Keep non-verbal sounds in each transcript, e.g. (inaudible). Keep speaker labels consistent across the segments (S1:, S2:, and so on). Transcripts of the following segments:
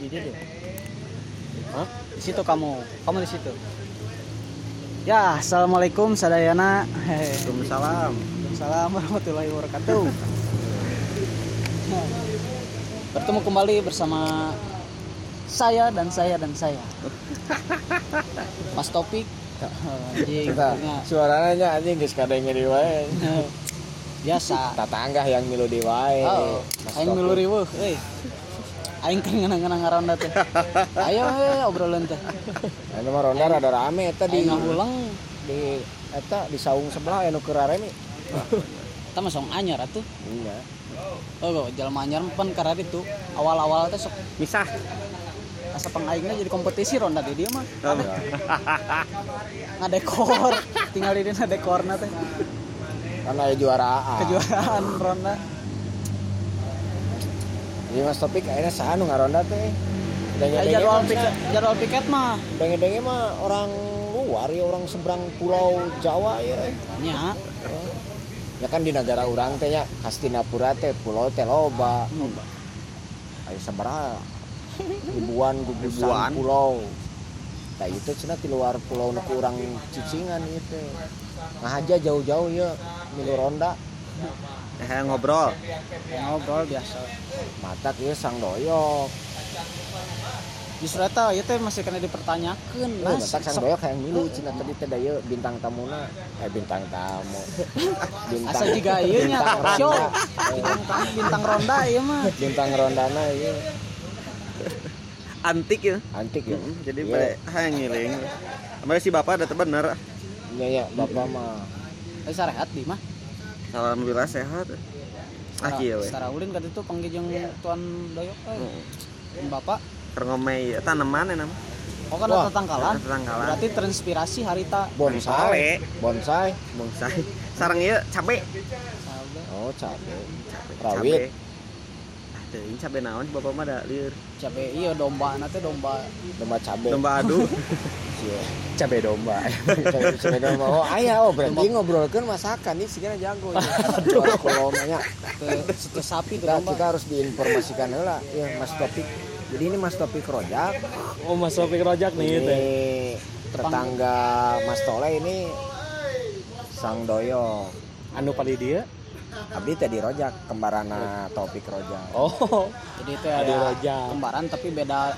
S1: di dia.
S2: Hah?
S1: Di situ kamu, kamu di situ. Ya, assalamualaikum sadayana.
S2: Waalaikumsalam.
S1: Waalaikumsalam warahmatullahi wabarakatuh. Nah, Bertemu kembali bersama saya dan saya dan saya. Mas Topik. Anjing,
S2: suaranya anjing geus kadenge di wae.
S1: biasa.
S2: Tatangga yang milu di wae.
S1: Oh, aing
S2: Topik.
S1: milu riweuh euy. Aing kan ngeunang-ngeunang ngaronda teh. (laughs) Ayo we obrolan teh.
S2: Anu mah ronda rada rame eta di
S1: ngahulang
S2: di eta di saung sebelah anu keur rame.
S1: kita mah song anyar atuh.
S2: Iya.
S1: Oh, jelema anyar pan karena itu awal-awal teh sok
S2: Misah.
S1: asa pengaingnya jadi kompetisi ronda di dia mah.
S2: Oh. (laughs)
S1: Ngadekor, tinggal di dia dekorna teh.
S2: Karena aya juaraan.
S1: Kejuaraan ronda.
S2: Jadi Mas Topik akhirnya saha nu ngaronda teh.
S1: Ya,
S2: Denge-denge
S1: jadwal
S2: mah
S1: piket, jadwal piket mah
S2: Denge-denge mah orang luar ya orang seberang pulau Jawa ya.
S1: nya.
S2: Ya kan di negara orang teh nya Hastinapura teh pulau teh loba.
S1: Hmm.
S2: Ayo sabaraha? Ribuan gugusan pulau. Nah itu cenah di luar pulau nu urang cicingan itu. Nah aja jauh-jauh ya milu ronda
S3: Eh ngobrol.
S1: Ngobrol biasa.
S2: mata kieu sang doyok.
S1: Justru eta ieu teh masih kena dipertanyakeun.
S2: Nah,
S1: Mas,
S2: matak sang doyok yang milu cenah tadi teh daya bintang tamuna. Eh bintang tamu. (laughs) Bintang.
S1: Asa juga ieu nya
S2: bintang
S1: talk show.
S2: ronda.
S1: Bintang bintang ronda ieu mah.
S2: bintang rondana ieu
S3: Antik ya.
S2: antik ya.
S3: Hmm, Jadi
S2: Iya.
S3: pada hayang ngiling. Ambil si bapak ada bener.
S2: Iya ya, bapak mah
S1: Eh sarehat di mah.
S3: Alhamdulillah sehat. Ah kieu we.
S1: Secara ulin kan itu panggil jeung tuan doyok euy. Bapak
S3: Keur ngomei eta tanaman ya nama.
S1: Oh kan
S2: Wah,
S1: tetangkalan.
S3: tetangkalan.
S1: Berarti terinspirasi harita.
S2: bonsai. Bonsai.
S3: Bonsai. Sarang ieu cabe.
S2: Oh, cabe.
S3: Cabe.
S2: Rawit.
S3: Ah teuing cabe naon bapak mah da lieur.
S1: cabe iya domba nanti domba
S2: Domba cabe.
S3: Domba adu. (laughs)
S2: Iya. Cabe domba. (laughs) cabe, domba. Oh, aya oh berarti ngobrolkeun masakan nih sigana jago. (laughs) Aduh, kalau nanya
S1: ke situ sapi
S2: kita, kita harus diinformasikan heula ya Mas Topik. Jadi ini Mas Topik Rojak.
S4: Oh Mas Topik Rojak nih.
S2: Ini tetangga Mas Tole ini Sang Doyo.
S4: Anu pali dia.
S2: Abdi teh di Rojak, kembarana Topik Rojak.
S4: Oh.
S1: jadi itu ada
S4: Rojak.
S1: kembaran tapi beda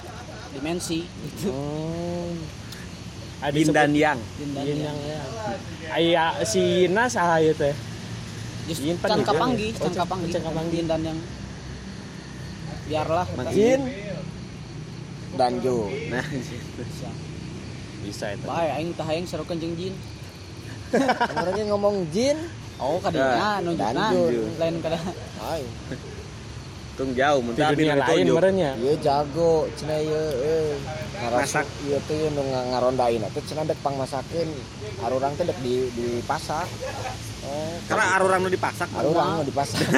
S1: dimensi gitu
S2: Hmm.
S4: Adi
S3: Yin dan yang.
S1: Din dan
S4: Yin
S1: yang.
S4: yang ya. Aya si Yina saha ieu teh? Yin pan
S1: can
S4: juga
S1: kapanggi
S4: ya? Oh,
S1: can kapanggi
S4: can kapanggi.
S1: Din dan yang biarlah
S2: Jin dan Ju.
S3: Nah,
S1: Bisa.
S4: Bisa itu.
S1: bae aing tah aing serukeun jeung jin
S2: Orangnya ngomong Jin.
S1: Oh kadinya nunjukna
S2: Danjur.
S1: lain kada
S2: Ay,
S3: tung jauh mun
S4: Di lain merenya.
S2: ieu jago cenah ieu eh
S3: Masak.
S2: Masak ieu teh nu nga- ngarondain atuh cenah dek pangmasakeun. Arurang teh dek di dipasak. Oh,
S3: Karena arurang nu dipasak.
S2: arurang nu dipasak. (laughs)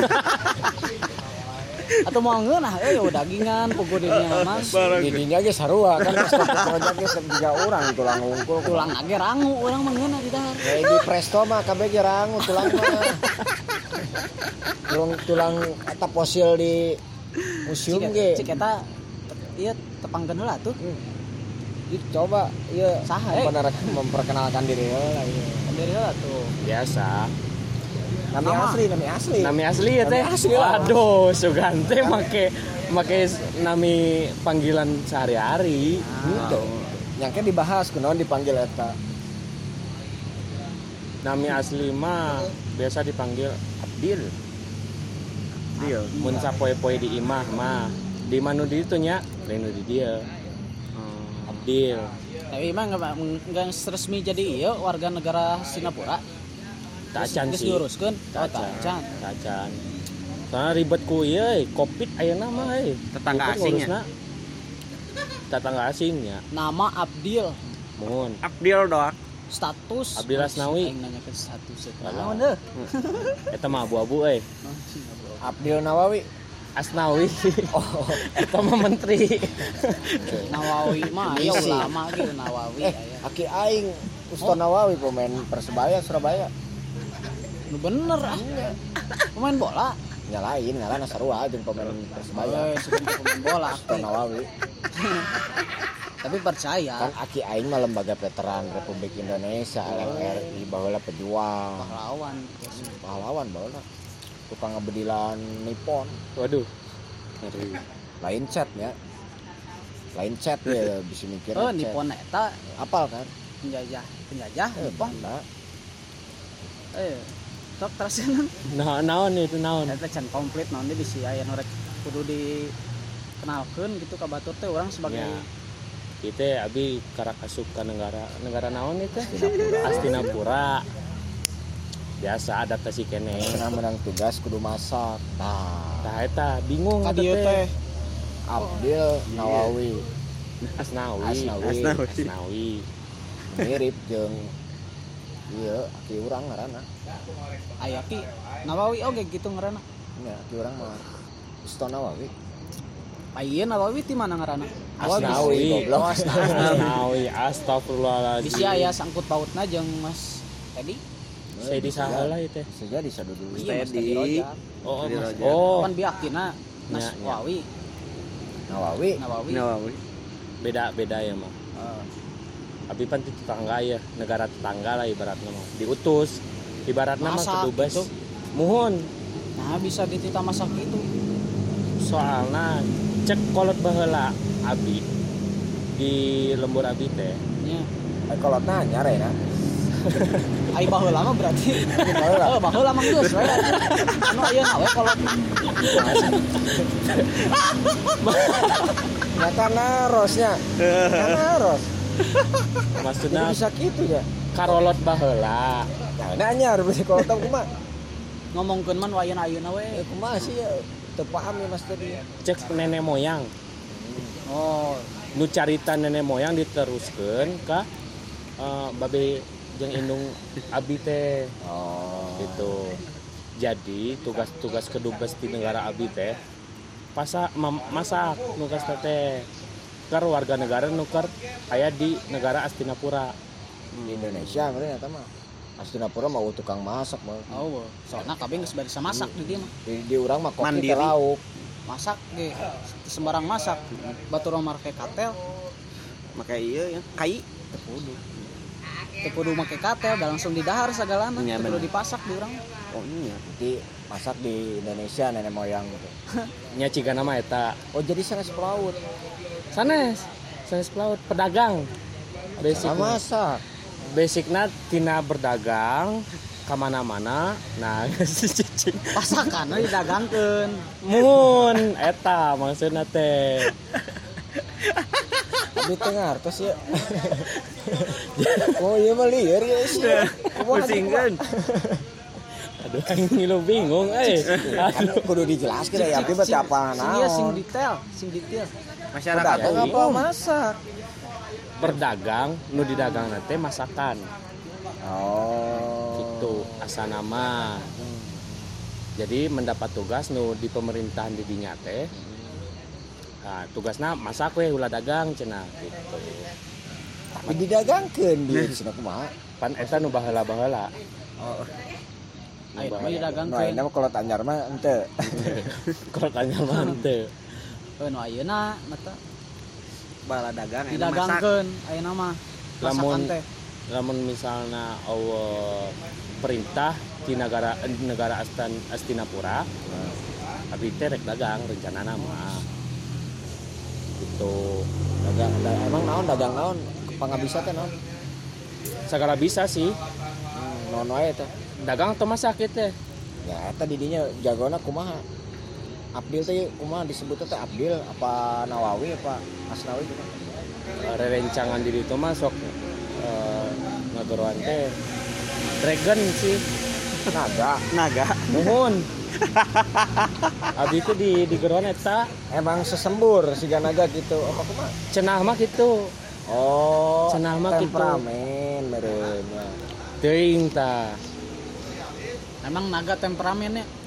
S1: atau mau ngeunah eh yo dagingan pugu dinya mas
S2: Di dinya ge sarua kan Mas Topik Rojak ge tiga urang tulang ngungkul.
S1: tulang age rangu urang mah ngeunah di dahar
S2: Ya di Presto mah kabeh ge rangu tulang mah. Tulang tulang eta fosil di museum
S1: cik
S2: ge.
S1: cik eta ieu tepangkeun heula tuh
S2: Ih, coba ieu
S1: Saha, eh?
S2: memperkenalkan, memperkenalkan diri heula ieu.
S1: sendiri heula tuh
S4: Biasa.
S2: Nami
S1: Nama.
S2: asli, nami asli.
S4: Nami asli ya teh.
S2: Nami asli lah.
S4: Waduh, Sugante make make nami panggilan sehari-hari.
S2: Gitu. Nyangke dibahas kunaon dipanggil eta.
S4: Nami asli mah biasa dipanggil Abdil.
S3: Dia.
S4: Mun sapoe-poe di imah mah di manu di itu nya, lain di dia.
S3: Hmm.
S4: Abdil.
S1: tapi emang nggak nggak resmi jadi iya warga negara Singapura
S4: Tacan sih.
S1: diuruskeun oh
S4: Tacan.
S1: tacan
S4: Tacan. Soalnya ribet ku euy, Covid ayeuna mah euy.
S3: Tetangga asingnya?
S4: Tetangga asingnya.
S1: nama Abdil
S4: Mun.
S3: Abdil doak.
S1: status
S4: Abdil Asnawi.
S1: Aing nanyakeun status
S4: Alah.
S1: naon deh (laughs)
S4: Eta mah abu-abu euy.
S2: Abdil Nawawi.
S4: Asnawi. (laughs)
S2: Oh,
S4: Eta mah menteri. (laughs)
S1: Nawawi mah
S2: Misi.
S1: ulama gitu Nawawi
S2: eh, Aki Aing Ustaz Nawawi pemain Persebaya Surabaya.
S1: Nu bener ah. Pemain bola?
S2: Nyalain ngaran sarua jeung pemain persebaya.
S1: Pemain bola aktif.
S2: Nawawi.
S1: Tapi percaya.
S2: Kan Aki Aing mah lembaga veteran Republik Indonesia LRI baheula pejuang.
S1: Pahlawan.
S2: pahlawan baheula. Tukang ngebedilan Nippon.
S4: Waduh. Ngeri
S2: lain chat ya. Lain chat ya bisa mikir
S1: Oh,
S2: chat.
S1: Nippon eta.
S2: Apal kan?
S1: Penjajah, penjajah
S2: eh,
S1: Nippon. Eh, sok terusin.
S4: nah naon itu naon
S1: Eta can komplit naon di si aya nu rek kudu dikenalkeun gitu ka batur teh orang sebagai
S4: Ya. Kita abi karak asup ke negara negara naon itu (laughs)
S2: Astinapura.
S4: Astinapura biasa adaptasi kene
S2: pernah menang tugas kudu masak nah
S4: Tah eta bingung
S1: dieu teh.
S2: Abdil Nawawi
S4: Asnawi
S2: Asnawi.
S3: Asnawi.
S4: Asnawi
S2: mirip jeung iya Aki urang ngaranna
S1: Aya ki Nawawi oge gitu ngaranna.
S2: ya Aki urang mah Aston Nawawi
S1: Ayeuna Nawawi ti mana ngaranna?
S2: Asnawi, goblok. (laughs)
S4: Oh, Asnawi astagfirullahaladzim
S1: Di si aya sangkut pautna jeung Mas Tedi.
S4: saya di salah itu
S2: bisa jadi sadu dulu
S1: Iya, Rojak.
S4: oh
S3: Di
S4: mas
S3: Roja.
S4: oh
S1: Kan biakina Mas
S4: Ya, ya.
S1: Wawi,
S2: Nawawi
S1: Nawawi.
S3: Nawawi.
S4: beda beda ya mah
S1: Eh,
S4: Abi pan itu tetangga ya negara tetangga lah ibaratnya mah diutus ibaratnya mah
S1: Masak
S4: kedubes
S1: gitu.
S4: muhun
S1: Nah, bisa ditita masak gitu.
S4: soalnya cek kolot baheula abi di lembur abi teh
S1: Nya.
S2: eh, kalau nanya Rena
S1: Ai baheula mah berarti.
S2: baheula.
S1: Oh, baheula mah geus we. Anu ayeuna we kolot.
S2: nyata narosnya Nyata naros Jadi
S4: maksudnya
S2: bisa gitu ya?
S4: karolot baheula.
S2: Nah nanya harus kalau tahu kumah
S1: Ngomongkeun man wayeuna ayeuna we.
S2: ya kumah sih ya. Ya mas tadi
S4: cek nenek moyang.
S1: Oh,
S4: nu carita nenek moyang diteruskan ke eh, babe jeung indung abi teh.
S2: Oh.
S4: Gitu. Jadi tugas-tugas kedubes di negara abi teh pasa mam- masak nugas teh ker warga negara nuker aya di negara Astinapura
S2: di Indonesia mereka nyata mah Astinapura mau tukang masak mau
S1: oh. Soalnya kabeh geus bisa masak di dieu mah.
S2: di, di urang mah
S3: Mandiri.
S2: teh lauk
S1: Masak ge sembarang masak. Batur mah make katel,
S3: Maka iya ya. Kai.
S1: teu kudu make katel, da langsung didahar sagalana,
S3: Iya,
S1: teu kudu
S3: bener.
S1: dipasak di urang.
S3: Oh iya.
S2: jadi masak di Indonesia nenek moyang gitu (laughs)
S4: nya ciga nama eta
S2: oh jadi sanes pelaut
S4: sanes. Sanes pelaut pedagang. Basic
S2: sama masak
S4: basicna tina berdagang kamana-mana. Nah (laughs) si cicing.
S1: Pasakan we didagangkeun.
S4: mun eta maksudna teh.
S2: Di tengah terus ya. Oh iya mah liar ya sih. Kumaha
S3: Pusingkan.
S4: aduh aing ngilu bingung eh.
S2: Kan
S4: aduh.
S2: Kudu dijelaskan ya tapi berarti apa
S1: iya sing detail, sing detail.
S3: Masyarakat
S2: Pedagang
S3: ini.
S2: apa masak?
S4: Berdagang nu didagang nanti masakan.
S2: Oh.
S4: Itu asa nama. Jadi mendapat tugas nu di pemerintahan di dinya teh nah, tugasnya masak weh ulah dagang cenah gitu.
S2: Tapi didagangkeun di sini kumaha?
S4: Pan eta nu baheula-baheula.
S3: Oh.
S1: Ayo mah
S2: kalau tanyar mah ente. (laughs)
S4: Kalau tanya mah
S1: Eh nu ayeuna mata?
S3: Bala dagang.
S1: didagangkeun ayeuna mah.
S4: Lamun-
S1: teh.
S4: lamun misalnya Allah perintah di negara eh, di negara Astan Astinapura tapi teh rek dagang rencana nama gitu.
S2: Dagang da- emang naon dagang naon? Pangabisa teh naon?
S4: Segala bisa sih.
S2: Hmm, naon wae teh?
S4: Dagang atau masak teh.
S2: Ya eta di dinya jagona kumaha Abdil teh kumaha disebutnya teh Abdil? Apa Nawawi apa Asnawi gitu?
S4: Rerencangan diri itu masuk eh, ngageroan teh. Dragon sih.
S2: Naga.
S3: Naga.
S4: nuhun. (laughs) Abi itu di di geroan eta.
S2: Emang sesembur si naga gitu. Apa kumaha?
S4: Cenah mah gitu.
S2: Oh
S4: Cenah mah gitu.
S2: temperamen merenya
S4: teuing tah.
S1: Emang naga temperamennya.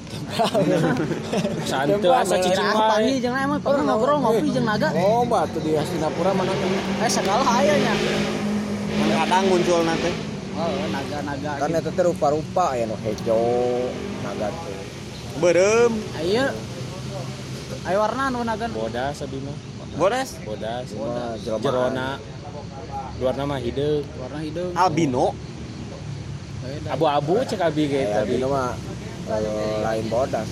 S4: Santu asa cicing wae
S1: pangi jeung emang pernah ngobrol ngopi jeung naga.
S2: oh batu di Hastinapura mana tuh
S1: Eh segala ayahnya.
S3: Kadang muncul nanti.
S1: Oh, naga-naga
S2: kan eta teh rupa-rupa ya no hejo naga tuh
S3: Berem.
S1: Ayo. Ayo warna anu nagan.
S4: bodas abi mah
S3: Bodas.
S4: bodas jerona luar nama hidup
S1: Warna hidung.
S3: Albino.
S4: Abu-abu cek abi
S2: Eh,
S4: gitu abi
S2: albino mah eh, lain bodas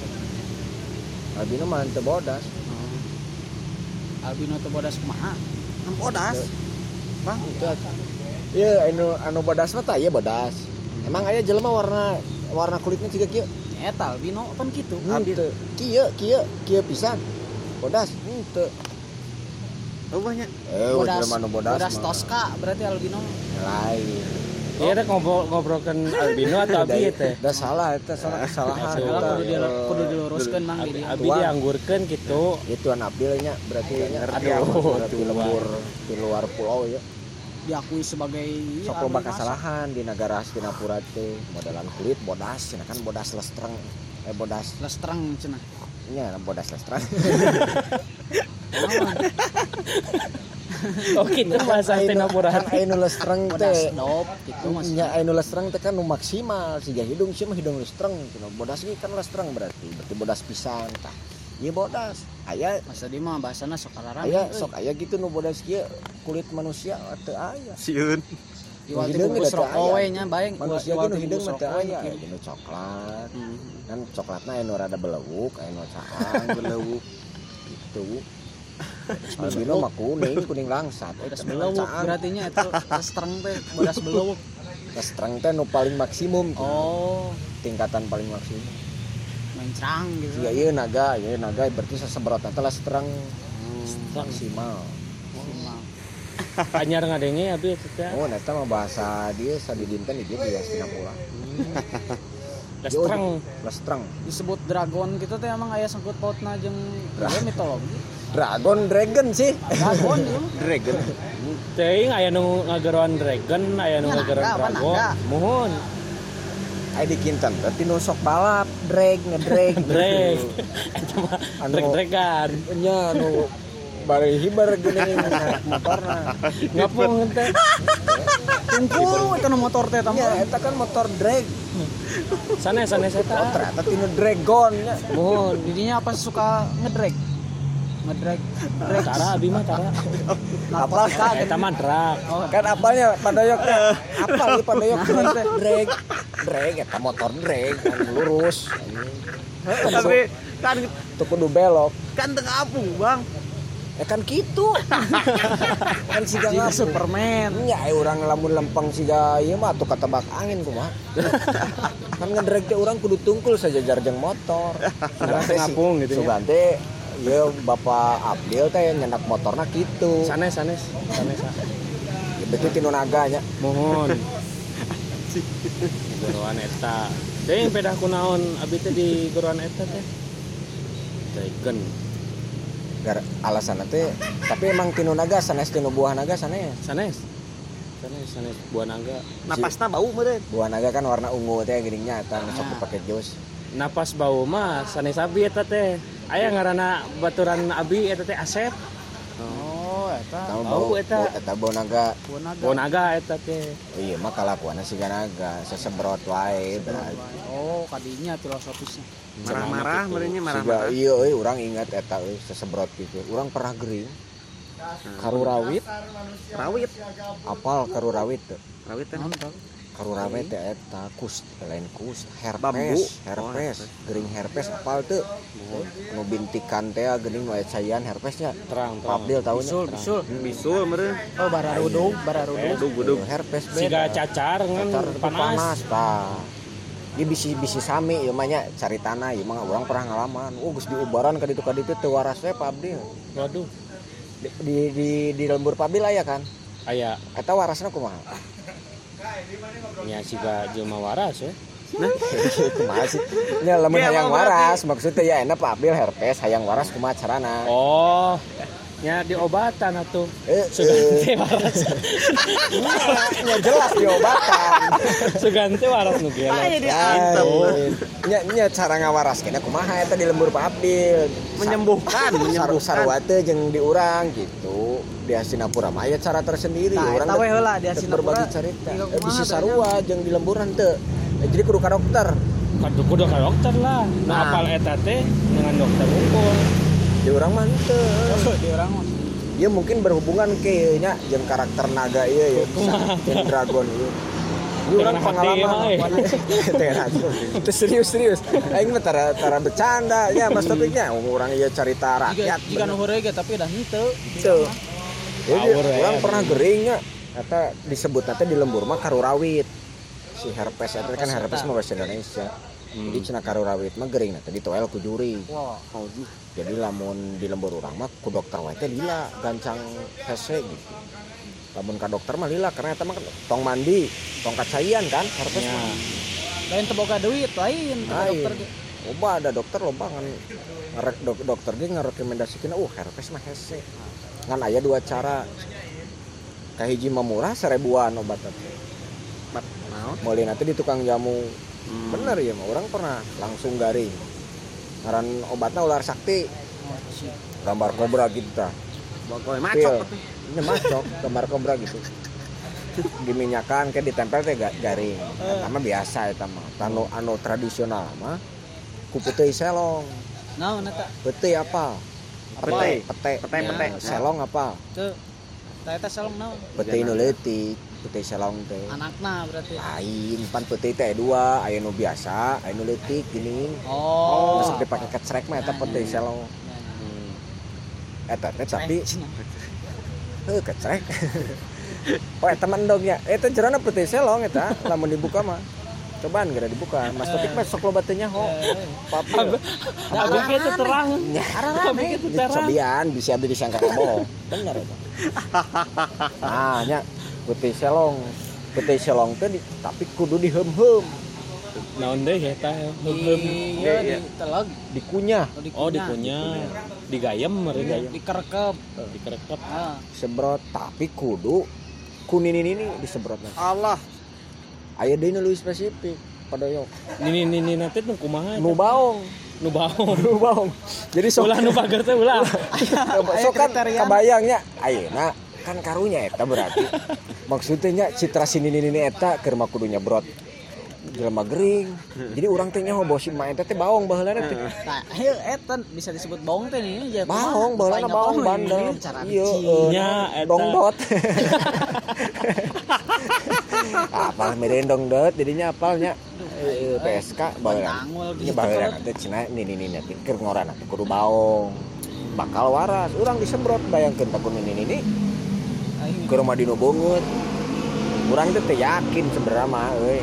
S2: albino mah teu bodas
S1: Oh. Albino teu bodas kumaha?
S3: Bodas. Bang.
S2: iya anu anu bodas mah tah iya bodas emang aya jelema warna warna kulitnya juga kieu
S1: Eta albino kan gitu.
S2: henteu kieu kieu kieu pisan bodas henteu
S3: banyak.
S2: eh
S1: Bodas,
S2: bodas,
S1: bodas
S2: mah
S1: Tosca berarti albino.
S2: lain
S4: Iya teh ngobrol ngobrolkan albino atau abi teh.
S2: udah salah itu salah kesalahan.
S4: Salah,
S1: Kalau kudu di kudu diluruskeun Mang
S4: abi,
S1: di dia.
S4: abi
S2: Tua.
S4: dianggurkeun gitu.
S2: Itu anak Abdilnya berarti nya
S4: Aduh,
S2: berarti lembur di luar pulau ya.
S1: Diakui sebagai
S2: sok loba kesalahan di negara Hastinapura teh. Modelan kulit bodas cenah kan bodas lestreng. Eh bodas.
S1: Lestreng cenah.
S2: nya bodas lestreng (laughs)
S4: oh gitu. Bahasa Hastinapura
S2: kan anu lestreng teh
S1: gitu
S2: nya
S1: maksudnya.
S2: anu lestreng teh kan maksimal. Siga hidung sih mah hidung lestreng cenah bodas ini kan lestreng berarti. Berarti bodas pisang tah. Ieu bodas. Aya
S1: Masa di mah bahasana sok kalarang.
S2: aya sok aya gitu nu bodas kieu kulit manusia teu aya.
S3: Siun.
S2: Udah teu
S1: rokok we nya bae.
S2: manusia
S1: teh
S2: hidung mah teu aya nu coklat.
S1: Hmm.
S2: kan coklatnya anu rada belewuk aya nu caang belewuk gitu albino mah kuning kuning langsat. Mah
S1: belewuk
S2: caang.
S1: berarti nya eta lestreng teh bodas belewuk.
S2: lestreng teh nu paling maksimum.
S1: Oh,
S2: tingkatan paling maksimum.
S1: Mencrang gitu.
S2: ya iya naga iya naga. Berarti seseberot teh lestreng maksimal.
S1: Maksimal. (laughs)
S4: anyar ngadenge abi eta teh?
S2: Oh eta mah bahasa dia sadidinten di di Singapura
S4: lestreng (laughs)
S2: lestreng
S1: disebut dragon gitu teh emang aya sangkut pautna jeung mitologi.
S2: Dragon dragon sih.
S1: Dragon (laughs) ieu.
S2: dragon.
S4: Teuing aya nu ngageroan dragon aya nu
S1: Ya,
S4: ngageroan dragon. Muhun
S2: Ayo di Kinten, berarti nu sok balap, drag, ngedrag, (laughs)
S4: drag. Itu mah
S2: Anu-
S4: drag dragan
S2: nya nu bari hibar gini motorna.
S4: ngapung teh
S1: Tungkul eta nu motor teh
S2: Ya,
S1: tamu.
S2: eta kan motor drag.
S4: sanes sanes
S2: Oh,
S4: eta
S2: ternyata tinu dragon. Nya.
S4: muhun
S1: Didinya apa suka ngedrag? Ngedrag. Drag.
S4: tara abi mah tara
S1: Narkotika gitu.
S4: eta mah drag
S2: Kan apanya padayok teh? Apa ieu padayok teh? Drag. Drag eta motor drag kan lurus.
S3: Tapi kan
S2: Tuh kudu belok.
S3: kan tengah apung, Bang.
S2: Ya kan gitu. (laughs) kan siga ngapung.
S1: Superman.
S2: Ya, orang lamun lempeng siga ieu mah atuh katebak angin kumaha. (laughs) kan ngedrag teh urang kudu tungkul saja jarjeng motor. (laughs)
S4: Karena ngapung gitu ya.
S2: Bapak Abdil teh nyendak motorna kitu.
S4: sanes sanes sanes
S2: Ya betul tinu naga nya.
S4: mohon guruan eta deui pedah kunaon abi teh di guruan eta teh dragon
S2: Gar alasan teh tapi emang tinu naga sanes tinu buah naga sanes.
S4: sanes sanes sanes buah naga
S3: Napasna bau meureun.
S2: Buah naga kan warna ungu teh geuning nya eta nu sok dipake jus.
S4: napas bau mah sanes abi eta teh aya ngaranna baturan abi eta teh asep
S1: Oh, eta.
S2: Tahu
S4: Bau
S2: bau
S4: eta.
S2: eta bau naga.
S1: Buah naga.
S4: buah naga eta teh
S2: Oh iya mah kalakuanna siga naga sesebrot wae berarti.
S1: Oh, kadinya filosofisnya.
S3: Marah-marah meureunnya
S2: Siga
S3: marah-marah.
S2: iya euy urang ingat eta euy sesebrot gitu. Urang pernah gering. Karu rawit,
S3: Rawit.
S2: apal karu rawit teu?
S3: Rawit teh.
S1: Naon tau?
S2: Karu rawit teh eta kus, lain kus,
S3: Bambu.
S2: herpes,
S3: Oh,
S2: herpes, gering herpes apal teu? Nu bintikan teh geuning wae cayan herpesnya.
S4: terang terang
S2: Papdil tahunya.
S1: Bisul, bisul.
S3: Bisul meureun.
S1: Oh, bararudung, bararudung.
S3: Budug budug.
S2: Herpes
S4: siga cacar ngan panas
S2: panas tah. Dia bisi bisi sami ieu mah nya cari tanah ieu mah urang pernah ngalaman. Oh geus diubaran ka ditu ka ditu teu waras we Abdil.
S4: waduh
S2: Di di di, di lembur Pak Abdil aya kan.
S4: aya
S2: Eta warasna kumaha?
S4: Nya siga jelema waras ya (laughs)
S2: kumaha sih? Nya lamun hayang waras maksudnya ya enak Pak herpes hayang waras kumaha carana?
S4: oh nya diobatan atuh
S2: Eh,
S4: sugante waras
S2: nya jelas diobatan.
S4: sugante waras nu
S3: antem.
S2: Lain. Nya nya cara ngawaras kena kumaha eta di lembur Pak Abdil.
S3: Menyembuhkan, menyembuhkan.
S2: sarua teh jeung diurang gitu. Di Hastinapura mah aya cara tersendiri.
S1: Nah,
S2: Urang
S1: eta we
S2: teh-
S1: heula di
S2: teh
S1: Hastinapura.
S2: berbagi cerita.
S1: Tiga
S2: Eh, bisi
S1: teh,
S2: sarua jeung di lemburan teu. Eh, jadi kudu ka dokter.
S4: Kudu ka dokter lah. Nah,
S2: Nah.
S4: apal eta teh dengan dokter unggul.
S2: Di orang mantep
S1: di orang
S2: dia mungkin berhubungan kayaknya jeung karakter naga iya ya (laughs) jeung dragon iya Ini orang
S4: Dengan hati,
S2: pengalaman
S4: ya,
S2: hati. (laughs) Itu serius serius. Aing mah tara tara bercanda ya Mas topiknya orang iya cerita rakyat.
S1: jika nu heureuy ge tapi dah henteu
S2: Itu. Jadi
S4: ya.
S2: orang pernah geringnya kata disebut nanti di lembur mah karurawit. Si herpes itu kan herpes mah bahasa Indonesia. Jadi cina karurawit mah gering nanti ditoel ku juri.
S1: wah
S2: Jadi lamun di lembur orang mah ku dokter wae teh lila gancang hese gitu. Lamun ka dokter mah lila karena eta mah tong mandi, tong kacayan kan herpes
S4: Ya.
S2: mah.
S1: lain teu boga duit lain
S2: Lain.
S1: dokter ge
S2: Loba ada dokter loba ngan ngerek dok, dokter dia ngarekomendasikeun uh herpes mah hese. Ngan aya dua cara. Kahiji mah murah seribuan obat teh.
S3: Naon?
S2: Mulai nanti di tukang jamu
S3: Hmm.
S2: bener ya mah orang pernah langsung garing. Ngaran obatnya ular sakti, gambar kobra gitu Pil.
S3: macok.
S2: Ini macok, gambar kobra gitu. Diminyakan kayak ditempel teh ga- garing. Eta mah biasa eta mah. Anu anu tradisional mah ku putih selong.
S1: naon eta
S2: Putih apa?
S3: Pete.
S2: Pete.
S3: Pete,
S2: Ya,
S3: pete.
S2: Selong apa?
S1: teu tah eta salong naon
S2: Putih nu leutik, putih selong teh.
S1: anakna berarti
S2: Lain, pan putih teh dua, aya nu biasa, aya nu leutik gini.
S1: oh
S2: Masuk dipake kecrek mah eta putih selong.
S1: Ya, ya.
S2: Hmm. Eta teh tapi (laughs) heuh kecrek. Oh, eta mah endog ya. Eta jerona putih selong eta, lamun dibuka mah. Cobaan gara dibuka. Mas Topik mah sok loba teu nyaho. Papil.
S4: Abi itu terang.
S2: Abi
S4: itu terang.
S2: Cobian bisa abdi disangka bohong. Bener eta. (laughs) Nah, nya putih selong. Putih selong teh di- tapi kudu dihem-hem,
S4: Naon deui eta? Heum.
S1: iya di teleg
S2: dikunyah,
S4: Oh, dikunyah. Digayem meureun gayem.
S1: dikerekep
S4: Dikerekep.
S1: ah
S2: sebrot tapi kudu kunin ini ini disebrotna.
S3: Allah.
S2: Aya deui nu leuwih spesifik pada yok.
S4: Nini nini nanti nu kumaha?
S2: Nu baong,
S4: Nu baong.
S2: nu baong. Jadi sok
S4: Ulah nu pager teh ulah. (laughs)
S2: sok kan
S1: kriteria.
S2: kabayangnya ayeuna kan karunya eta berarti. Maksudnya nya citra sini ini ini eta keur mah kudu nyebrot jelema gering. Jadi urang teh nyaho bawa si mah eta teh baong baheulana teh.
S1: nah heu eta bisa disebut baong teh nih ya
S2: Baong, baheulana baong bandel. Iya, eh,
S4: Nya,
S2: dongdot. (laughs) Apal meureun dongdot jadinya apalnya Eh, PSK baheulana.
S1: Bantangul
S2: Ini baheulana teh cenah ini ini nanti keur ngorana teh kudu baong. Bakal waras, urang disembrot bayangkeun takun ini ini ke rumah dino banget kurang teh teh yakin sebenarnya mah euy.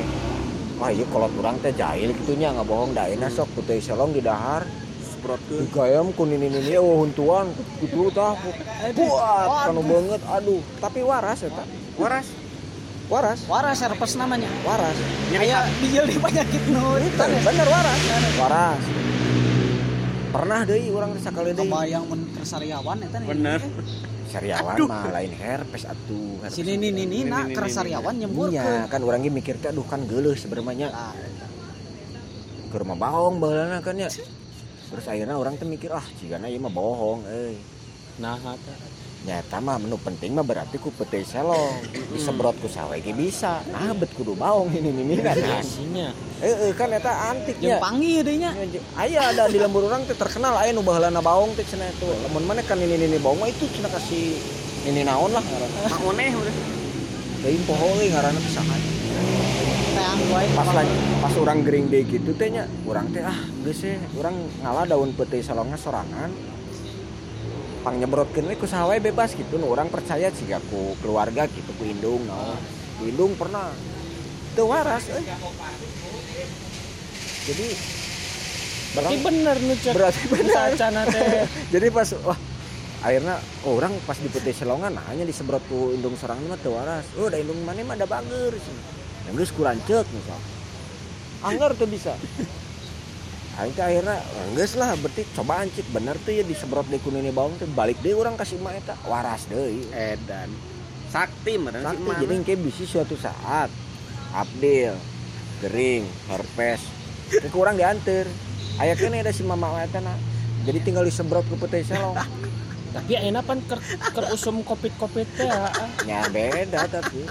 S2: Wah iya kalau kurang teh jahil gitunya nggak bohong dah enak sok putih selong di dahar.
S3: Sprotkeun.
S2: digayam kuning ini ini oh huntuan. Gitu tah kuat kanu banget aduh. Tapi waras ya tak
S3: Waras.
S2: waras.
S1: Waras herpes namanya.
S2: Waras.
S1: Kayak bijil di penyakit nu itu
S2: Bener, waras. Waras. Pernah deh orang sakali deh
S1: kebayang mun kersariawan eta nih.
S3: Bener.
S2: Sariawan mah lain herpes atuh herpes.
S1: sini nih nih nih nak
S3: Ini, ini,
S1: kersariawan nyembur
S2: Iya, kan orangnya mikir teh aduh kan geuleuh sebenarnya.
S1: Ah,
S2: ke rumah bohong baheulana kan ya. Terus akhirnya orang tuh mikir ah jigana ieu mah bohong euy.
S4: Nah, eta.
S2: Nyata mah menu penting mah berarti ku putih selong. Disebrot ku sawe ge bisa. Nah bet kudu baong ini ini kan
S4: Asinya.
S2: eh kan eta antiknya.
S1: Jeung panggih deui nya.
S2: Aya ada di lembur orang teh terkenal aya nu baheulana baong teh cenah itu. Lamun mana kan ini ini baong mah itu cenah kasih ini naon lah
S3: Mangoneh udah.
S2: teuing poho euy ngaranna
S1: teang wae.
S2: Pas lagi pas orang gering deh gitu teh nya orang teh ah geus orang ngalah daun putih salongnya sorangan pang nyebrotkeun we ku saha wae bebas gitu. Nu orang percaya sih ku keluarga gitu ku indung no. Ku indung pernah teu waras euy jadi
S4: Berarti bener nu cek.
S2: berarti
S4: teh. (laughs)
S2: jadi pas wah akhirnya orang pas di putih selongan nah, hanya disebrot ku indung sorangan mah teu waras oh da indung mana mah ada bager sih yang geus kurang cek misal. Anggar tuh bisa (laughs) Aing teh akhirnya geus lah berarti coba cek bener tuh ya disebrot di kunini bawang tuh balik deh orang kasih mah eta. Waras deui
S3: Edan. Sakti meureun si
S2: Sakti
S3: Eman.
S2: jadi engke bisi suatu saat Abdil kering herpes itu kurang diantar aya kene ada si mama eta na. Jadi tinggal disebrot ke putih selong. (laughs)
S4: Tapi enak pan ker, ker usum kopit-kopit teh
S2: ya beda tapi.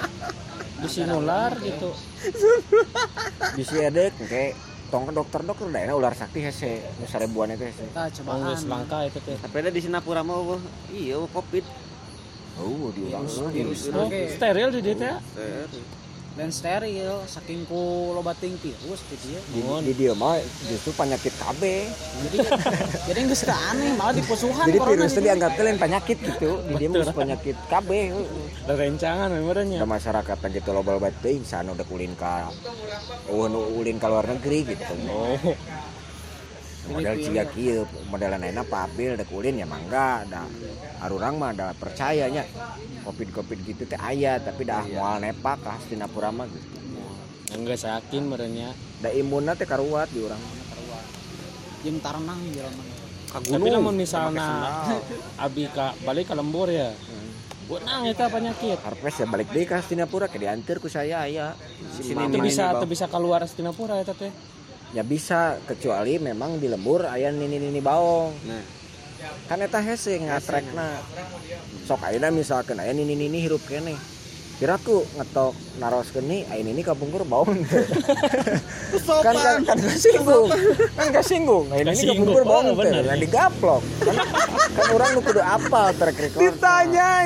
S4: Bisi nular gitu.
S2: bisi edek engke tong ke dokter-dokter daerah ular sakti hese nu sarebuan itu hese.
S1: Kita cobaan
S4: Oh, langka eta teh.
S3: tapi ada di Singapura iya wah, covid.
S2: Oh di urang
S1: virus
S4: Oh,
S1: Oke.
S4: steril di dieu teh.
S1: Dan steril saking ku loba ting virus gitu ya.
S2: Di, di dia mah justru penyakit KB
S1: jadi jadi nggak suka aneh malah dipusuhan
S2: jadi
S1: corona
S2: virus itu
S1: jadi.
S2: dianggap lain penyakit gitu. Di dia mah penyakit KB
S4: rencangan memangnya.
S2: masyarakat gitu loba loba sana udah ulin nu ulin ka luar negeri gitu.
S4: Oh,
S2: model ciga kieu model lainnya pabil dek ulin ya mangga da arurang mah da percayanya. Covid covid gitu teh aya tapi dah moal nepak ka Hastinapura mah gitu.
S4: Enggak yakin merenya.
S2: da imunna teh karuat di urang.
S1: Jeung tarenang jelema
S4: Tapi namun misalnya (laughs) abi ka balik ke lembur ya. Benang eta penyakit.
S2: Harpes ya balik deh ke Hastinapura ke diantar ku saya aya. Si
S3: Sini
S4: Itu bisa itu bisa keluar Astinapura eta teh.
S2: ya bisa kecuali memang di lembur aya nini nini baong.
S3: Nah
S2: kan eta hese ngatrekna sok ayeuna misalkan aya nini nini hirup kene kiraku ngetok naros kene aya nini kabungkur baong (laughs) kan kan kan kasinggung kan kasinggung aya nini
S4: Kasinggung.
S2: kabungkur baong
S4: Oh, bener.
S2: nah digaplok. Kan kan orang nu kudu apal track record. Ditanya (laughs)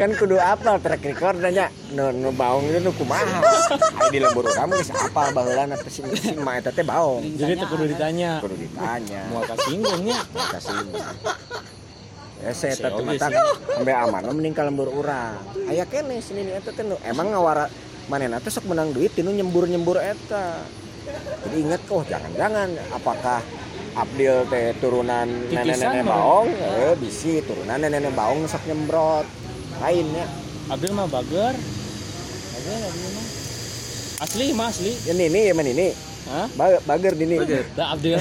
S2: kan kudu apal track record nya nu nu baong itu nu kumaha? Aya di lembur urang geus apal baheulana teh si si ma eta teh baong.
S4: Jadi teu kudu ditanya.
S2: kudu ditanya.
S4: Mau kasinggungnya.
S2: kasih ya saya
S4: Si
S2: tetep
S4: Ogi
S2: mata
S4: sih.
S2: sampai aman meninggal lembur urang aya kene sini eta teh emang ngawara manehna teh sok menang duit tinu nyembur-nyembur eta jadi ingat oh jangan-jangan apakah Abdil teh turunan nenek-nenek baong eh bisi turunan nenek-nenek baong sok nyembrot lainnya
S4: Abdul mah bager. Bager Abdul mah. Asli mah asli.
S2: ya ini ya ini
S4: Hah?
S2: Ba- bager dini
S4: Da Abdul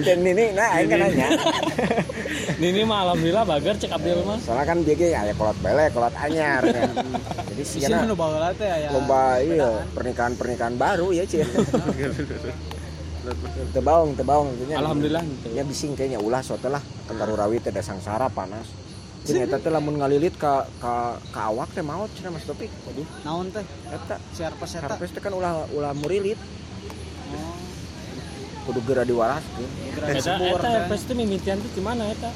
S2: dan ini nah aing kan nanya (laughs)
S4: Nini mah alhamdulillah bager cek Abdul mah.
S2: soalnya kan dia ge aya kolot bele kolot anyar kan. (laughs) jadi sih
S1: sih nu baheula teh aya
S2: lomba iya pernikahan pernikahan baru ya cie (laughs) tebaung tebaung artinya
S4: Alhamdulillah gitu.
S2: ya bising kayaknya ulah sote lah. Kentaru rawi teh da sangsara panas. Cina eta teh lamun ngalilit ka ka ka awak teh maot cenah Mas Topik. Waduh
S1: naon teh?
S2: Eta.
S1: Siar pas eta.
S2: Harpes teh kan ulah ulah murilit kudu geura diwaraskeun
S1: gerak
S4: Eta
S1: subur
S4: eta herpes teh mimitian tuh di mana eta?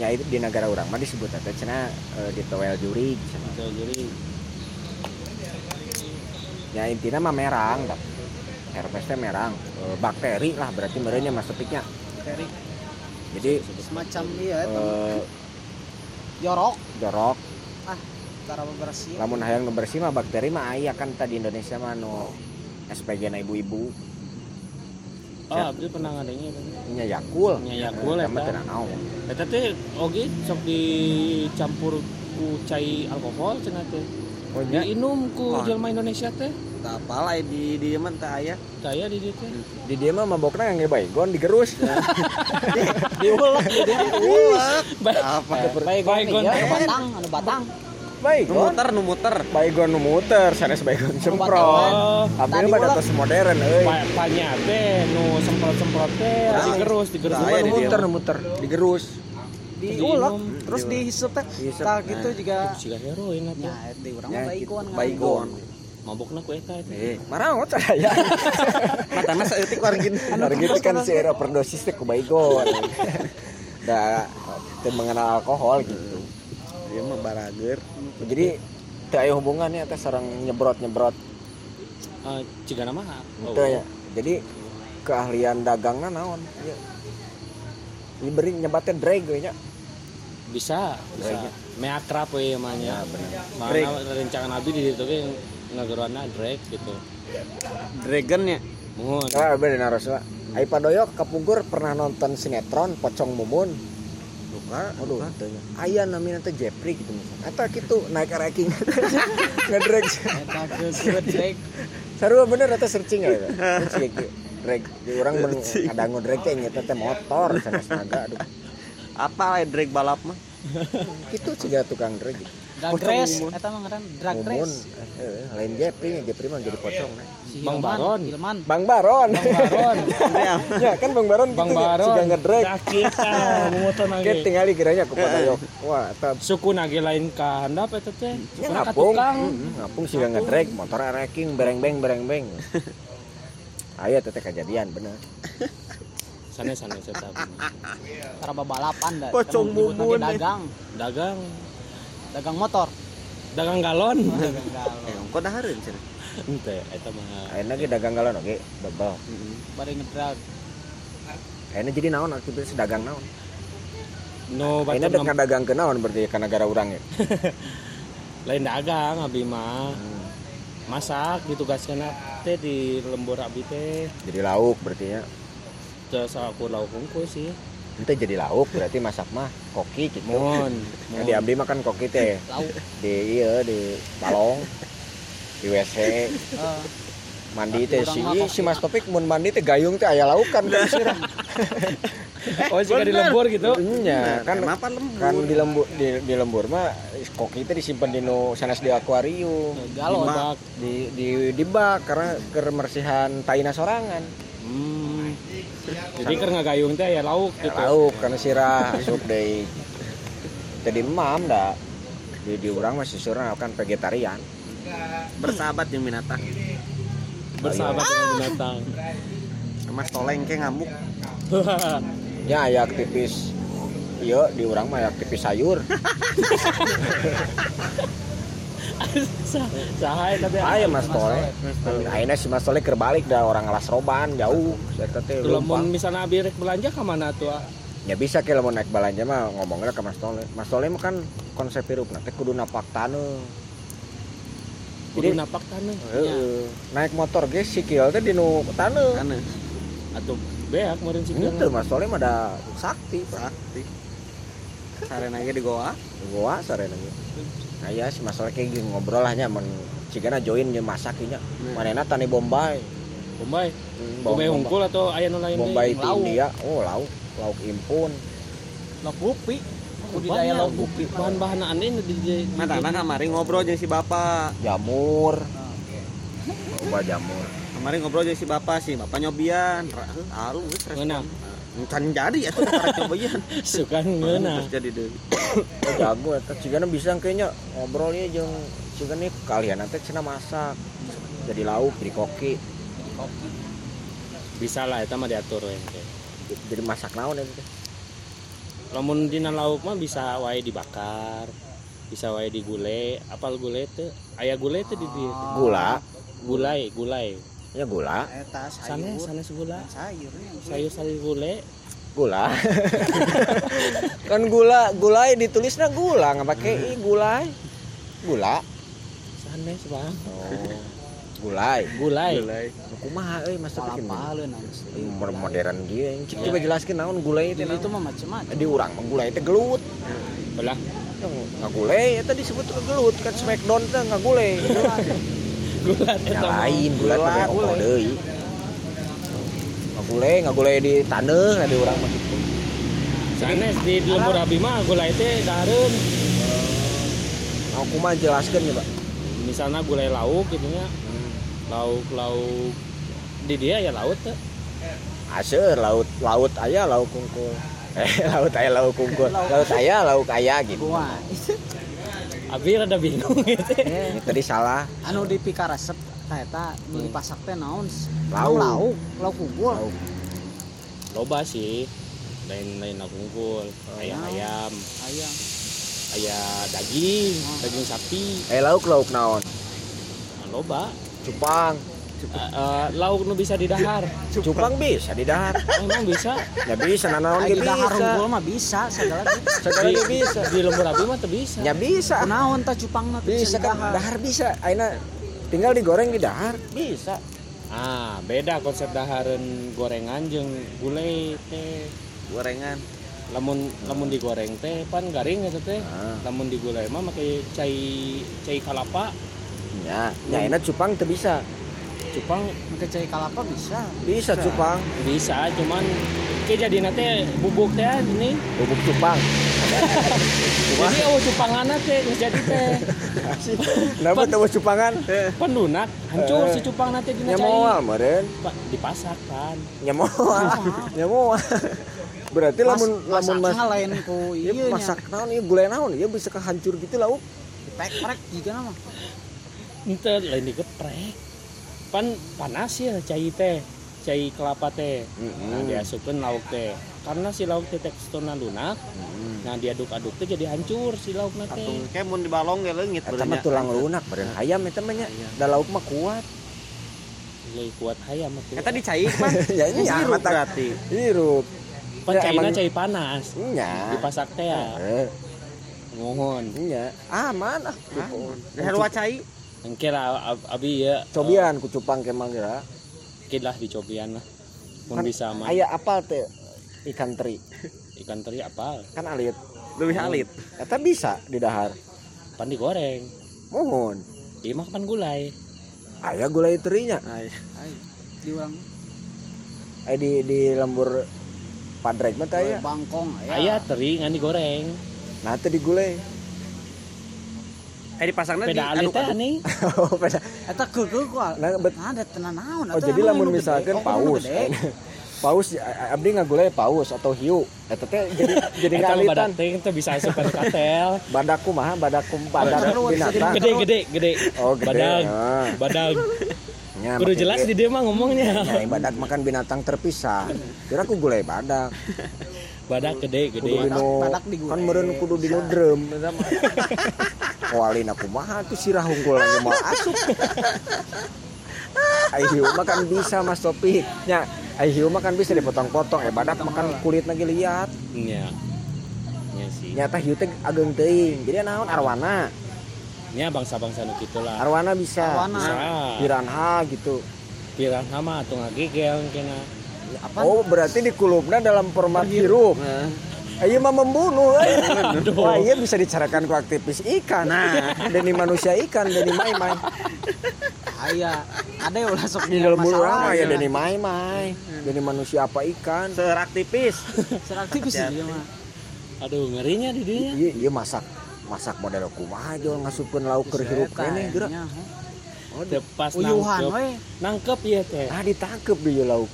S2: nya itu di negara urang mah disebut eta cenah eh, di toel juri cenah.
S4: Tuh, Jadi
S2: ya intinya mah merang dah herpes teh merang. Eh, bakteri lah berarti merenya Mas Topiknya
S1: Terik
S2: jadi
S1: semacam iya eta
S2: eh,
S1: jorok.
S2: jorok.
S1: Ah cara bebersih
S2: lamun hayang nu bersih mah bakteri mah aya kan tadi Indonesia mah nu SPG na ibu-ibu
S4: oh Abdul pernah ngadengnya kan.
S2: nya Yakul
S4: Nya
S2: mah
S4: eta.
S2: teu naon
S4: Eta teh oge sok dicampur ku cai alkohol cenah teh.
S2: oh nya
S4: Diinum ku
S3: Oh.
S4: jelema Indonesia teh.
S3: tak apalah di di zaman tak aya
S4: Kaya di dieu teh.
S2: di dia mah mabokna yang baygon digerus
S1: diulek
S3: apa
S4: Baik
S1: Baygon
S4: baik
S1: anu batang anu batang
S2: baygon
S3: muter nu muter
S2: baygon nu muter sanes baygon semprot
S4: Oh,
S2: abdi mah datos modern euy.
S4: Pa- panya teh nu semprot-semprot teh
S3: Nah,
S4: digerus digerus.
S3: Nah,
S2: Cuma
S3: aya
S2: nu
S3: di dia
S2: muter
S3: mah.
S2: nu muter digerus
S1: diulek. terus dihisep teh. Tah gitu juga.
S4: Siga heroin
S1: nya
S4: atuh.
S1: di urang
S2: Ya, (laughs)
S1: mah baygon
S3: baygon
S4: Mabokna ku eta eta.
S3: eh.
S2: Maraot saya
S3: matana saeutik war gini
S2: Hari (laughs) gitu kan si overdosis teh ku baygon (laughs) da teu mengenal alkohol gitu
S3: dia mah barager
S2: jadi teu aya hubungannya teh sareng nyebrot-nyebrot
S4: Eh, cigana mah. Oh.
S2: Itu ya. Jadi keahlian dagangnya naon? Ya. Diberi nyebatnya drag we nya.
S4: Bisa, bisa.
S2: Drag.
S4: Meakrap we namanya. Mana rencangan abi di ditu ge ngageurana drag gitu.
S3: dragon ya
S4: Mun.
S2: Ah, bener naros lah. Ai padoyok kapungkur pernah nonton sinetron Pocong Mumun.
S3: Buka
S2: Aduh, teu nya. Aya namina teh Jeffrey gitu misalnya. Eta kitu naik ranking. (laughs) Ngedrag. Sarua bener eta (laughs) searching ya. Searching. Drag. Di urang men ngadangu drag teh nya teh motor sanes naga aduh.
S3: apa lah drag balap mah
S2: Kitu siga tukang drag gitu.
S1: Drag race eta mah ngaran drag race
S2: Eh, lain Jeffrey nya Jeffrey mah jadi pocong. nah.
S1: si
S4: Bang Baron.
S1: Hilman
S2: Bang Baron.
S4: Bang Baron. (laughs)
S2: ya kan Bang Baron
S4: Bang
S2: gitu,
S4: Baron.
S2: Siga ngedrag.
S4: Kita (laughs)
S2: tinggali kiranya ke Padayok. Wah, eta
S4: Suku nage lain ka handap eta teh. ka
S2: ngapung.
S4: tukang.
S2: Mm, ngapung siga ngedrag, motor racking bereng-beng bereng-beng. aya teh kejadian bener (laughs)
S4: sana sana saya
S1: Cara balapan dah.
S3: Pocong bumbun,
S1: lagi
S3: eh.
S1: dagang,
S4: dagang
S1: dagang motor.
S4: dagang galon
S1: Dagang galon.
S3: Eh, engko dahareun cenah.
S4: ente eta mah
S2: ayeuna ge dagang galon oge bebel
S1: Bari ngedrag.
S2: ayeuna jadi naon aktivitas dagang naon
S4: no batur
S2: dek dagang ke naon berarti ka negara urang ya (laughs)
S4: lain dagang abi mah
S2: Hmm.
S4: masak ditugaskan teh di lembur abi teh
S2: jadi lauk berarti ya
S4: terus aku lauk unggul sih
S2: itu jadi lauk berarti masak mah koki gitu
S4: mon
S2: Nah, di abdi makan koki teh
S1: Lauk.
S2: di iya di balong di WC
S1: Eh,
S2: mandi teh si si Mas Topik mun mandi teh gayung teh aya laukan kan sirah. (laughs)
S4: oh sih di lembur gitu
S2: Nya kan
S3: apa lembur?
S2: kan di lembur di, di lembur mah koki teh disimpan di nu sanes di akuarium
S1: galon.
S4: Dibak.
S2: di di di bak karena kemersihan taina sorangan
S4: hmm. Jadi karena gayung teh ya lauk gitu.
S2: lauk karena sirah asup deui. Tadi mam dah di di urang masih surah kan vegetarian.
S3: Bersahabat jeung binatang.
S4: bersahabat dengan binatang.
S3: Mas Toleng ke ngamuk. (laughs)
S2: ya aya aktivis. Iya di urang mah aktivis sayur (laughs)
S4: Sah- saha eta teh
S2: Aya Mas Tole. Akhirnya si Mas Tole kerbalik dah orang alas roban jauh.
S4: Lamun
S2: lumpang.
S4: misalnya abi belanja ke mana tuh ah?
S2: Ya bisa ke mau naik balanja mah ngomongnya ke Mas Tole. Mas Tole mah kan konsep hirup teh kudu napak
S4: kudu
S2: Jadi-
S4: napak tanah
S2: Heeh. Naik motor ge sikil teh di nu taneuh.
S3: Kana
S4: atau beak meureun sih
S2: Itu Mas Tole mah ada sakti,
S3: sakti. Sarena ge di goa.
S2: Gua sarena ge. Nah ya si Mas Tole kayak gini ngobrol lah nya mun cigana join jeung masak ieu nya. Manehna tani Bombay.
S4: Bombay
S2: Hmm,
S4: Bombay hungkul atau aya nu lain
S2: Bombay
S4: deui?
S2: ti India. Oh, lauk, lauk impun.
S1: Lauk upi. Budidaya lauk upi.
S4: bahan-bahan aneh nu di di-
S3: Matana kamari ngobrol jeung si bapak.
S2: jamur coba jamur
S3: Kemarin ngobrol jeung si bapak sih, bapak nyobian. Alus respon. Can jadi ya tuh karek nyobian.
S4: suka
S3: Terus jadi deui.
S2: oh, jago. Eta cigana bisa kayaknya. Ngobrol ya jeung cigana kalian nanti cina masak. Jadi lauk jadi koki.
S4: Bisa lah eta mah diatur we teh
S2: jadi masak naon itu teh
S4: lamun dina lauk mah bisa wae dibakar bisa wae digule apal gule teh? Aya gule teh di di
S2: gula.
S4: Gulai gulai
S2: ya gula.
S1: Eta
S4: sana
S1: sayur.
S4: sana gula.
S1: Sayur.
S4: sayur sayur gule
S2: gula. (laughs) Kan gula gulai ditulisnya gula nggak pakai i gulai gula.
S4: Sanes bang.
S2: Oh gulai.
S4: Gulai.
S3: Gulai.
S2: kumaha euy mas tapi
S1: Pala-pala nang.
S2: modern dia cik coba jelaskeun naon gulai teh naon.
S1: itu mah macam-macam.
S2: di urang mah gulai teh gelut.
S4: Belah.
S2: Nggak gulai itu disebut gelut kan smackdown teh nggak gulai
S4: gulat eta mah
S2: lain gulai
S3: Gula,
S2: pakai opo deui gulai nggak gulai di taneuh nah di urang mah gitu
S4: sanes di lembur abi mah gulai teh dahareun
S2: aku mah jelaskeun ya pak.
S4: Misalnya gulai lauk gitu nya lauk lauk di dia ya laut teh
S2: Aseur laut laut aya lauk kungkul (laughs) eh laut aya lauk kungkul (laughs) laut aya lauk aya gitu. (laughs)
S4: abi rada bingung gitu.
S1: Eh,
S2: tadi salah.
S1: Anu di pika resep eta nu dipasak teh naon?
S2: Lauk.
S1: Lauk, lauk.
S2: Lauk.
S4: loba sih. Lain lain lauk unggul. Ayam ayam.
S1: Ayam.
S4: ayam daging daging sapi.
S2: Eh lauk lauk naon?
S4: Loba.
S2: Cupang
S4: Eh, eh, lauk nu bisa didahar.
S2: Cupang bisa di dahar
S4: emang bisa?
S2: Ya bisa nanaon ge
S1: di dahar
S2: bisa.
S1: unggul mah bisa segala
S2: segala ge bisa.
S4: Di lembur abi mah teu bisa.
S2: Ya bisa.
S1: Kunaon tah cupangna teh
S2: bisa kan?
S1: dahar.
S2: dahar bisa. Aina tinggal digoreng di dahar. Bisa.
S4: Ah beda konsep dahareun gorengan jeung gulai teh.
S3: Gorengan.
S4: lamun lamun digoreng teh pan garing eta teh.
S2: Ah.
S4: lamun digulai mah make cai cai kalapa.
S2: Ya ya aina cupang teu bisa
S4: cupang
S1: Make cai kalapa? Bisa.
S2: bisa cupang
S4: bisa cuman ke jadi teh bubuk teh ini.
S2: Bubuk cupang (laughs)
S4: jadi cupanganna teh geus jadi teh. (laughs)
S2: Kenapa tahu cupangan (laughs)
S4: pan lunak hancur si cupang nanti dina
S2: nya moal
S4: cai
S2: meureun.
S4: Pa- dipasak kan
S2: nya moal nya moal berarti lamun lamun mas
S1: lain ku
S2: Iya
S1: ieu
S2: masak naon ieu gulai naon ieu bisa kehancur gitu lauk
S1: Dipek-prek juga nama.
S4: ente lain digeprek pan panas ya cai teh cai kelapa teh
S2: Mm-mm.
S4: nah diasupkan lauk teh karena si lauk teh teksturna lunak
S2: Mm-mm.
S4: nah diaduk-aduk teh jadi hancur si laukna teh
S3: Atuh kayak mun dibalong ge leungit
S2: Eta mah tulang lunak beren ayam eta mah nya. Da lauk mah kuat.
S4: Leuwih kuat hayam atuh
S3: Eta dicaik mah. (laughs)
S2: Ya ini
S3: Hirup
S2: amat
S3: berarti.
S2: Hirup.
S4: pan
S2: Ya,
S4: caina
S2: emang-
S4: cai panas
S2: Nya.
S4: dipasak teh ya
S2: Eh,
S4: mohon
S2: nya. Aman ah.
S3: Dah dua cai.
S4: engke lah ab- abi ya
S2: Cobian ku cupang ke mangga.
S4: Mungkin lah dicobian lah mun
S2: Kan
S4: bisa mah
S2: Aya apal teh ikan teri.
S4: ikan teri apa
S2: Kan alit.
S3: Lebih alit.
S2: Eta bisa di dahar.
S4: pan digoreng
S2: Mohon.
S4: iya mah pan gulai
S2: Aya gulai terinya.
S3: Ay.
S1: Ay, di
S2: Eh di di lembur padrek mah teh aya.
S1: bangkong
S4: aya teri ngan digoreng
S2: Nah teh digulai.
S3: Eh dipasangna di
S4: beda alit teh aneh (laughs)
S2: Oh, beda.
S1: eta keukeu ku
S2: Nah, bet-
S1: ada tenan naon
S2: Oh jadi lamun
S1: nu gede.
S2: misalkan paus. (laughs) paus a- abdi ngagulai paus atau hiu. Eta teh jadi (laughs) jadi
S4: badak
S2: ngalitan.
S4: teh itu bisa asupan katel
S2: Badakku mah badakku badak
S1: Terus,
S2: binatang.
S4: gede gede gede
S2: Oh gede.
S4: badag
S2: Ah.
S4: badag
S2: Nya,
S4: kudu jelas di dia mah ngomongnya
S2: Nyai badak makan binatang terpisah. Kira aku gulai badak.
S4: Badak gede
S2: Kudu
S4: gede
S2: dino
S1: badak digulai.
S2: kan meureun kudu dino drum (laughs) eta mah. Kualina kumaha tuh sirah unggul lagi mau asup. (laughs) Ai hiu mah kan bisa Mas Topik. Nya, ai hiu mah kan bisa dipotong-potong. Eh badak makan kulit lagi liat.
S4: iya iya sih
S2: Nyata hiu teh ageng teuing. Jadi naon arwana.
S4: nya bangsa-bangsa nu kitu lah
S2: Arwana bisa.
S1: Arwana.
S4: bisa
S2: Piranha gitu.
S4: pirang sama atau ngagegel kena
S1: Apa?
S2: Oh, berarti di kulubna dalam format hirup. Ayo mah membunuh. eh. Wah, iya bisa dicarakan ku aktivis ikan. Nah, deni manusia ikan, deni mai-mai.
S1: Aya, ada yang ulah sok
S2: Di dalam bulu
S1: masalah.
S2: orang ya deni mai-mai. Deni manusia apa ikan.
S3: Seraktivis.
S1: Seraktif sih dia mah.
S4: aduh ngerinya di dinya
S2: Iya, iya masak masak model kumaha jual ngasupkeun lauk keur hirup kene geura. Oh,
S4: Teu pas
S1: Uyuhan
S4: nangkep
S1: we.
S4: nangkep ya teh
S2: Ah ditangkep di lauk.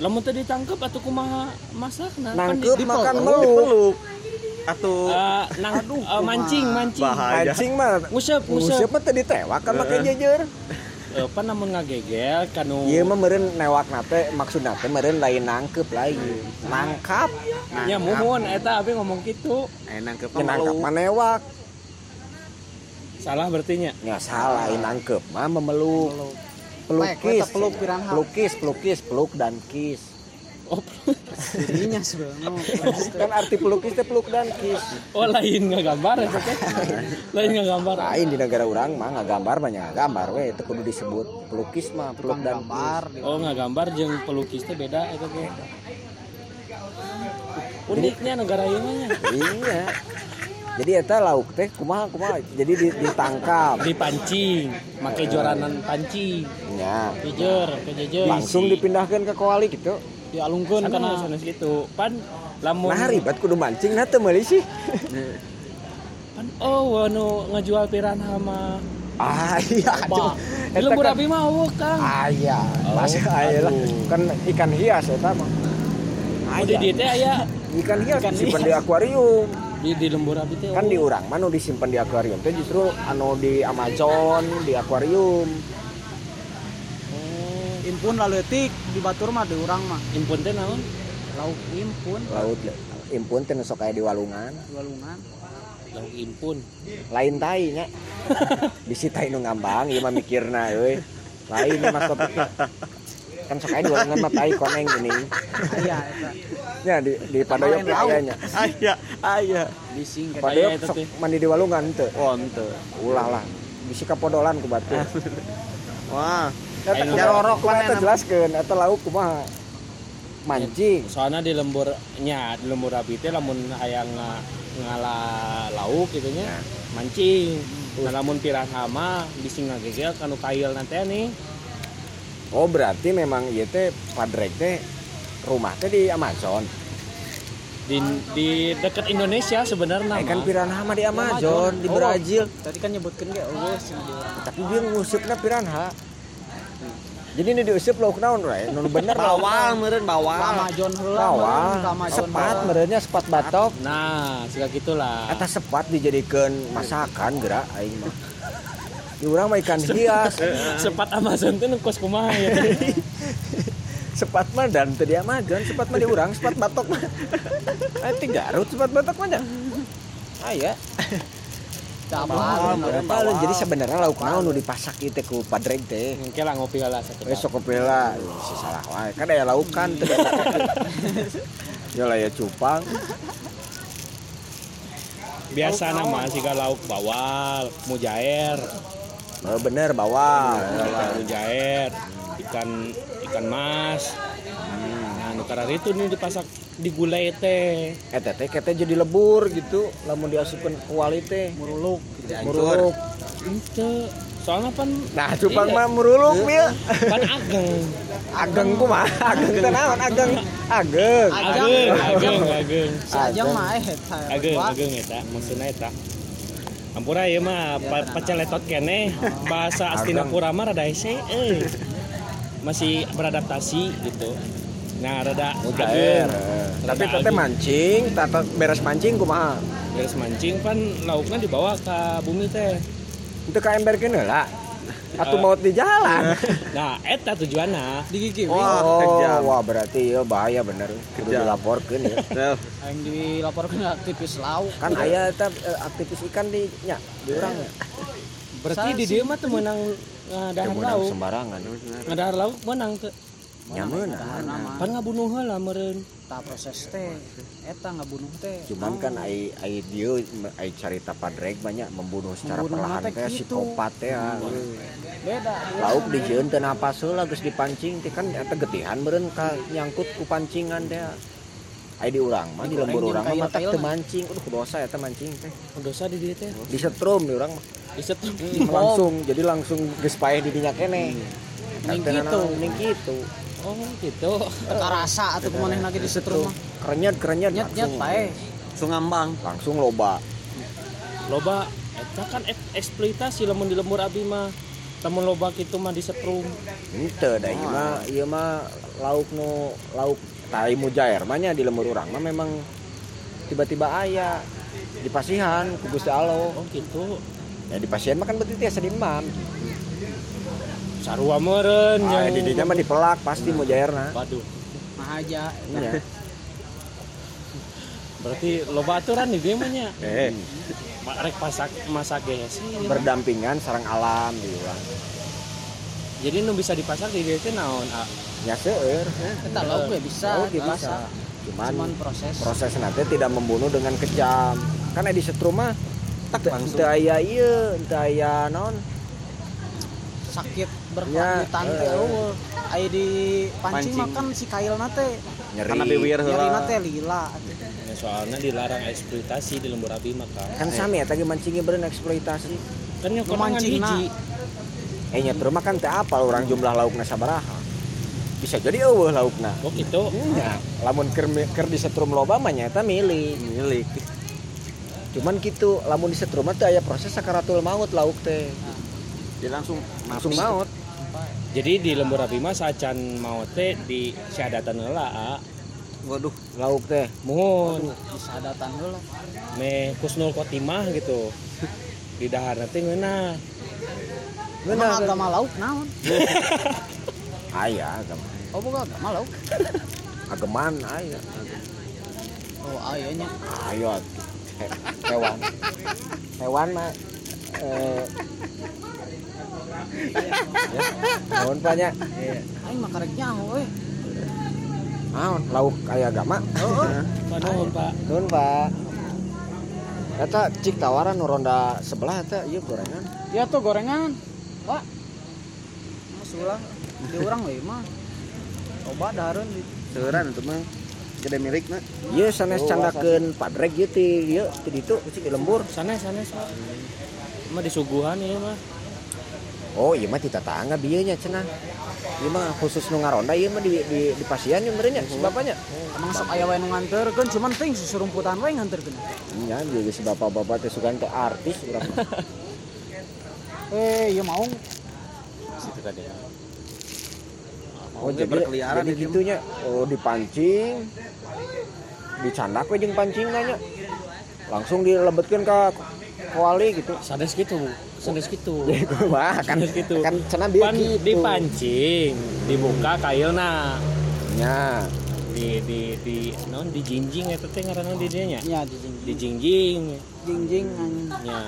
S4: Lamun teh ditangkep atau kumaha masakna Kan
S2: Nangkep
S4: di-
S2: makan meluk.
S3: Peluk. Atuh
S4: Eh, nang eh, mancing mancing
S3: bahaya.
S2: Mancing mah
S4: ngusep
S2: Ngusep
S4: ngusep
S2: mah teh ditewak kan make jejer.
S4: Eh, apa namun ngagegel kanu
S2: Ieu mah meureun newak nate maksudna teh meureun lain nangkep lain. Nangkap.
S4: nya muhun eta abi ngomong gitu
S3: Eh nangkep
S2: Nya nangkap
S3: malu.
S2: mah newak.
S4: salah berarti nya
S2: Ya salah lain nangkep mah memeluk.
S1: Baik,
S2: Pelukis.
S1: peluk piranha.
S2: Pelukis, pelukis, peluk dan kiss.
S4: oh,
S1: Dirinya sebenarnya. (laughs)
S2: Kan arti pelukis teh peluk dan kiss.
S4: oh lain ngagambar eta teh lain ngagambar
S2: Lain di negara orang mah ngagambar banyak ngagambar we itu kudu disebut pelukis mah peluk dan
S1: gambar.
S4: oh ngagambar jeung pelukis teh beda eta teh uniknya negara ieu mah nya.
S2: Iya. Jadi eta lauk teh kumaha kumaha. Jadi di- ditangkap.
S4: dipancing make joranan pancing
S2: Ya.
S4: jejer ke jejer
S2: Langsung dipindahkan ke koali gitu.
S4: dialungkeun
S2: Sana.
S4: kana sanes gitu pan lamun
S2: Nah ribet kudu mancing nah teu meuli sih.
S4: pan oh anu ngajual piranha mah
S2: Ah iya.
S4: di lembur
S2: kan-
S4: api mah eueuh kang
S2: Ah iya.
S4: Oh,
S2: Masih aya lah.
S4: aduh.
S2: Kan ikan hias eta mah.
S4: oh di dieu teh aya
S2: Ikan hias
S1: Ikan
S2: disimpan
S1: hias.
S2: di akuarium.
S4: Di di lembur api teh
S2: Kan di
S4: oh.
S2: urang mah nu disimpan di akuarium teh justru anu di Amazon di akuarium.
S4: oh
S1: Impun lalu etik di batur mah di urang mah.
S4: impun teh naon
S1: Lauk impun,
S2: Laut impun teh sok aya di walungan.
S1: walungan.
S4: lauk impun
S2: Lain tai nya. (laughs) Bisi tai nu ngambang ieu mah mikirna euy. Lain mas topik. Kan di walungan mah tai koneng gini.
S1: Aya eta.
S2: Ya di di Padoyok
S1: laut.
S2: aya.
S3: Aya.
S1: Bising kan.
S2: Padoyok
S4: Aya eta
S2: sok mandi di walungan teu.
S3: Oh, ente.
S2: Ulah lah. Bisi kapodolan ku batu. (laughs)
S3: Wah, Jarorok mana
S2: eta jelaskeun eta lauk kumaha? Mancing.
S4: soalnya di lembur nya di lembur api teh lamun aya nga, ngala lauk gitu nya mancing nah lamun piranha mah bisi ngagegel kanu kail nanti nih
S2: Oh berarti memang ieu teh padrek teh rumah teh di Amazon.
S4: di di dekat Indonesia sebenarnya
S2: Eh kan piranha mah di Amazon, di
S1: Oh.
S2: Brazil.
S1: Tadi kan nyebutkeun ge eueuh sih di urang.
S2: Tapi dia ngusupna piranha. Jadi ini diuseup lauk naon we? Nu bener
S3: bawal
S1: Ka
S3: bawal.
S1: Amazon heula.
S2: Bawal.
S1: Amazon
S2: Sepat merenya sepat batok.
S4: nah suka gitulah
S2: Eta sepat dijadikan masakan geura aing mah. Di urang mah ikan hias. (laughs)
S4: sepat Amazon tuh kos kumaha ya? (laughs)
S2: Sepat mah dan mah jangan sepat mah di urang sepat batok mah. (laughs) Nanti garut sepat batok mah dah. Aya.
S1: Apa?
S2: Bawal, jadi sebenarnya lauk naon nu dipasak ieu teh ku padreg teh?
S4: Mungkin lah ngopi lah satu.
S2: besok kopela si salah wae. Kan aya lauk kan ya lah ya cupang.
S4: Biasa nama sih lauk bawal, mujair,
S2: oh, bener bawal
S4: ikan mujair, ikan ikan mas. Nah, nu karena itu nih dipasak di gulai teh.
S2: eta teh kete jadi lebur gitu lamun diasupkeun ku wali teh
S1: Muruluk.
S2: muruluk
S4: Itu soalnya pan
S2: nah cupang
S4: Iya.
S2: mah muruluk dia
S4: pan ageng.
S2: ageng ku mah (laughs) ageng teh naon ageng ageng
S4: Ageng, ageng, ageng.
S1: Sajang mah eh eta.
S4: Ageng, ageng eta, maksudnya eta. Ampura ieu mah pa, paceletot keneh bahasa Astinapura mah rada hese euy. Masih beradaptasi gitu. Nah, rada
S2: Mujair.
S4: ageng.
S2: Tapi teteh mancing, tata beres mancing kumaha?
S4: Beres mancing pan lauknya dibawa ke bumi teh.
S2: Itu ka emberkeun heula. Atuh
S4: Eh.
S2: maut di jalan. (laughs)
S4: Nah, eta tujuanna.
S1: Di gigi
S3: Wah.
S2: Oh, wah berarti ya bahaya bener. Kudu
S3: Kejam.
S2: dilaporkeun ya. (laughs)
S1: Yang dilaporkan aktivis lauk.
S2: Kan aya eta eh, aktivis ikan di nya di urang.
S4: Berarti
S1: Sa-
S4: di dia mah teu meunang ngadahar
S2: Kemenang
S4: lauk.
S2: sembarangan.
S4: Ngadahar lauk menang teu.
S2: Nyamun.
S1: nama.
S4: Pan ngabunuh heula meureun.
S1: Ta proses teh. Eta ngabunuh teh.
S2: Cuman kan ai ai dieu ai carita padreg banyak membunuh secara
S1: Membunuh
S2: perlahan
S1: teh gitu.
S2: psikopat teh. ah.
S1: beda.
S2: Lauk dijieun teu napas heula geus dipancing teh kan eta getihan meureun ka nyangkut ku pancingan teh. Ai di urang mah di lembur urang mah matak teu mancing. Udah dosa eta mancing teh.
S4: Dosa di dia teh.
S2: Disetrum di urang mah.
S4: Disetrum.
S2: langsung jadi langsung geus paeh di dinya kene.
S1: Mending
S2: Eta
S1: gitu.
S2: Mending gitu.
S4: Oh, gitu.
S1: Teka rasa atau ke mana lagi disetrum mah.
S2: Kerenyet kerenyet
S1: Nyet nyet
S2: langsung.
S1: pae.
S3: Sungambang.
S2: Langsung loba.
S4: loba eta kan ek- eksploitasi lamun di lembur abi mah tamun loba kitu mah disetrum
S2: Henteu da ieu mah ieu mah lauk nu lauk tai mujair mah nya di lembur urang mah memang tiba-tiba aya di pasihan ku Gusti Allah.
S4: oh gitu
S2: Ya di pasihan mah kan berarti tiasa di imam.
S4: Sarua meureun
S2: Ah,
S4: yang
S2: di dinya mah dipelak pasti mujairna.
S4: waduh
S1: Mah aja.
S2: Iya.
S4: berarti loba aturan di dia mah nya
S2: Eh,
S4: Ma- rek pasak masak ge sih
S2: berdampingan sarang alam di urang.
S4: jadi nu bisa dipasak di dia teh naon ah
S2: Ya seueur.
S1: Eta lauk gue bisa.
S2: Lauk ge
S1: dimasak.
S2: bisa. Cuman
S1: Cuman proses.
S2: proses nanti tidak membunuh dengan kejam karena di setrum mah tak
S3: langsung.
S2: teu aya ieu teu
S1: sakit
S2: Ya,
S1: berkelanjutan teh
S2: eh.
S1: eueuh. Aya di pancing
S3: Pancing.
S1: mah kan si kailna teh
S2: nyeri
S3: Karena biwir heula.
S1: nyarina teh lila.
S4: Ya, soalnya dilarang eksploitasi di lembur abi mah kan
S2: sami eta ge mancingnya beureun eksploitasi
S4: kan yang
S1: mancingna.
S4: hiji
S2: eh nya teu mah kan teu apal urang jumlah laukna sabaraha bisa jadi eueuh laukna
S4: oh gitu
S2: nya lamun keur keur di setrum loba mah nya eta milik
S3: Milik.
S2: cuman gitu lamun di setrum mah teu aya proses sakaratul maut lauk teh
S3: Dia langsung
S2: langsung maut
S4: jadi di lembur abi mah sacan mau teh di syahadatan ah.
S3: Waduh.
S2: lauk teh
S4: muhun
S1: Disadatan heula.
S4: me kusnul khotimah gitu di dahar nanti ngeunah
S1: Emang agama lauk naon? (laughs)
S2: aya agama
S1: Oh bukan agama lauk.
S2: ageman aya
S1: Oh ayahnya.
S2: ayo hewan hewan mah eh naon pak nya
S1: Aing mah karek nyaho eh.
S2: naon lauk aya agama
S4: Panuhun pak
S2: Nuhun pak Eta cik tawaran nu ronda sebelah eta ieu gorengan.
S1: Ya tuh gorengan. Pak. Mas ulah di urang we mah. Coba dahareun di
S3: Seuran itu mah. Gede milik na.
S2: Ieu sanes candakeun padreg ieu ti ieu ti ditu cik di lembur.
S4: sana pak mah disuguhan ya mah
S2: Oh iya mah tita tangga bieu nya cenah. Ieu mah khusus nu ngaronda ieu mah di di, di pasian ieu meureun nya si bapaknya.
S1: Emang sok aya wae nu nganterkeun cuman teuing susurumputan wae nganterkeun.
S2: Nya dia si bapak-bapak teh sugan teh artis urang. (laughs)
S1: Eh, ieu mau
S4: situ tadi
S2: Oh jadi
S3: berkeliaran
S2: jadi
S3: ini
S2: gitu nya. Oh dipancing. Dicandak we jeung pancingna nya. Langsung dilebetkeun ka kuali gitu.
S4: sanes gitu sanes gitu (laughs)
S2: gua mah kan
S4: Sanes gitu
S2: kan cenah
S4: pan
S2: gitu.
S4: dipancing dibuka kailna
S2: nya
S4: di di di non di jinjing eta teh ngaranna di dieu nya
S1: di jing
S4: di jingjing
S1: jing jing anjing.
S4: nya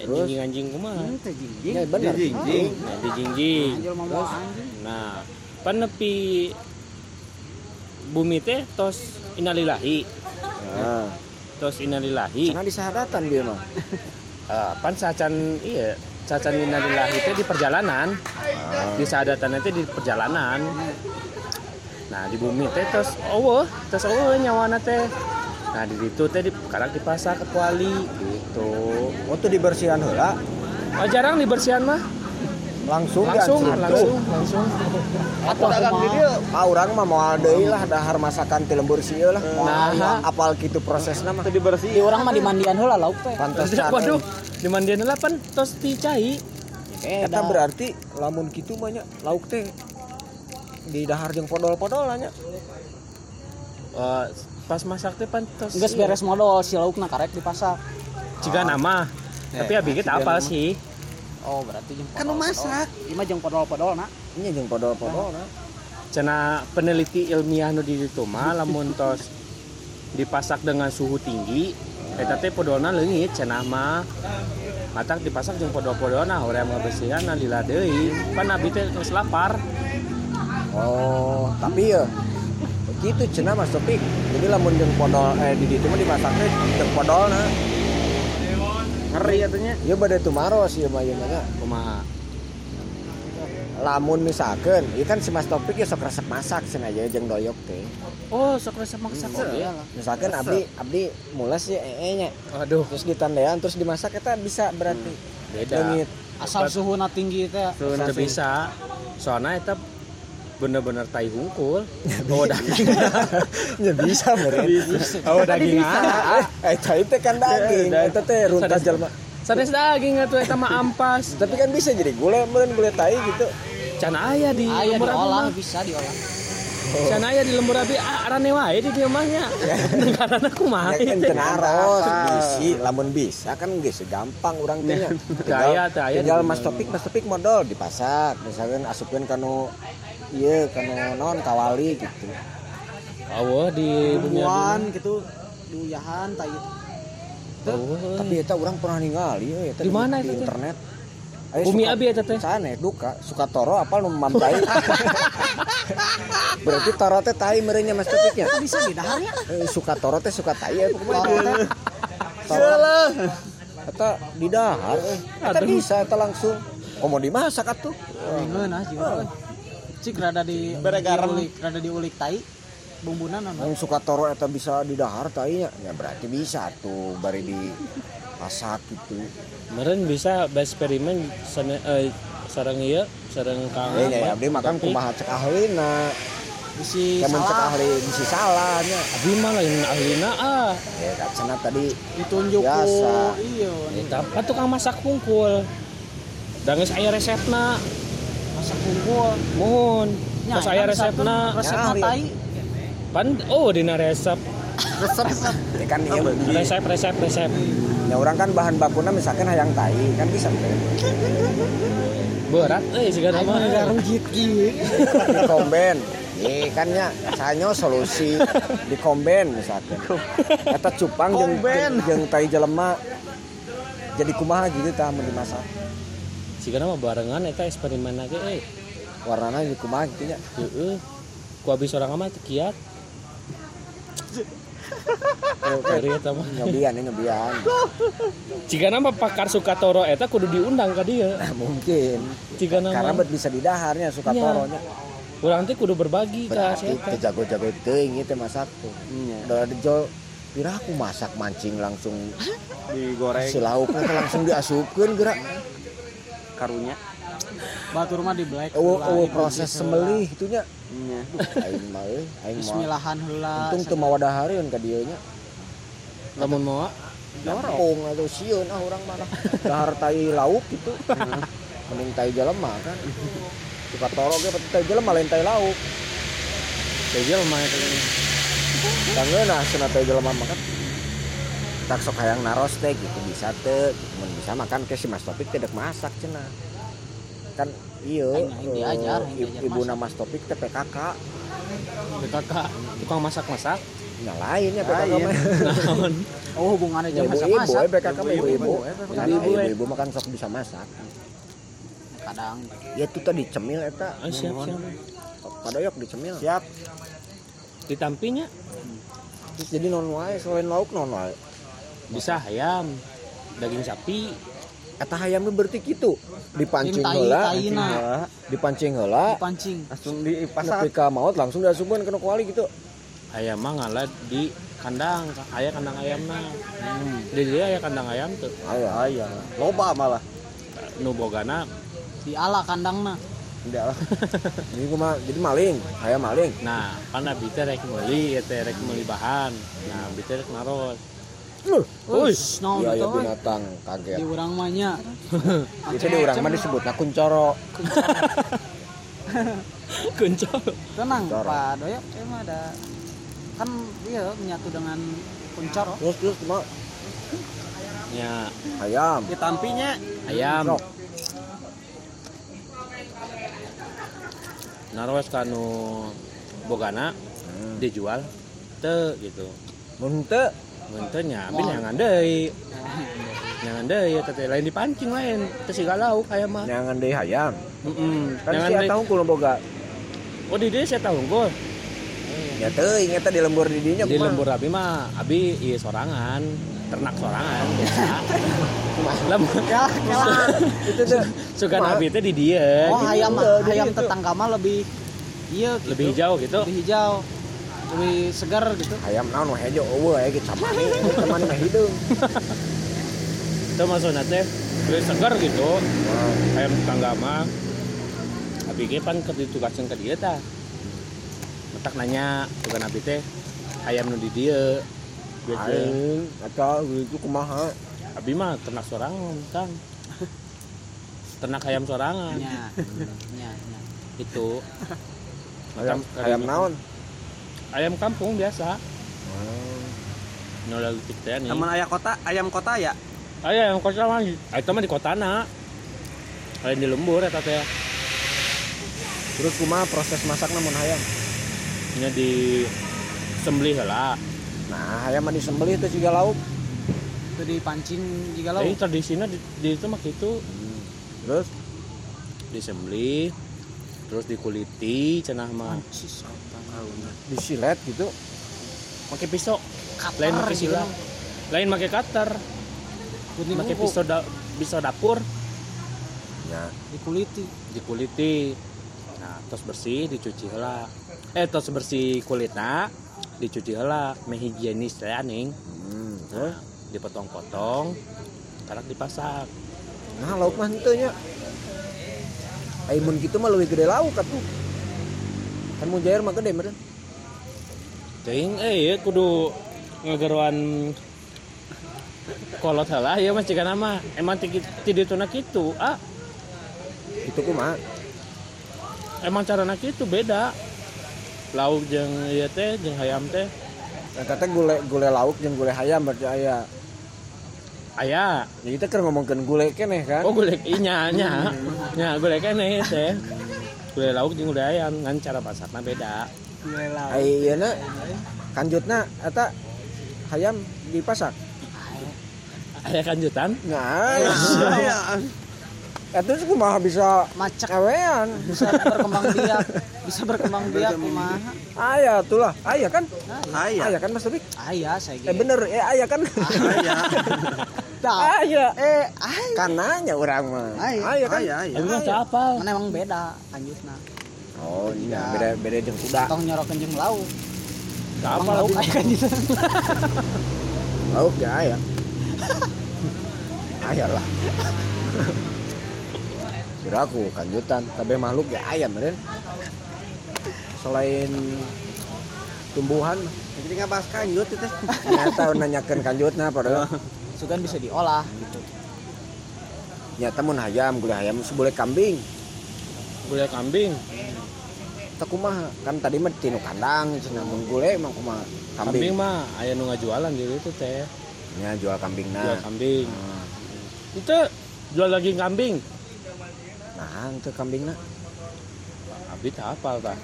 S4: Eh,
S2: Terus?
S4: jinjing anjing kumaha?
S1: Hmm, teh jing jing.
S2: ya bener
S3: Jinjing.
S4: nah di
S1: mau anjing.
S4: nah pan nepi bumi teh tos innalillahi.
S2: Nah
S4: tos innalillahi.
S2: Karena disahadatan dia mah (laughs)
S4: Eh, pan sacan? Iya sacan innalillahi teh di perjalanan. Di saadatan teh di perjalanan. Nah di bumi teh tos eueuh tos eueuh nyawana teh. Nah di situ teh di sekarang dipasang ke kuali gitu.
S2: Waktu dibersihan heula?
S4: Oh, jarang dibersihan mah
S2: langsung
S4: langsung
S2: diancur.
S4: langsung langsung.
S3: Aku dagang di dia.
S2: ah orang mah moal deui lah dahar masakan ti lembur lah.
S4: Nah.
S2: nah. apal kitu prosesna mah.
S3: Itu dibersih.
S1: Di orang mah dimandian heula lauk teh.
S2: pantes
S4: waduh di mandian lah pan tos dicai.
S1: Eh,
S2: Eta berarti lamun kitu banyak lauk teh. Di dahar jeung podol-podol nya.
S4: Eh, pas masak teh pan tos
S1: Geus beres modal si laukna karek dipasak.
S4: jika nama. Tapi abi kita apa sih
S1: Oh, berarti jeung
S3: Kan masak.
S1: Ieu mah jeung podol-podol na.
S2: Nya jeung podol-podol nah.
S4: cina peneliti ilmiah nu di ditu mah (laughs) lamun tos dipasak dengan suhu tinggi eta teh podolna leungit cenah mah matak dipasak jeung podol-podolna hoream ngabersihan na lila deui pan abi teh geus lapar
S2: Oh, tapi ya begitu cenah Mas Topik. Jadi lamun jeung podol eh di ditu mah dimasak teh jeung podolna.
S3: Ngeri.
S2: Ieu bade tumaros ieu mah ieu mah
S4: kumaha
S2: Lamun misalkan, ieu kan si Mas Topik ya sok resep masak cenah aya jeung doyok teh.
S4: oh sok resep masak oge
S2: Misalkan abdi abdi mules ya ee nya.
S4: aduh
S2: Terus ditandean terus dimasak eta bisa berarti.
S4: beda
S2: Leungit.
S1: Asal suhuna tinggi teh.
S4: Teu bisa soalnya eta bener-bener tai hungkul. (laughs) Oh daging. (laughs)
S2: Ya bisa meureun.
S4: oh daging ah
S2: Eh, eta itu kan (laughs) daging, eta teh runtas jalma.
S4: sanes daging atuh eta mah ampas.
S2: Tapi kan bisa jadi gule, meureun gule tai gitu.
S4: can aya di
S1: Aya
S4: lembur abi
S1: diolah
S4: mah.
S1: bisa diolah.
S4: can aya di lembur abi arane wae di dieu mah nya. Negarana kumaha
S2: Ya kan
S4: teh.
S2: tenaros bisi, lamun bisa kan geus gampang urang teh Tinggal
S4: di
S2: Mas Topik, Mas Topik modal dipasak, misalkan asupkeun kanu ieu kanu non kawali gitu.
S4: Awah di bumi abi
S1: Buan gitu diuyahan tai.
S4: Eueuh.
S2: Tapi eta urang pernah ningali euy eta
S4: Di mana
S2: di
S4: teh?
S2: internet. Aya
S4: Bumi
S2: suka-
S4: abi eta teh?
S2: Sana duka, suka toro apal nu mampai. (laughs) Berarti toro teh tai merenya Mas Topiknya.
S1: Bisa di daharnya.
S2: Eh, suka toro teh suka tai ya pokoknya.
S1: Toro.
S2: Eta di dahar eh. Eta bisa eta langsung. Oh mau dimasak atuh.
S1: Bingeun ah jiwa. Cik rada di
S3: Bare garam.
S1: diulik, rada diulik tai. Bumbunan anu.
S2: Yang suka toro eta bisa di dahar tai nya. Ya berarti bisa tuh bari di masak gitu.
S4: meureun bisa bereksperimen sana eh, sareng ieu sareng kang
S2: Eh ya abdi makan kumaha cek ahlina.
S1: Isi
S2: Kemun cek
S1: salah
S2: ahli bisi salah nya.
S4: abi mah lain ahlina ah
S2: Ya kan cenah tadi
S1: ditunjuk
S2: Biasa.
S1: iya
S4: eta kan tukang masak hungkul da geus aya resepna mohon.
S1: Nya,
S4: Terus aya
S1: kan
S4: resepna
S1: Resepna
S2: Nyari.
S1: tai.
S4: pan oh dina resep.
S2: Ya kan ieu
S4: resep. resep resep
S2: Ya orang kan bahan bakuna misalkan hayang tai kan bisa
S4: berat eh nama
S1: mah runggit kieu.
S2: di komben. Iya kan ya, sanyo solusi. Di komben misalkan. Eta cupang jeung jeung- jeung tai jelema. Jadi kumaha gitu tah mun dimasak.
S4: Siga nama barengan eta eksperimen lagi eh
S2: Warnana jadi kumaha gitu nya.
S4: heeh ku abis orang teu kiat Dari eta mah.
S2: Nyobian ini nyobian.
S4: Jika nama pakar Sukatoro eta kudu diundang ka dia.
S2: Nah, (laughs) mungkin.
S4: Jika
S2: Karena
S4: nama
S2: bet bisa di daharnya suka
S4: Iya.
S2: toronya.
S4: urang teh kudu berbagi ka
S2: teu jago-jago teuing ieu teh masak tuh.
S3: Iya.
S2: Udah dijol Pira aku masak mancing langsung
S3: Digoreng
S2: si langsung diasupkeun gerak.
S3: Karunya.
S1: Batur mah di black.
S2: Eueuh
S1: di
S2: proses sembelih itunya.
S3: Iya.
S2: Aing mah euy,
S1: heula.
S2: aing mah.
S1: Bismillahan heula.
S2: Untung teu mawa dahareun ka dieu nya.
S4: Lamun mau
S2: Gampung atau sieun ah urang mah. Dahar (laughs) tai lauk gitu. Mending tai jelema kan. Suka toro ge tai jelema lain tai lauk.
S4: Tejel mah eta.
S2: Tanggeuna cenah tai jelema mah kan. Tak sok hayang naros teh gitu bisa teu. Mun bisa makan ke si Mas Topik teh dek masak cenah. Kan eh,
S1: diajar
S2: ibu
S1: masak.
S2: nama Mas Topik teh PKK.
S4: BKK tukang masak-masak
S2: Nah lain ya PKK mah.
S4: naon
S1: Oh hubungannya
S2: Ya,
S1: jeung
S2: ibu-ibu
S1: masak-masak.
S2: ya PKK mah ibu-ibu.
S1: Ibu-ibu,
S2: Nah,
S4: ibu-ibu, eh.
S2: Makan sok bisa masak.
S1: Kadang
S2: Ya itu tadi cemil eta.
S4: Ah, siap siap
S2: Padoyok dicemil.
S3: Siap.
S4: ditampinya
S2: Terus jadi non wae selain lauk non wae.
S4: Bisa ayam daging sapi
S2: Eta hayam mah berarti kitu. Dipancing heula. Dipancing heula.
S1: pancing.
S3: Langsung di pasar.
S2: Nepi ka maut langsung diasupan ke kuali gitu.
S4: ayam mah ngalah di kandang ayah kandang ayamna di dia ayah kandang ayam tuh
S2: Aya.
S3: Aya. Loba malah.
S4: nu bogana
S1: Di ala kandangna.
S3: Tidak lah. (laughs)
S2: Jadi gua mah jadi maling, hayam maling.
S4: nah abi teh rek meuli ya rek meuli bahan nah teh rek naros
S2: Loh,
S1: Uish, naon
S2: ya ya
S1: itu we?
S2: binatang
S1: Di
S2: kaget.
S1: urang mah nya. (laughs)
S2: Itu di urang mah disebutna kuncoro. (laughs)
S4: kencok
S1: Tenang,
S2: Kuncoro.
S1: Pak Doyok emang ada kan dia menyatu dengan kuncor.
S2: Terus terus mah
S4: ya
S2: ayam.
S3: Ditampinya
S4: ayam
S2: Sok.
S4: naros kanu bogana
S2: Hmm.
S4: dijual teu gitu
S2: Mun
S1: Wah.
S4: tapi nyangan deui. Nyangan deui ya teh lain dipancing lain. Teu siga lauk aya mah.
S2: nyangan deui hayam.
S4: Heeh.
S2: Kan
S4: Nyangan
S2: si tahu kulo boga.
S4: Oh di dieu saya tahu unggul.
S2: Ya teuing eta di lembur di dinya
S4: Di lembur abi mah abi ieu sorangan, ternak sorangan biasa. (laughs) Lembur.
S1: Ya,
S2: Itu
S4: Sugan
S2: Kumaha?
S4: abi teh di dieu.
S1: Oh,
S2: gitu
S1: hayam hayam
S2: gitu.
S1: tetangga mah lebih iya gitu.
S4: Lebih hijau gitu.
S1: Lebih hijau. Lebih segar gitu.
S2: hayam naon we hejo eueuh aya gitu sama teman mah hideung.
S4: Itu maksudnya teh lebih segar gitu. Ayam tetangga mah. Abi (laughs) ge pan keur ditugaskeun ka dieu tah. Metak nanya sugan abi teh ayam nu di dieu. Gitu.
S2: Aing eta itu kumaha?
S4: Abi mah ternak sorangan, Kang. Ternak ayam sorangan.
S1: Nya.
S4: Itu.
S2: Ayam ayam naon?
S4: Ayam kampung biasa. Nolal teh nih.
S3: Teman ayah kota, ayam kota ya.
S4: Ayam kota mah, itu mah di kotana. Lain di lembur eta teh.
S2: Terus kumaha proses masak namun hayam?
S4: Nya di sembelih heula.
S2: Nah, hayam mah disembelih teh siga lauk.
S1: Itu dipancing juga
S4: Tapi
S1: lo.
S4: tradisinya di, di itu mah gitu.
S2: Terus
S4: Disembelih terus dikuliti cenah mah
S1: Cis,
S2: disilet gitu.
S4: pakai pisau.
S1: Cutter
S4: lain pakai
S1: gitu.
S4: sila lain pakai cutter. Pakai
S1: buku.
S4: pisau da, pisau dapur.
S2: Ya,
S1: dikuliti.
S4: dikuliti. Nah terus bersih dicuci heula eh terus bersih kulitnya dicuci heula meh higienis teh aning
S2: hmm,
S4: nah, dipotong-potong. Karak dipasak
S2: Nah, lauk mah henteu nya. Aimun gitu mah leuwih gede lauk atuh. Kan mujair mah gede meureun.
S4: Teuing eh ieu kudu ngageruan kolot heula ya mas jika nama emang ti ti dituna kitu ah
S2: Itu kumaha?
S4: emang carana kitu beda lauk jeung ieu teh jeung hayam teh
S2: Eta teh gule gule lauk jeung gule hayam berarti aya.
S4: aya
S2: Jadi kita keur ngomongkeun gule keneh kan.
S4: oh gulek inya nya nya gulek keneh teh gulai lauk jeung gulai ayam kan cara masakna beda
S2: Ai ieuna kanjutna eta hayam dipasak.
S4: aya kanjutan
S2: Nah, eta sih kumaha bisa
S1: Macak
S2: ewean.
S1: bisa berkembang biak, bisa berkembang biak kumaha.
S2: Aya tuh lah, aya kan?
S3: Aya.
S2: Aya kan Mas Topik?
S1: Aya saya
S2: Eh bener, eh aya kan?
S3: Aya. (laughs)
S1: Dah.
S2: Aya.
S1: Eh, ay.
S2: Kan nanya urang mah.
S1: Aya.
S2: Aya kan?
S3: Aya, aya.
S4: Apal
S1: Mana emang beda lanjutna.
S2: Oh, iya,
S1: Iya.
S2: beda beda jeung kuda.
S1: Tong nyorokeun jeung lauk.
S4: apal
S1: Emang lauk aya kan gitu.
S2: Lauk ya aya. aya lah. Kira aku kanjutan, kabeh makhluk ya aya meureun. Selain tumbuhan,
S3: Jadi ngabas kanjut itu.
S2: nyata nanyakeun kanjutna padahal (laughs)
S1: Sugan bisa diolah gitu.
S2: nyata mun hayam, gulai hayam sebule kambing.
S4: gulai kambing
S2: Tak kumaha, kan tadi mah tinu kandang, cenah mun gulai emang kumaha
S4: kambing
S2: kambing.
S4: mah aya nu ngajualan di itu teh
S2: Nya jual kambing
S4: jual
S2: nah.
S4: kambing
S2: Nah,
S4: itu jual lagi kambing
S2: Nah, itu kambingna.
S4: abi tak apal tah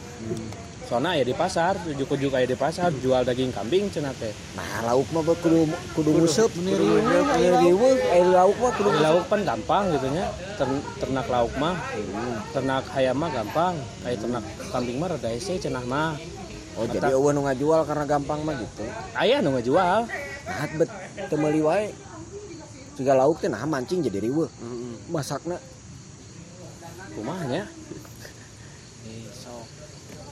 S4: soalnya ya di pasar ujuk-ujuk aya di pasar jual daging kambing cenah teh.
S2: Nah lauk mah kudu kudu
S1: aya
S2: meni
S1: lauk.
S2: mah kudu
S4: lauk kan gampang gitu nya. Ter- ternak lauk mah. Ternak hayam mah gampang. Kayak ternak kambing mah rada ese cenah mah.
S2: Oh jadi eueuh nu ngajual karena gampang mah gitu.
S4: Aya nu ngajual.
S2: Nah bet teu meuli wae. Jika lauk teh nah mancing jadi riweuh. Masakna.
S1: Eh, sok.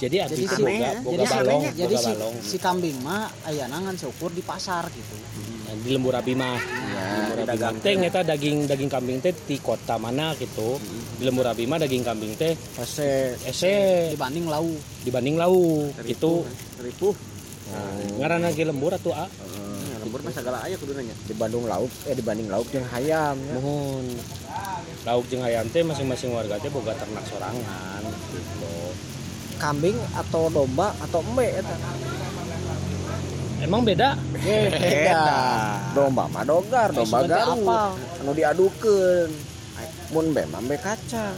S4: Jadi
S1: Jadi
S4: abis
S1: si,
S4: boga, boga
S1: jadi si,
S4: balong
S1: jadi
S4: boga
S1: si,
S4: balong.
S1: si kambing mah aya nangan seukur di pasar gitu.
S4: Nah, di lembur abi mah. Lembur abi mah. Teh nyata daging daging kambing teh di kota mana gitu. Di lembur abi mah daging kambing teh
S2: Ese.
S4: Ese.
S1: Dibanding lau.
S4: dibanding lau gitu.
S3: Ripuh
S4: nah, ngaran lagi lembur atuh ah
S3: lembur mah segala aya kudu nanya.
S2: Di Bandung lauk eh dibanding lauk yang hayam ya.
S4: mohon. Lauk jeung ayam teh masing-masing warga teh boga ternak sorangan gitu
S2: kambing atau domba atau embe eta?
S4: Emang (laughs) beda?
S2: Beda. domba mah dogar domba garut. anu diadukeun. Mun embe mah embe kacang.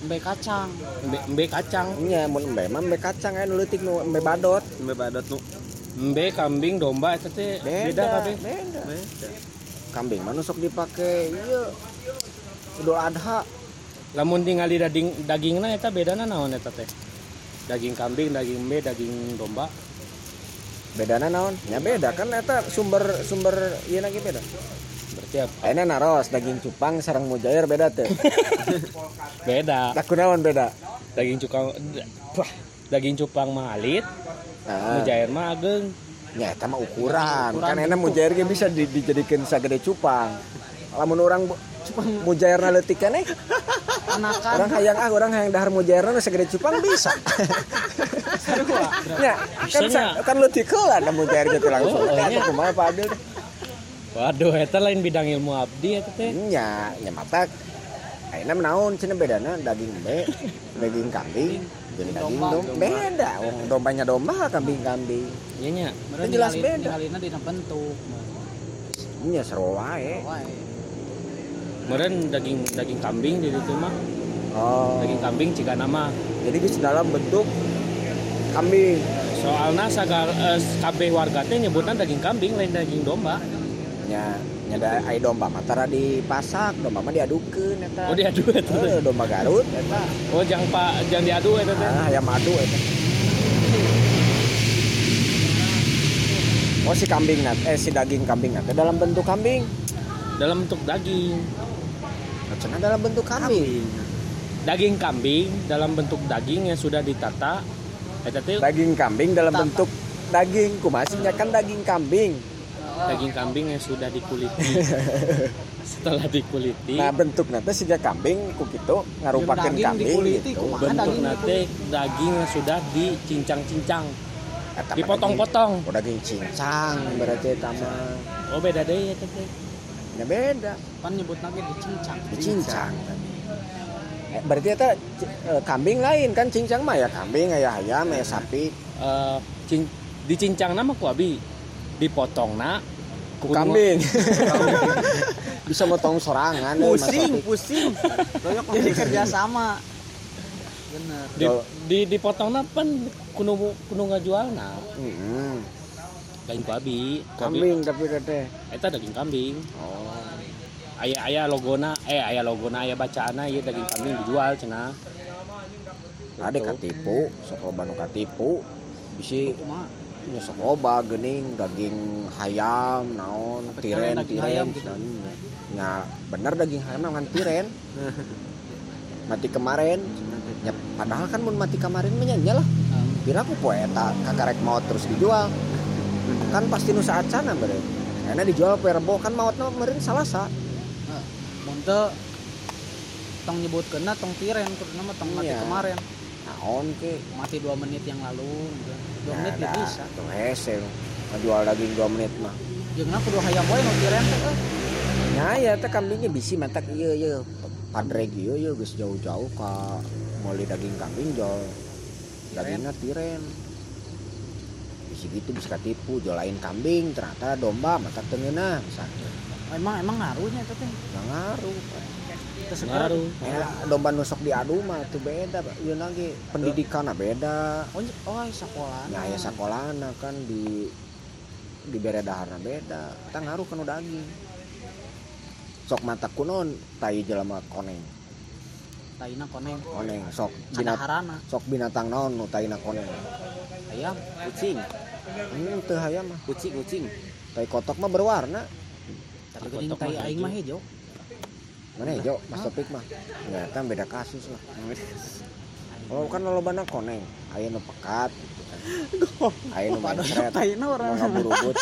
S1: Embe kacang.
S4: embe, embe kacang.
S2: Nya mun embe mah embe kacang aya nu leutik nu embe badot.
S3: Embe badot nu.
S4: Embe kambing domba eta teh beda kabeh
S2: beda.
S3: Beda.
S2: kambing mah nu sok dipake ieu. Idul Adha.
S4: Lamun tinggali daging dagingna eta bedana naon eta teh daging kambing daging embe daging domba.
S2: Bedana naon? Nya beda kan eta sumber sumber ieu lagi beda.
S4: Berarti apa?
S2: Ayeuna naros daging cupang sareng mujair beda teh. (laughs)
S4: Beda.
S2: Laku naon beda?
S4: Daging cupang wah daging cupang mah alit
S2: nah,
S4: mujair mah ageng.
S2: Nya eta mah ukuran,
S1: Ukuran
S2: kan enak mujair ge bisa di, dijadikan sagede cupang. Lamun orang bu- mujairna leutik keneh (laughs)
S1: Anakan.
S2: orang hayang ah orang hayang dahar mujairna nu sagede cupang bisa nya kan
S4: Bisanya.
S2: sa- kan leutik heula da mujair gitu langsung
S4: Oh, nya.
S2: kumaha Pak Adil teh?
S4: waduh eta lain bidang ilmu abdi eta teh
S2: nya nya mata ayeuna naon cenah bedana daging embe daging kambing jeung daging
S1: domba,
S2: domba beda wong dombanya domba kambing-kambing
S4: nya nya
S2: jelas beda.
S1: Ningalina dina bentuk.
S2: nya seru wae
S1: Wae.
S4: Meureun daging daging kambing di ditu mah.
S2: Oh.
S4: Daging kambing jika nama.
S2: Jadi geus dalam bentuk kambing.
S4: Soalnya sagal eh, kabeh warga teh nyebutna daging kambing lain daging domba.
S2: Nya nya da aya domba mah tara dipasak domba mah diadukeun eta.
S4: Oh diadu eta.
S2: Eh, domba Garut eta.
S4: Oh jangan pak jangan diadu eta teh.
S2: Ah ayam madu eta. Oh si kambing nat, eh si daging kambing nat dalam bentuk kambing,
S4: dalam bentuk daging
S2: cenah dalam bentuk kambing.
S4: daging kambing dalam bentuk daging yang sudah ditata. Teh
S2: Daging kambing dalam
S1: Tata.
S2: bentuk daging, kumasinya kan daging kambing.
S4: daging kambing yang sudah dikuliti. (laughs) Setelah dikuliti.
S2: Nah bentuk nanti siga kambing ku
S1: Jeung daging
S2: kambing
S1: dikuliti,
S2: gitu.
S4: bentuk nate daging yang sudah dicincang-cincang.
S2: Mah
S4: dipotong-potong.
S2: Oh daging cincang berarti eta mah.
S4: oh beda deh eta teh
S2: Ya beda,
S1: Kan nyebut lagi dicincang.
S2: cincang. Eh, berarti eta c- eh, kambing lain kan cincang mah ya kambing, ya ayam, ya sapi.
S4: Eh, cin- dicincang nama ku abi dipotong na
S2: Ku kambing. (laughs) (laughs) Bisa motong sorangan mas
S3: Pusing, pusing. Loyok
S1: Jadi kerjasama. Bener.
S4: di,
S2: Kalau-
S4: di dipotong na pan kuno kuno ngajual na
S2: Mm-mm.
S4: Lain ku abi Ku abi,
S2: Kambing tapi teh.
S4: eta daging kambing.
S2: Oh.
S4: ayah ayah logona eh ayah logona ayah bacaana ieu daging kambing dijual cenah.
S2: Ada katipu, sok loba nu katipu. Bisi.
S1: Kumaha?
S2: nya sok loba geuning daging hayam naon tiren tiren.
S1: gitu.
S2: nya bener daging hayam ngan tiren. Mati kemarin. Ya padahal kan mun mati kemarin nya lah. Kira aku poe eta kakarek maut terus dijual kan pasti nu saat sana bere karena dijual poe rebo kan mautna meureun salasa
S1: mun teu tong nyebutkeunna tong tiren mah tong mati
S2: Iya.
S1: kemarin.
S2: naon ke
S1: Mati 2 menit yang lalu. gitu. 2 menit
S2: Ya,
S1: ya
S2: dah,
S1: bisa.
S2: tuh hese ngejual daging 2 menit mah
S1: Jeung kudu hayam wae nu tiren teh. eh.
S2: nya ya teh kambingnya bisi matak ieu ieu padreg ieu ieu geus jauh-jauh ka meuli daging kambing jual dagingnya tiren gitu bisa katipu jual lain kambing ternyata domba matak teu ngeunah misalnya
S1: emang emang ngaruhnya itu teh
S2: nggak ngaruh.
S1: Terus
S4: ngaruh.
S2: Ya domba nusok diadu mah itu beda Pak. Ieu lagi pendidikannya beda.
S1: Oh ny- oh sekolah.
S2: Ya ya sekolahna kan di di bere daharna beda. Kita ngaruh kanu daging. Sok mata kunon tai jelema koneng.
S1: Taina koneng.
S2: Koneng sok binat,
S1: cadaharana
S2: sok binatang naon nu taina koneng.
S1: Ayam
S3: kucing
S2: hmm, teu hayam mah.
S3: Kucing kucing
S2: tai kotok mah berwarna.
S1: Tapi geuning tai
S4: mah
S1: aing
S4: hijau.
S1: mah hijau.
S2: mana hijau? Mas topik mah. Ya kan beda kasus lah. Kalau kan lolobana koneng aya nu pekat gitu kan. Aya nu mencret mau
S1: orang.
S2: ngaburubut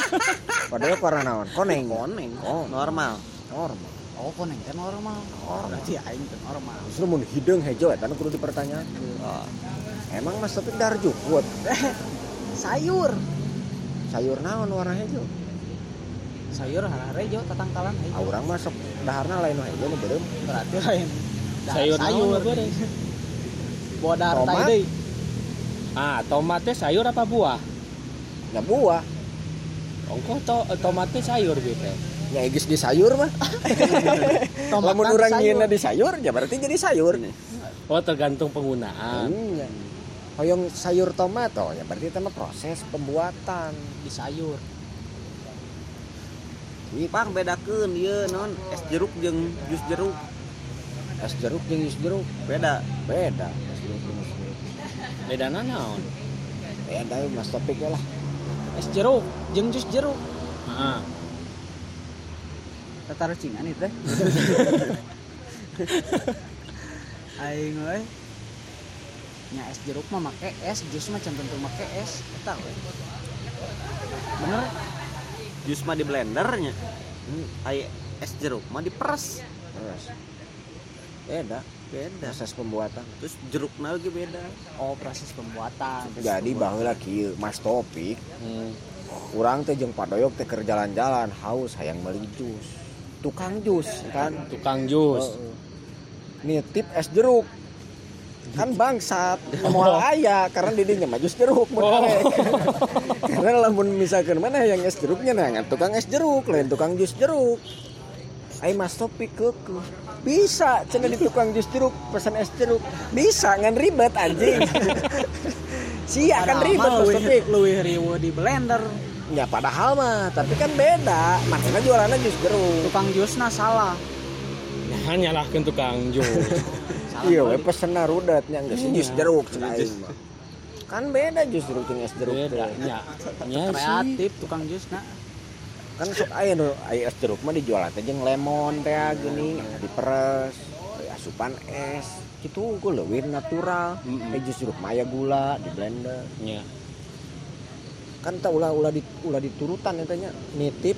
S2: padahal karena naon? Koneng.
S1: Koneng.
S2: Oh.
S3: Normal.
S2: Normal.
S1: Oh koneng teh normal. Oh berarti aing teh normal.
S2: Justru mun hidung hijau eta kudu dipertanyakan.
S3: Oh.
S2: emang mas topik dar jukut? (laughs)
S1: Sayur
S2: sayur naon warna hijau?
S1: Sayur harare hijau tatangkalan
S2: ah
S1: hijau
S2: urang mah sok daharna lain hijau nu beureum.
S1: Berarti lain.
S4: Sayur
S1: sayur. dahar
S2: Tomat.
S1: tai deui.
S4: Ah tomatnya sayur apa buah?
S2: Ya buah.
S4: Ongko to tomatnya sayur gitu
S2: ya egis di sayur mah.
S1: Tomat (laughs)
S2: lamun urang di sayur ya berarti jadi sayur.
S4: Oh tergantung penggunaan.
S2: Iya. Hoyong sayur tomat oh ya berarti itu proses pembuatan.
S1: di sayur
S3: Pang bedakeun ieu non es jeruk jeung jus jeruk
S2: Es jeruk jeung jus jeruk
S3: beda.
S2: beda. Es jeruk jeung jus jeruk.
S4: beda naon
S2: Beda ya mas topik lah.
S1: es jeruk jeung jus jeruk
S4: ah
S1: tatar cingan itu teh (laughs) aing euy nya es jeruk mah make es jus mah can tentu make es eta we bener
S3: Jus mah di blendernya. Ai es jeruk mah diperes.
S2: Terus. Beda
S3: Beda.
S2: proses pembuatan.
S3: Terus jerukna lagi beda.
S1: oh proses pembuatan
S2: Jadi baheula kieu mas topik
S4: hmm.
S2: urang teh jeung padoyok teh keur jalan-jalan haus hayang meuli jus. Tukang jus kan.
S4: tukang jus
S2: Heeh. Nitip es jeruk. Kan bangsat, moal aya karena di dinya mah jus jeruk mun
S4: Oh. (laughs)
S2: Karena lamun misalkan mana yang es jeruknya nah tukang es jeruk, lain tukang jus jeruk. Ai mas topik keukeut. Bisa cenah di tukang jus jeruk pesan es jeruk. Bisa ngan ribet anjing. (laughs) Sia kan
S1: Padahal
S2: ribet mas topik.
S1: leuwih riweuh di blender
S2: Ya padahal mah, tapi kan beda. Makanya jualannya jus jeruk.
S1: tukang jusna salah (laughs)
S4: nah nyalahkan tukang jus. (laughs)
S2: Iya, we pesen rudatnya geus
S4: Iya.
S2: jus jeruk cenah aing mah. Kan beda jus jeruk jeung es jeruk.
S4: beda nya. Nya
S1: kreatif tukang jusna
S2: kan sok aya nu aya es jeruk mah dijual teh jeung lemon teh geuning diperes aya asupan es. Gitu gue leuwih natural.
S4: Mm-mm.
S2: eh jus jeruk mah aya gula di blender.
S4: Nya
S2: kan tak ulah ulah di ulah diturutan eta nya. Nitip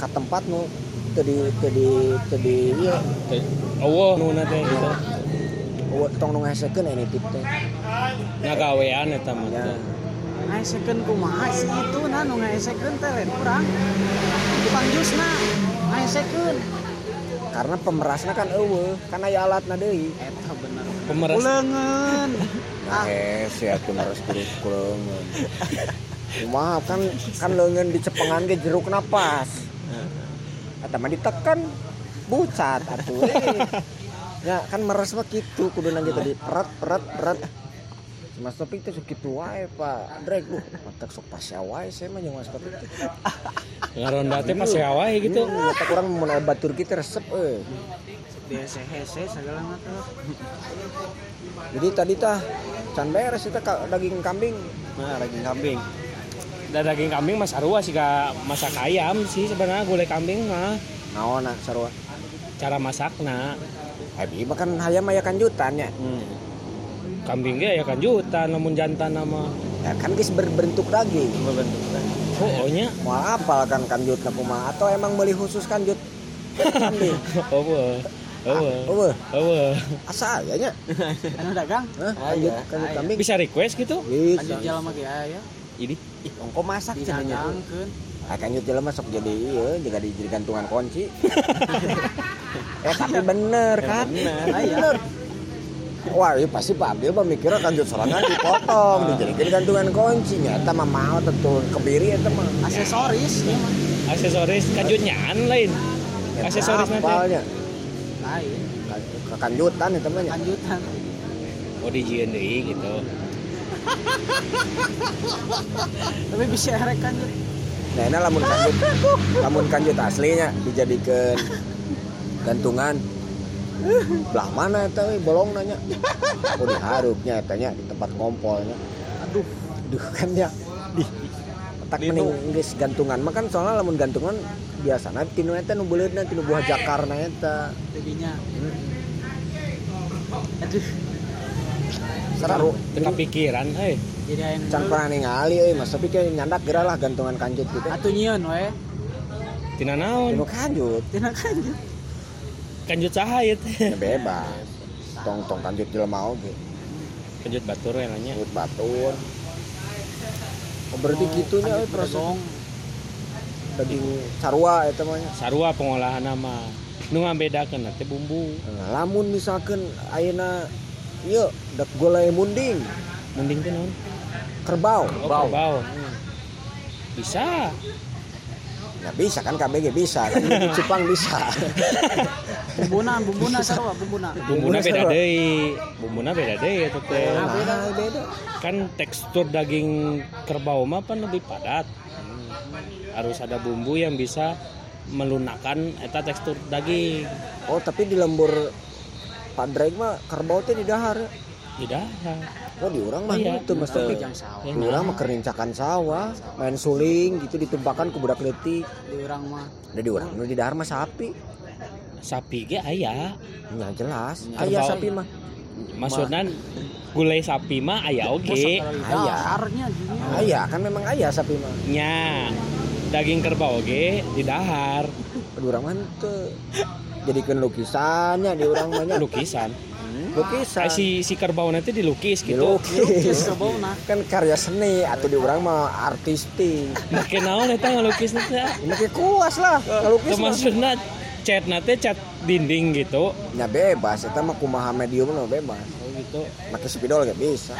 S2: ka tempat nu teu di teu di teu di ieu
S4: oh nu teh gitu.
S2: Oh, tong nu ngasekeun eh nitip teh.
S4: Ngagawean eta mah
S2: Ya.
S4: teh.
S1: ngaesekeun kumaha sih itu nah nu ngaesekeun teh lain urang. Tukang jusna ngaesekeun
S2: karena pemerasnya kan eueuh kan aya alatna deui.
S1: Eta bener.
S4: Pemeras
S1: uleungeun (laughs)
S2: Nah, es ya terus kulengan. Maaf kan kan leungeun di cepengan ge jeruk napas. Mah ditekan bucat atuh. eh. (laughs) Ya kan meres mah kitu kudu nang tadi peret peret peret. Mas Topik sok kitu wae Pak. Drek lu matak sok pasya wae saya mah jeung Mas Topik teh. (laughs)
S4: ngaronda teh pas wae gitu
S2: Hmm, Eta kurang mun batur kita resep euy.
S1: di hese segala macam
S2: Jadi tadi tah can beres ka- daging kambing.
S3: Nah, daging kambing.
S4: Da daging kambing mas sarua sih ka masak ayam sih sebenarnya gulai kambing mah
S2: Naon na sarua?
S4: cara masakna
S2: Abi mah kan hayam aya kanjutan ya.
S4: hmm. kambing ge ya kanjutan lamun jantan nama
S2: Ya kan geus berbentuk daging.
S3: Berbentuk
S4: oh nya
S2: Mau apal kan kanjutna kumaha atau emang beli khusus kanjut kambing?
S4: oh oh
S2: Oh,
S4: oh
S2: asa aya nya.
S1: anu dagang
S2: Hah?
S3: Aya,
S2: Kanjut kanjut
S1: aya.
S2: kambing.
S4: bisa request gitu
S1: lanjut
S2: Bisa.
S1: jalan lagi aya
S3: Ini ih ongko masak cenanya.
S2: Ah kanjut jelema sok jadi ieu juga di jadi gantungan kunci. (laughs) eh tapi bener kan?
S3: Bener.
S2: Bener. Wah, iya pasti Pak Abdil mah mikirnya kanjut sorangan dipotong, dijadikan gantungan kunci. Nyata mah mau tentu kebiri eta mah.
S1: aksesoris ya mah
S4: aksesoris kanjutnyaan lain aksesoris nanti
S2: Apalnya.
S1: lain
S2: Kekanjutan itu mah nya.
S1: lanjutan
S4: oh di deui gitu
S1: tapi bisa erek kanjut
S2: Nah, ini lamun kanjut. Lamun kanjut aslinya dijadikan gantungan. Belah mana we bolong nanya. Oh diharupnya etanya di tempat kompolnya. Aduh, aduh kan ya. Di tak mending gantungan mah kan soalnya lamun gantungan biasana tinu eta nu beuleudna tinu buah jakarna eta.
S1: jadinya aduh
S2: Seru.
S4: teu pikiran eh
S1: jadi yang
S2: Can pernah ningali euy Mas tapi kayak nyandak geura lah gantungan kanjut gitu.
S1: atuh nyieun we
S4: tina naon?
S2: Tinu kanjut.
S1: Tina kanjut.
S4: Kanjut saha
S2: ya bebas. Tong tong kanjut jelema oge.
S4: kanjut batur we nanya.
S2: Kanjut batun. Oh, berarti gitunya euy proses
S1: prosong
S2: daging sarua eta mah. Nya.
S4: sarua pengolahan nama nu ngabedakeun teh bumbu.
S2: Lamun misalkan ayeuna ieu dak gulai munding,
S4: mending teh naon?
S2: Kerbau.
S4: oh kerbau. Bisa.
S2: Ya bisa kan KBG bisa, kan (laughs) Jepang bisa.
S1: bumbuna bumbuna sarua bumbuna.
S4: Bumbuna beda deui. Bumbuna beda deui eta teh.
S1: Nah, beda.
S2: beda.
S4: kan tekstur daging kerbau mah kan lebih padat. Harus ada bumbu yang bisa melunakkan eta tekstur daging.
S2: Oh, tapi di lembur Pak Drake mah kerbau teh di dahar.
S4: tidak
S2: Oh, di urang mah
S4: Iya.
S2: gitu Mas
S1: tapi sawah
S2: Di urang mah kerincakan sawah, main suling gitu ditumpakan ke budak leutik.
S1: di orang mah
S2: Da di urang nu di dahar mah sapi.
S4: sapi ge aya
S2: Ya jelas.
S1: Hmm.
S2: Aya
S4: Kerbau.
S2: sapi mah.
S4: maksudnya gulai sapi mah aya
S1: Masa
S4: oge
S1: kalau di
S2: Aya.
S1: daharnya gini
S2: Aya kan memang aya sapi mah.
S4: nya daging kerbau ge di dahar
S2: Di urang mah teu. Jadikeun lukisannya di urang mah nya.
S4: lukisan.
S2: Lukisan.
S4: Si si kerbau nanti dilukis gitu.
S2: Dilukis.
S1: kerbau nah.
S2: Kan karya seni atau di orang mah artistik
S4: make naon eta ngalukis nanti
S2: kayak kuas lah ngelukis mah.
S4: Maksudna cat nanti cat dinding gitu.
S2: Ya bebas itu mah kumaha medium mah bebas.
S4: Oh gitu.
S2: Pakai spidol gak bisa.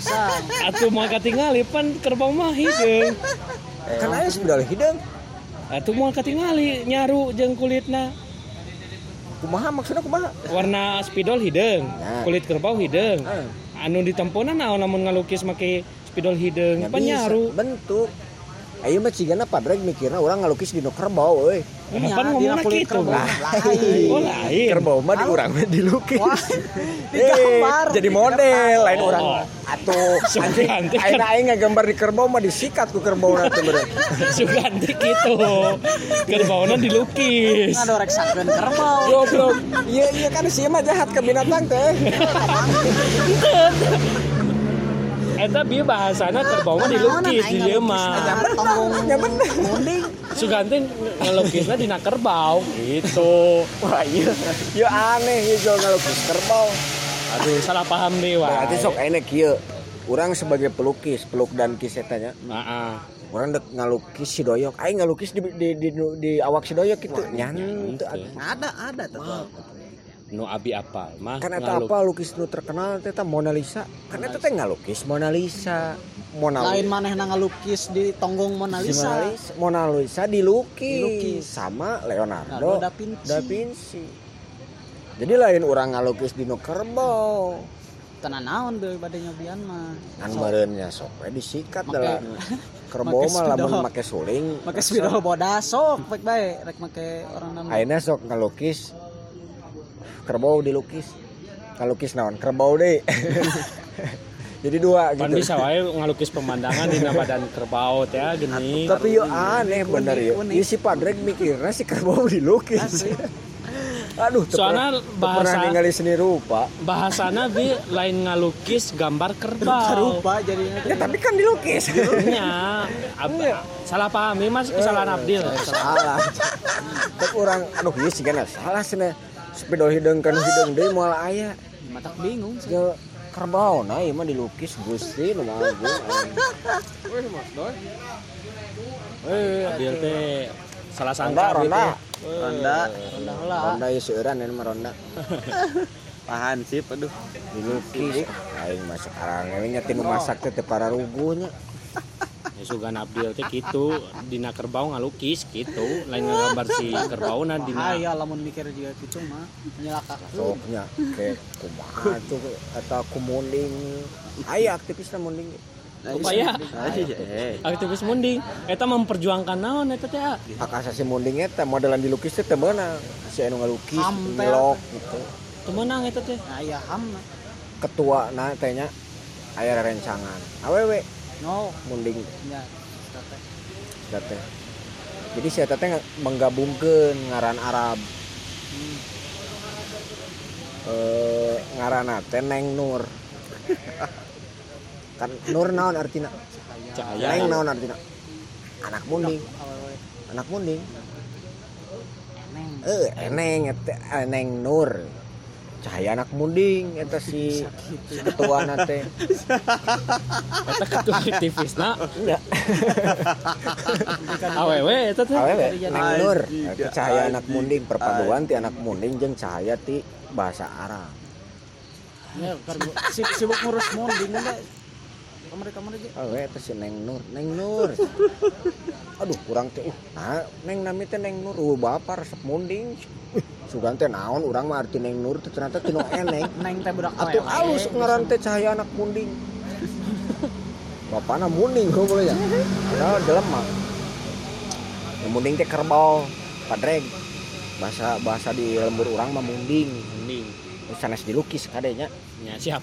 S1: Bisa.
S4: Atuh mau katingali pan kerbau mah hideung
S2: kan aja spidol hidung?
S4: Atuh mau katingali nyaru jeung kulitna
S2: kumaha maksudnya kumaha
S4: warna spidol hideung
S2: Nah.
S4: kulit kerbau hideung
S2: Eh,
S4: anu ditempona naon lamun ngalukis make spidol hideung
S2: ya
S4: pan
S2: bisa.
S4: nyaru
S2: bentuk Ayo mah cigana padrek mikirna orang ngalukis di no kerbau euy.
S1: Nya,
S4: Pan
S1: dina
S4: ngomongna
S1: kulit
S4: gitu.
S1: kerbau.
S4: Lah.
S1: Lain.
S4: oh lain
S2: Kerbau mah di urang mah dilukis.
S1: Wah, (laughs)
S2: Eh,
S1: digambar.
S2: jadi model lain
S4: Oh.
S2: orang atuh (laughs) anjing
S4: Suganti kan.
S2: ayeuna aing ngagambar di kerbau mah disikat ku kerbau nanti bener. (laughs)
S4: Suganti gitu kerbauna dilukis
S1: Ngadorek sakeun kerbau.
S2: Goblok. Iya iya kan sih mah jahat ke binatang teh.
S4: Eta bieu bahasana dilukis di dieu mah
S1: Tonggong
S2: Ya bener.
S1: munding.
S4: Suganti ngelukisnya dina kerbau gitu
S2: Wah iya. Ya aneh ya jual ngalukis kerbau.
S4: aduh salah paham deh wah
S2: Berarti sok ayeuna kieu. Urang sebagai pelukis, peluk dan kis eta nya.
S4: Heeh.
S2: Orang dek ngalukis si doyok, aing ngalukis di di di, di awak si doyok gitu. Nyan teu
S4: Gitu.
S1: Ada, ada tuh.
S4: Nu abi apa mah
S2: Kan eta apa lukis nu terkenal teh teh Mona Lisa. Kan eta teh ngalukis Mona Lisa. Mona
S1: Lain
S2: Lisa.
S1: maneh ngalukis di tonggong Mona Lisa.
S2: Mona Lisa, Mona Lisa dilukis,
S1: Dilukis.
S2: sama Leonardo
S1: da Vinci.
S2: da Vinci. Jadi lain orang ngalukis di no kerbau.
S1: Tenan naon deui bade nyobian mah.
S2: Kan
S1: Sok,
S2: meureunnya sok we disikat
S1: Make-
S2: lah. (laughs) Kerbau mah lamun make suling.
S1: Make spidol bodas sok baik bae rek make orang nama.
S2: Ayeuna sok ngalukis kerbau dilukis. Ngalukis naon? Kerbau deh. (laughs) Jadi dua
S4: pan
S2: gitu.
S4: bisa wae ngalukis pemandangan di badan kerbau teh gini
S2: Tapi yo aneh bener yo.
S1: unik.
S2: Ieu si Padrek mikirnya si kerbau (laughs) dilukis.
S1: Asli.
S2: Aduh,
S4: Soalnya bahasa-
S2: ningali seni rupa.
S4: bahasana bi lain ngalukis gambar kerbau
S1: Rupa jadinya
S2: Ya tapi kan dilukis. (laughs)
S4: nya ab- salah paham ini mas kesalahan Abdil
S2: salah. Tapi orang aduh ieu sih kan salah cenah. Spidol hideung kan hideung deui moal aya.
S1: matak bingung sih.
S2: Ya kerbau nah ieu mah dilukis Gusti nu mah
S4: Eh, Abdil teh salah
S2: Ronda,
S4: sangka
S2: ronda.
S4: ya.
S3: Ronda
S1: Ronda heula.
S2: Ronda ieu seueuran ini mah ronda. (laughs)
S3: pahan sih aduh
S2: Dilukis. Aing mah sekarang ini nya tinu masak teh para rugunya.
S4: Sugan abdil teh gitu dina kerbau ngalukis gitu lain nggambar si kerbau na dina.
S1: Aya lamun mikir juga gitu mah nyelaka
S2: soknya kayak kumaha tuh atau kumunding aya aktivis na munding.
S4: Upaya.
S3: eh
S4: aktivis. Munding. Eta memperjuangkan naon eta teh ah.
S2: hak asasi munding eta modelan dilukis teh teu meunang. Si anu ngalukis
S1: Ham
S2: ngelok gitu.
S4: Teu meunang eta teh.
S1: Aya ham. Na.
S2: ketua nah tehnya aya rencangan awewe
S1: no.
S2: Munding.
S1: Eta teh
S2: jadi si eta teh menggabungkeun ngaran Arab.
S1: Hmm.
S2: eh ngaranna teh Neng Nur. (laughs) Kan Nur naon artina
S4: cahaya.
S2: Neng naon artina anak munding. Anak munding.
S1: Neng.
S2: eh eneng eneng Nur cahaya anak munding eta si ketua teh
S4: eta ketua aktivisna
S2: enggak (laughs)
S4: awewe eta teh
S2: awewe Nur. Eta cahaya anak munding perpaduan ti anak munding jeung cahaya ti bahasa Arab.
S1: Ya, sibuk ngurus monding enggak. Kamar-kamar aja.
S2: awewe eta si Neng Nur Neng Nur (laughs) aduh kurang teh uh, nah Neng nami teh Neng Nur uh bapak resep munding sugan teh naon urang mah arti Neng Nur teh ternyata tinu eneng (laughs)
S1: Neng teh budak
S2: Atuh alus ngaran teh cahaya anak munding. (laughs) Bapakna munding heuh ya. Padahal jelema. Yang munding teh kerbau, padreg. Bahasa bahasa di lembur urang mah munding.
S4: munding
S2: sanes dilukis kadenya.
S4: nya siap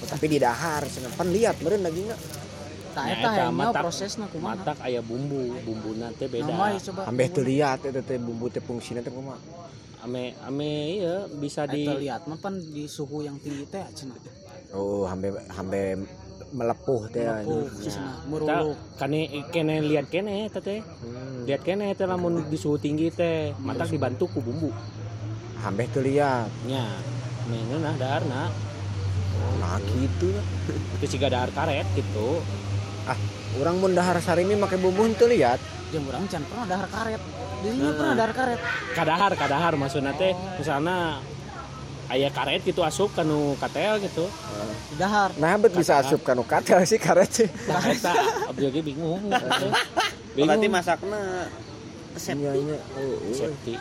S2: Tapi di dahar cenah pan lihat meureun lagi
S1: Tah
S4: Nya
S1: eta
S4: eta
S1: hanya kumaha.
S4: matak aya bumbu bumbuna teh beda.
S2: Ambeh teu lihat eta teh bumbu teh fungsina teh kumaha.
S4: ame ame iya bisa di
S1: Eta lihat mah pan di suhu yang tinggi teh cenah.
S2: Oh, hambe hambe melepuh teh
S1: Melepuh,
S2: anjing.
S1: cenah,
S4: kane kene lihat kene eta teh
S2: Hmm.
S4: lihat kene teh lamun di suhu tinggi teh matak dibantu ku bumbu
S2: Ambeh teu lihat.
S4: nya nah daharna
S2: Nah gitu ya.
S4: itu siga dahar karet gitu
S2: Urang mun dahar sarimi make bumbu teu lihat.
S1: Jeung urang can pernah dahar karet. Dirinya pernah dahar karet.
S4: kadahar kadahar maksudna teh misalnya aya karet gitu asup kanu katel gitu
S1: Di dahar.
S2: Nah, bet bisa asup kanu katel sih karet sih.
S4: nah eta abdi bingung gitu. (laughs)
S3: berarti
S4: bingung
S3: masakna resep
S2: Iya, iya. Oh, oh.
S4: safety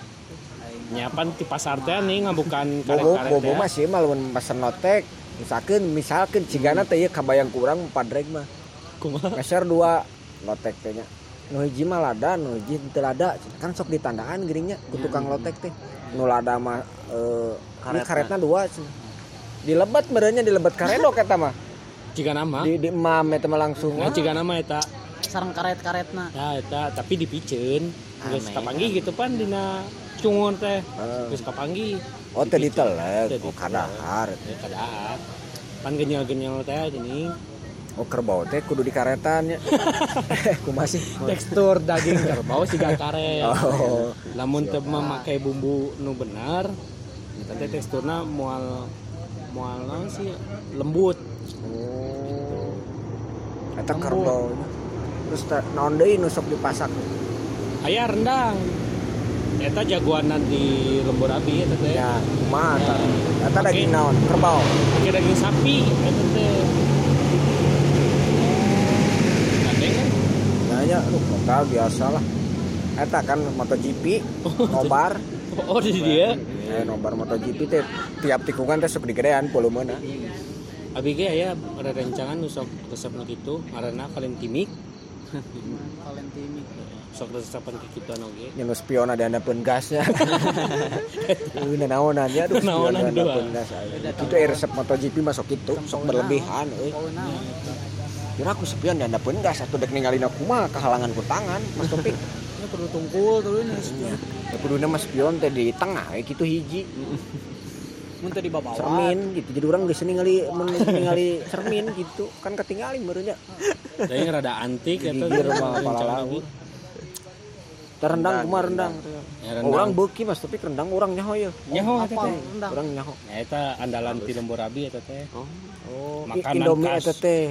S4: nyapan di pasar teh nih ngabukan
S2: Bobo,
S4: karet-karet
S2: bobo
S4: teh
S2: mah sih mah lamun pesen notek. Misalkan, misalkan cigana teh kabayang kurang padreg mah.
S4: kumaha
S2: Geser dua notek teh nya. Nu hiji mah lada, nu hiji teu lada. Kan sok ditandaan geuringnya ku tukang lotek teh. Nu lada mah ini
S3: Karetna.
S2: karetna dua cenah. Dilebat merenya dilebat karedok eta mah.
S4: ciga nama
S2: Di di emam eta mah langsung.
S4: nah, ciga nama eta
S1: Sareng karet-karetna.
S4: ya eta tapi dipiceun geus kapanggih gitu pan dina cungun teh
S2: Eh,
S4: geus kapanggih
S2: Oh teh ditelek, oh kadahar.
S4: ya kadahar pan genyel-genyel teh gini
S2: Oh kerbau teh kudu di karetan ya. (laughs) Kumaha sih?
S4: tekstur daging kerbau siga karet
S2: Oh.
S4: lamun teu memakai bumbu nu benar eta teh teksturna moal moal naon sih lembut
S2: Oh. Eta kerbau. Terus teh naon deui nu sok dipasak?
S4: aya rendang eta jagoanan di lembur abi eta teh
S2: Ya, kumaha eta? Eta
S4: Oke.
S2: daging naon? Kerbau.
S4: pakai daging sapi eta teh Gandeng kan?
S2: Ya ya, lu kota biasa lah. Eta kan MotoGP, (laughs) nobar.
S4: oh di dia
S2: Eh, nobar MotoGP teh tiap tikungan teh sok digedean volumena.
S4: abi ge aya ada rencangan nu sok resep nu kitu ngaranna Valentimik (laughs)
S1: Valentini.
S4: Sok resepan ke kitu anu ge
S2: Nya nu spion ada handapeun gasnya. (laughs) Euy naonan ya aduh.
S4: Naonan
S2: spion
S4: dua.
S2: handapeun gas. Itu eh, resep MotoGP masuk itu, sok berlebihan euy.
S1: Nah.
S2: Kira aku sepion dan handapeun gas atuh dek ninggalin aku mah kehalangan ku tangan, Mas Topik. (laughs)
S1: Ini perlu tungkul tuh ini.
S2: Ya kuduna mas spion teh di tengah we kitu hiji.
S1: Mun teh di bawah.
S2: cermin gitu jadi orang bisa ningali mun ningali cermin gitu kan ketinggalan barunya
S4: Tapi rada antik eta
S2: gigir mah kepala laut terendang kumah rendang
S4: Ya,
S2: Oh, orang
S4: rendang.
S2: beuki mas tapi rendang orang nyaho ya
S4: Nyaho eta
S1: Apa
S4: teh.
S1: rendang?
S2: orang nyaho
S4: Ya eta andalan ti lembur abi teh.
S2: oh
S4: Makanan
S2: Indomie
S4: khas.
S2: eta teh?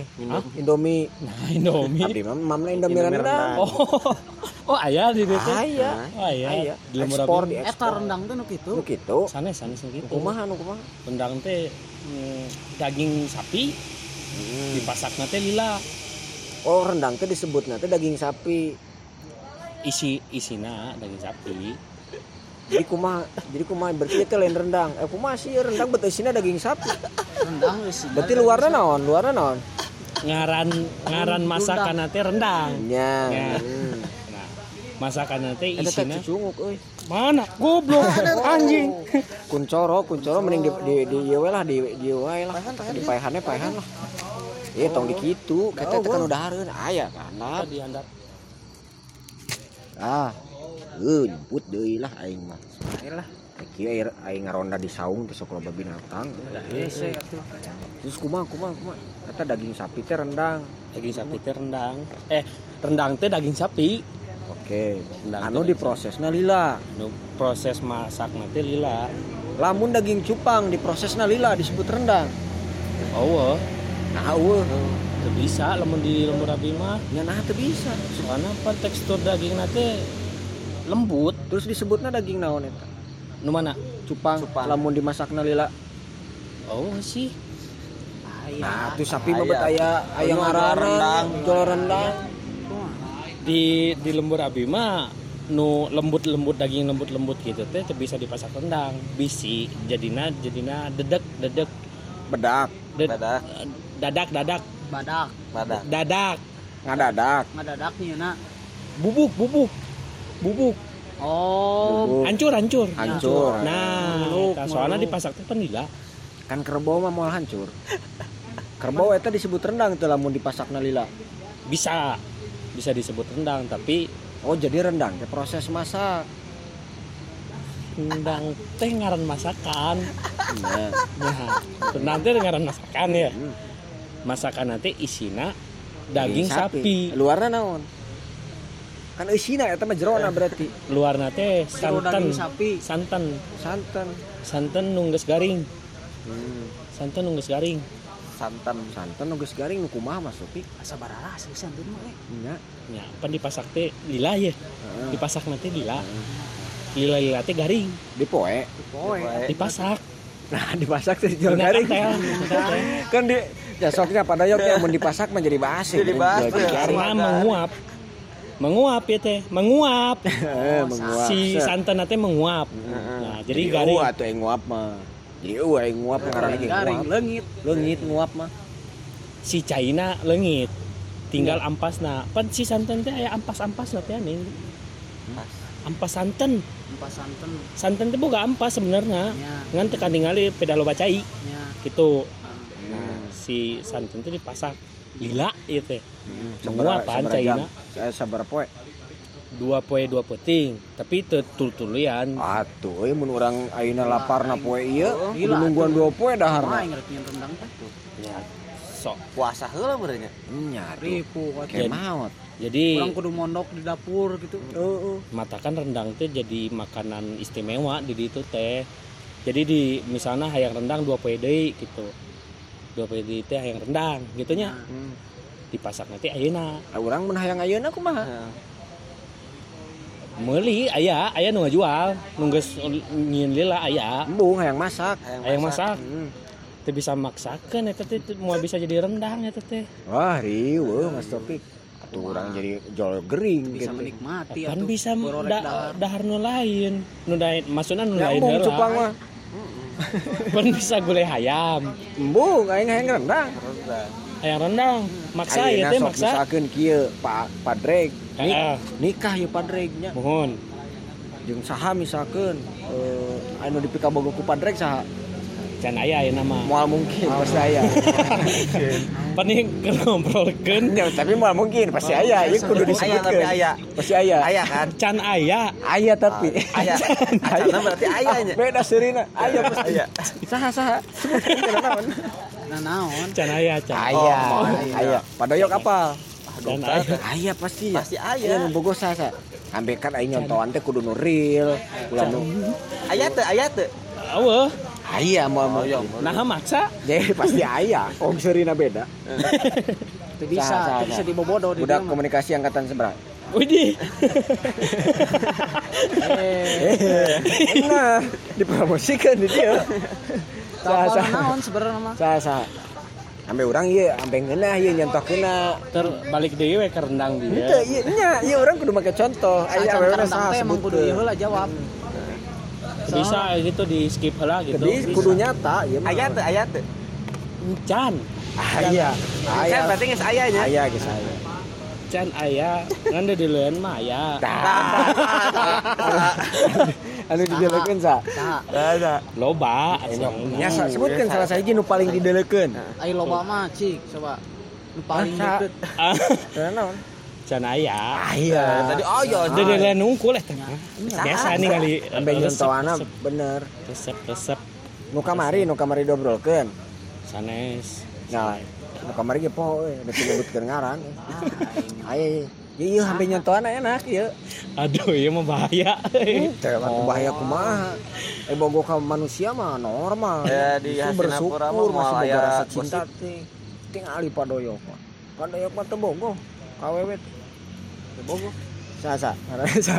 S2: Indomie
S4: Nah, Indomie.
S2: abdi mah mamna Indomie
S3: Indomie
S2: rendang
S3: rendang.
S4: Oh. (laughs) Oh, aya di ditu.
S2: aya
S4: Oh, aya.
S2: aya
S4: Di lembur
S2: ekspor
S4: abi.
S2: di
S1: Eta rendang tuh nu kitu.
S2: nu kitu
S4: Sanes sanes gitu.
S2: kumaha nu kumaha
S4: Rendang teh mm, daging sapi dipasakna teh lila.
S2: oh rendang teh disebutnya teh daging sapi
S4: isi isina daging sapi.
S2: Jadi kumaha jadi kumaha berarti itu lain rendang. Eh kumaha sih rendang betul isinya daging sapi.
S1: Rendang sih
S2: berarti luarnya naon? Luarnya naon?
S4: Ngaran ngaran masakan nanti rendang.
S2: Nya
S4: Ya.
S2: hmm.
S4: nah masakan nanti isinya mana? Goblok. (laughs) Anjing.
S2: Kuncoro kuncoro mending di di di ieu we lah di di ieu wae lah. Di paehannya paehan lah. Iya, tong di kitu, kita teh kan udah hareun. Aya kan.
S4: di handap
S2: Ah. Eh, nyemput deui lah aing mah. Lah. Kieu air aing ngaronda di saung teh sok loba binatang.
S1: hese atuh
S2: Terus kumaha kumaha kumaha. Eta daging sapi teh rendang.
S4: daging sapi teh rendang eh rendang teh daging sapi
S2: Oke.
S4: Rendang
S2: Anu diprosesna lila.
S4: nu proses masak nanti lila
S2: Lamun daging cupang diprosesna lila disebut rendang.
S4: oh
S2: Nah, eueuh.
S4: Teu bisa di lembur abi mah
S2: Nya nah teu bisa.
S4: soalnya apa tekstur daging nanti lembut
S2: Terus disebutna daging naon eta?
S4: nu mana
S2: Cupang.
S3: Cupang.
S2: Lamun dimasakna lila.
S4: oh sih
S2: Nah, tuh sapi mah bet aya aya ngaranna
S3: rendang.
S2: jual rendang.
S4: di di lembur abi mah nu lembut lembut daging lembut lembut gitu teh bisa dipasak rendang bisi jadina jadina dedek dedek
S2: Bedak,
S3: Badak,
S4: dadak dadak.
S1: Badak.
S3: Badak.
S4: dadak.
S2: Ngadadak.
S1: ngadadak nyeuna
S4: bubuk bubuk. Bubuk.
S1: Oh.
S2: Bubuk.
S4: hancur hancur.
S2: Hancur.
S4: nah soalnya
S1: ngeluk.
S4: dipasak teh penila.
S2: Kan kerbau mah moal hancur. Kerbau eta disebut rendang teh lamun dipasakna lila.
S4: Bisa. Bisa disebut rendang tapi
S2: oh jadi rendang teh proses masak.
S4: rendang teh ngaran masakan.
S2: Iya.
S4: Nah rendang teh ngaran masakan ya.
S2: Hmm.
S4: Masakan nanti isina daging sapi,
S2: luarna naon? Kan eusina eta mah jerona berarti.
S4: luar nate
S1: Jero
S4: santan.
S1: sapi.
S4: Santan.
S2: Santan.
S4: Santan nungges garing.
S2: Hmm.
S4: santan nungges garing.
S3: Santan.
S2: santan nunggus garing nu kumaha mas Sopi
S1: asa barara sih santun mah eh.
S2: nya.
S4: Ya pan dipasak teh lila ya
S2: Heeh.
S4: dipasak nanti lila. Lila lila teh garing.
S2: Dipoe.
S1: Poe
S4: dipasak.
S2: Nah dipasak teh jual garing. (laughs) kan di ya soknya pada yok yang mau dipasak menjadi basi.
S3: Jadi basi.
S2: garing
S4: karena menguap. Menguap ya teh. Menguap. (laughs)
S2: Eh, menguap.
S4: Si santan nanti menguap. Nah jadi garing.
S2: eueuh atuh yang nguap mah. Jadi eueuh yang nguap ngaranna ge
S1: garing
S2: nguap.
S1: leungit
S2: leungit nguap mah.
S4: Si China lengit. Tinggal ampas nah. Pan si santan teh aya ampas-ampas lah teh aneh. Ampas. Santan
S1: empat santen.
S4: Santan teh boga ampas sebenarnya.
S1: Nya
S4: ngan tekan tinggali pedalo bacai
S1: nya
S4: gitu si santan teh dipasak lila ieu teh
S2: Sabaraha-
S4: menguapan
S2: sabaraha
S4: China
S2: jam? Saya sabar poe.
S4: dua poe dua peting tapi teu tul-tulian
S2: Atuh, euy mun urang ayeuna laparna poe ieu, kudu
S1: Gila,
S2: nungguan dua poe
S1: mah
S2: daharna.
S1: inget nyen rendang teh
S4: ya sok
S3: Puasa heula benernya.
S2: Nya tuh.
S1: ripu
S2: Kayak
S4: Jadi-
S2: maot.
S4: jadi
S1: orang kudu mondok di dapur gitu
S2: Heeh.
S4: matakan rendang teh jadi makanan istimewa di itu teh jadi di misalnya hayang rendang dua poe deui gitu teh hayang rendang gitunya
S2: Hmm.
S4: dipasak nanti ayeuna
S2: Lah urang mun hayang ayeuna kumaha?
S4: meuli aya aya nu ngajual nungges nyieun lila aya
S2: Embung hayang masak.
S4: hayang masak
S2: Hmm.
S4: teu bisa maksakeun eta teh teu moal bisa jadi rendang eta teh
S2: Wah, riuh Mas Topik. Atuh urang jadi jol gering
S1: bisa
S2: gitu.
S1: menikmati
S4: kan bisa da,
S1: dahar.
S4: nu lain nu lain maksudna nu lain Pun bisa gulai hayam.
S2: Embu, aing hayang rendang. Rendang.
S4: Hayang rendang. Maksa ya teh maksa.
S2: Misalkan kieu Pak Padreg. Nik,
S4: uh.
S2: nikah ya Padregnya.
S4: Mohon.
S2: Jeung saha misalkan eh uh, anu dipika bogo ku Padreg saha?
S4: Can aya ya nama
S2: Moal (laughs) mungkin pasti aya.
S4: paning ngobrolkeun
S2: Ya, tapi moal mungkin pasti aya, ieu kudu
S3: Aya
S2: disebutkeun.
S3: tapi aya.
S2: Pasti aya.
S3: Aya kan?
S4: can aya
S2: Aya tapi.
S3: Aya. Acana berarti ayanya.
S2: Beda serina. Aya pasti.
S3: Aya.
S2: Saha saha. Naon?
S1: naon
S4: can aya can
S2: Aya. Aya. Padoyok apa?
S4: can aya
S2: Aya pasti. ya.
S3: Pasti aya.
S2: Aya nu bogo saha. Ambekan aing nyontohan teh kudu nu real. Ulah nu
S3: Aya teu, aya teu.
S4: eueuh
S2: aya moal
S3: Oh, iya.
S2: mungkin.
S4: nah maksa
S2: Jadi pasti aya. Oh, serina beda. (laughs)
S1: Teu bisa bisa dibobodo di
S2: Budak
S1: dia
S2: komunikasi angkatan seberapa?
S4: Widih
S1: eh
S2: Nah, (laughs) dipromosikan di dia.
S1: Kapal
S2: saha.
S1: naon sebenarnya mah
S2: Saha saha. sampai orang iya sampai ngena iya nyentuh kena
S4: ter balik deui we ke rendang dia
S2: iya nya iya orang kudu make contoh aya
S1: Sacan
S2: awewe
S1: karendang
S2: saha
S1: teh emang kudu ieu jawab.
S4: Bisa gitu di skip heula gitu
S2: jadi kudu nyata iya mah.
S3: Aya teu, aya teu.
S4: can
S2: Ah, iya
S3: Kan
S2: aya
S3: berarti geus aya nya.
S2: aya geus aya
S4: can aya ngan di leun mah aya
S2: anu didelekeun sa
S1: Tah,
S3: Ada.
S4: loba
S2: nya sa- sebutkeun salah sahiji nu paling didelekeun
S1: ai loba mah cik coba. Nu paling deket.
S4: Can aya
S2: aya
S3: Tadi oh iya.
S4: Jadi leun nungkul eh teh. Biasa nih kali
S2: sampai nyontohana bener
S4: resep resep
S2: nu kamari nu kamari dobrolkeun
S4: sanes
S2: Nah, nu kamari ge poho we, udah disebutkeun ngaran. Aya Iya, iya, sampai nyontohan enak ya.
S4: aduh iya mah bahaya
S2: Teh atuh bahaya kumaha. Eh bogo ka manusia mah normal.
S3: Ya, di
S2: bersyukur masih boga rasa cinta teh. Tingali padoyok mah. Padoyok mah teu bogo. Kawewe teh. Teu bogo. Sa sa. (laughs) Sa.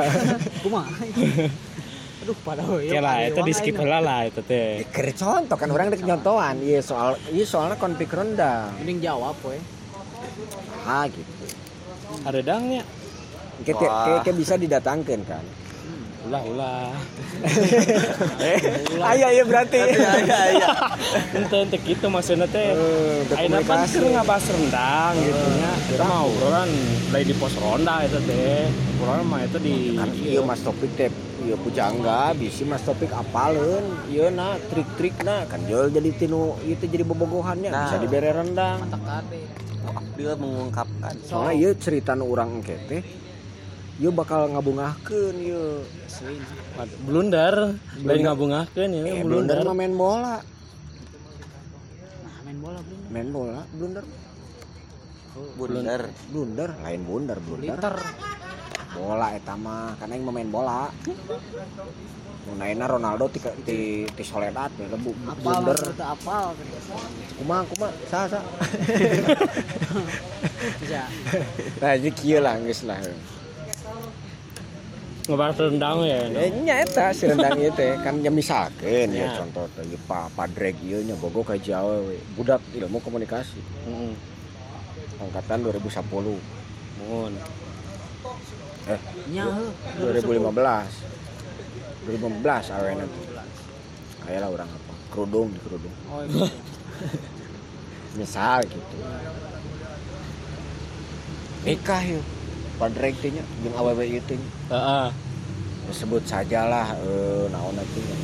S1: Kumaha? (laughs) Aduh, pada hoyo.
S4: Oke lah itu di skip heula lah itu teh
S2: Keur contoh kan orang dek nyontohan. Iya soal iya soalnya konflik rendang.
S1: Mending jawab we.
S2: Ah gitu.
S4: ada dangnya
S2: kayak bisa didatangkan kan.
S4: Ulah ulah (laughs)
S2: Aya ya berarti.
S3: Aya aya.
S4: ente ente gitu maksudnya teh
S2: Eh,
S4: kan
S2: komunikasi.
S4: keur ngabas rendang gitu nya. Kita mah obrolan lain di pos ronda itu teh. Obrolan mah itu di
S2: kan iya mas topik teh iya pujangga bisi mas topik apaleun iya na trik-trik na kan jual jadi tinu itu jadi bobogohannya
S3: Nah.
S2: bisa dibere rendang.
S3: Dia mengungkapkan.
S2: soalnya iya cerita nu urang iya bakal ngabungahkeun
S1: Asli.
S4: blunder, lain ngabungahkeun ya
S2: eh,
S4: blunder.
S2: blunder mah main bola
S1: Nah, main bola belum.
S2: main bola blunder
S3: Bundar.
S2: blunder lain blunder blunder
S1: Liter.
S2: bola eta mah karena yang main bola Nu naina Ronaldo ti ti, ti Soledad we bu,
S1: Apal
S2: blunder
S1: apal.
S2: kumaha kumaha sa sa (laughs)
S1: Bisa.
S2: nah jadi kieu lah geus lah
S4: Ngebahas rendang ya.
S2: Eh, nya eta si rendang (laughs) ieu teh kan nya misalkeun ya
S4: Ya.
S2: contoh teh ieu pa padrek ieu nya bogo ka Jawa we. Budak ilmu komunikasi
S4: Heeh.
S2: angkatan 2010
S4: Mun.
S1: Nya heuh.
S2: 2015 2015 awena tuh aya lah orang apa kerudung di kerudung
S1: Oh, iya. (laughs)
S2: misal gitu nikah yuk padrek teh nya jeung awewe ieu teh nya.
S4: Heeh.
S2: sebut sajalah eh naon atuh nya.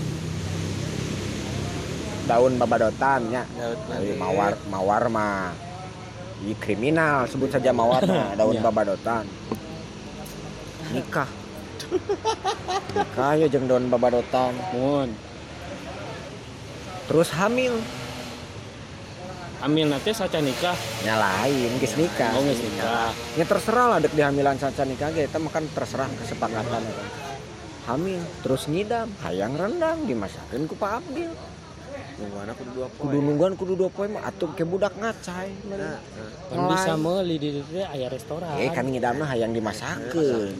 S2: daun babadotan
S3: Daud
S2: Tapi mawar mawar mah i kriminal sebut saja mawar mah (laughs) daun
S4: Ya.
S2: babadotan nikah nikah ya jeung daun babadotan
S4: Mun.
S2: terus hamil
S4: Amil nanti saca nikah.
S2: nya lain geus nikah.
S4: Oh, geus nikah.
S2: ya terserah lah dek dihamilan saca nikah ge. Eta mah kan terserah kesepakatan hamil terus ngidam hayang rendang dimasakeun ku Pak Abdil.
S3: Nungguan aku dua poin.
S2: kudu nungguan kudu dua poe mah atuh ke budak ngacai
S3: Nah,
S4: Kan bisa meuli di dieu aya restoran.
S2: eh kan ngidamna hayang dimasakeun.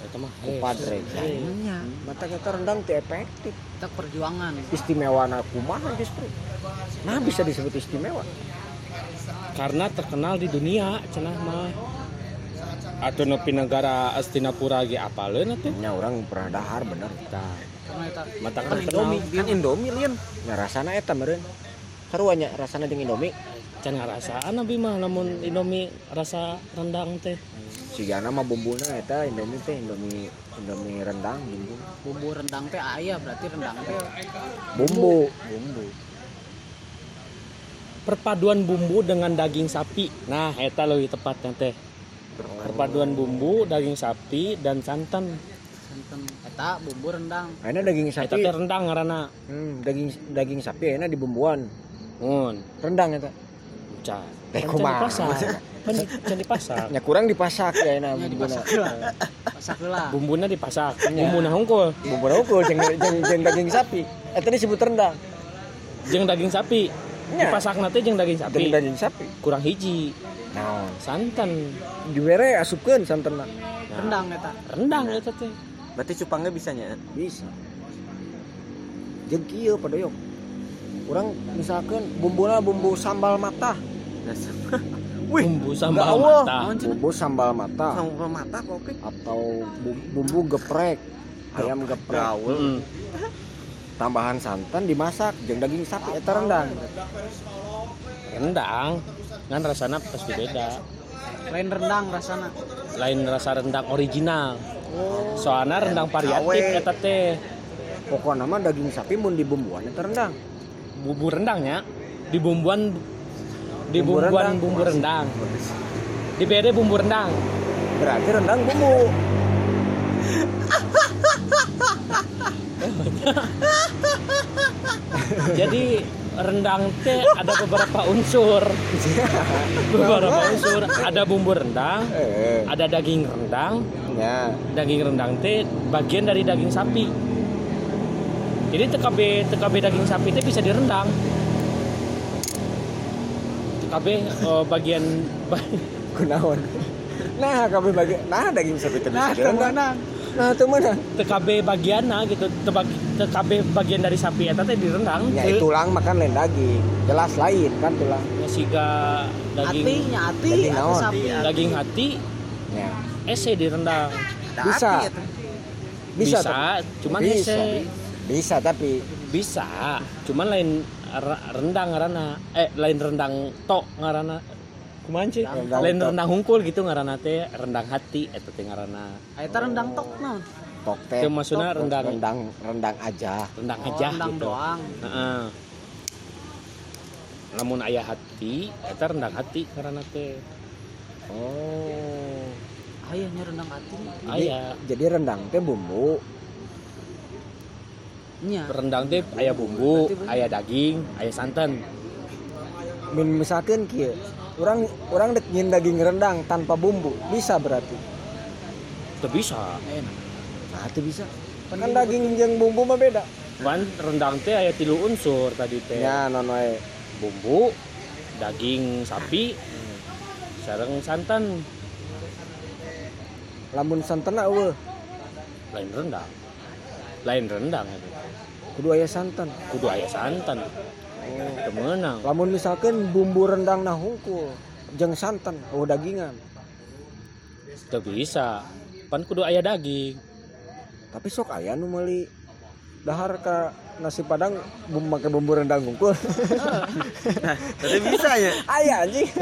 S4: Eta mah
S2: ku padre nya mata kita rendang teu efektif.
S1: Kita perjuangan.
S2: istimewa kumaha justru? Nah bisa disebut istimewa
S4: karena terkenal di dunia cenah mah. Atau nepi negara Astinapura ge apaleun atuh?
S2: Nya orang pernah dahar bener.
S4: Tah. Mata
S1: kan
S4: terkenal
S1: Indomie.
S2: kan Indomie lian. Nya rasana eta meureun. Sarua nya rasana jeung Indomie.
S4: Can ngarasaan abi mah lamun Indomie rasa rendang teh.
S2: Sigana mah bumbuna eta Indomie teh Indomie Indomie rendang bumbu.
S1: Bumbu rendang teh aya berarti rendang teh
S2: bumbu. Bumbu
S4: perpaduan bumbu dengan daging sapi. Nah eta lebih tepatnya teh. Perpaduan bumbu daging sapi dan santan.
S1: Santen eta bumbu rendang.
S2: Ayeuna daging
S4: eta
S2: sapi.
S4: teh rendang ngaranna.
S2: Hmm, daging daging sapi ayeuna di bumbuan.
S4: Mun.
S2: Rendang eta. Eh, kumaha?
S4: di pasar. (laughs) Kan di- can dipasak
S2: nya kurang dipasak ya
S1: Nya
S2: bumbuna.
S1: Pasak heula.
S4: bumbunya dipasak.
S2: Nya.
S4: bumbu hungkul.
S2: Bumbu unggul jeung jeung jeung daging sapi. Eta disebut rendang.
S4: Jeung daging sapi. Dipasak nanti jeung daging sapi.
S2: Jeung daging sapi.
S4: Kurang hiji.
S2: Naon?
S4: Santan.
S2: Dibere asupkeun santenna
S1: Rendang eta.
S4: rendang eta teh.
S3: Berarti cupangnya bisa nya.
S2: bisa. Jeung kieu padoyok. Urang misalkan bumbuna bumbu sambal mata. (laughs)
S3: Wih,
S4: bumbu sambal
S2: Allah.
S4: mata
S2: bumbu sambal mata.
S3: Sambal mata kopi.
S2: atau bu- bumbu geprek. Ayam geprek.
S3: Gaul. (laughs)
S2: Tambahan santan dimasak jeung daging sapi eta rendang.
S4: Rendang kan rasanya pasti beda.
S1: Lain rendang rasana.
S4: Lain rasa rendang original. Soalnya rendang variatif eta teh.
S2: Pokoknya mah daging sapi mun dibumbuan eta rendang.
S4: Bumbu rendangnya di bumbuan di
S2: Bumbu
S4: bumbuan
S2: rendang.
S4: bumbu rendang. Di beda bumbu rendang.
S2: Berarti rendang bumbu (laughs)
S4: jadi rendang teh ada beberapa unsur. (laughs) Beberapa unsur. Ada bumbu rendang
S2: eh.
S4: ada daging rendang.
S2: Ya.
S4: Daging rendang teh bagian dari daging sapi. Jadi TKB TKB daging sapi teh bisa direndang. TKB eh, bagian
S2: kunaon? Nah kami bagi nah daging sapi teh
S1: nah
S2: bisa direndang.
S1: kemenang
S2: nah itu mana?
S4: TKB bagianna gitu. Tebag- TKB bagian dari sapi eta teh direndang.
S2: Ya
S4: Teu-
S2: tulang makan lain daging jelas lain kan tulang.
S4: Ya, siga daging.
S1: Hatinya hati
S2: Daging
S1: hati
S2: naon?
S1: sapi.
S4: Daging hati
S2: ya.
S4: ese direndang.
S2: Bisa.
S3: Hati eta.
S2: bisa,
S4: bisa,
S2: tapi-
S4: cuman
S2: bisa
S4: ese.
S2: bisa tapi
S4: bisa cuman lain rendang ngarana eh lain rendang tok ngarana
S2: Rendang
S4: lain rendang hungkul gitu ngarana teh rendang hati eta teh ngarana
S1: eta rendang tok naon?
S2: Tok teh.
S4: Itu maksudnya rendang
S2: rendang rendang aja.
S4: rendang
S1: Oh,
S4: aja
S1: rendang
S4: gitu.
S1: doang.
S4: Heeh. namun ayah hati eta rendang hati karena teh.
S2: Oh.
S1: Ayahnya rendang hati.
S2: Jadi,
S4: ayah
S2: jadi rendang teh bumbu.
S1: Nya.
S4: Rendang teh ayah bumbu ayah daging ayah santan.
S2: Min misalkan kieu orang orang dek daging rendang tanpa bumbu. Bisa berarti?
S4: Itu bisa.
S1: Enak.
S2: Nah itu bisa. Kan daging jeung bumbu mah beda.
S4: Kan rendang teh ayah tilu unsur tadi teh.
S2: Ya non
S4: bumbu daging sapi sareng santan.
S2: Lamun santana eueuh.
S4: Lain rendang. Lain rendang itu.
S2: Kudu aya santan.
S4: Kudu ayah santan
S2: oh. lamun misalkan bumbu rendang nah hungkul jeung santan oh dagingan.
S4: Itu bisa. Pan kudu ayah daging.
S2: Tapi sok aya nu meuli dahar ka nasi padang bumbu make bumbu rendang hungkul (laughs)
S3: Tapi (laughs) bisa ya.
S2: aya anjing. (laughs)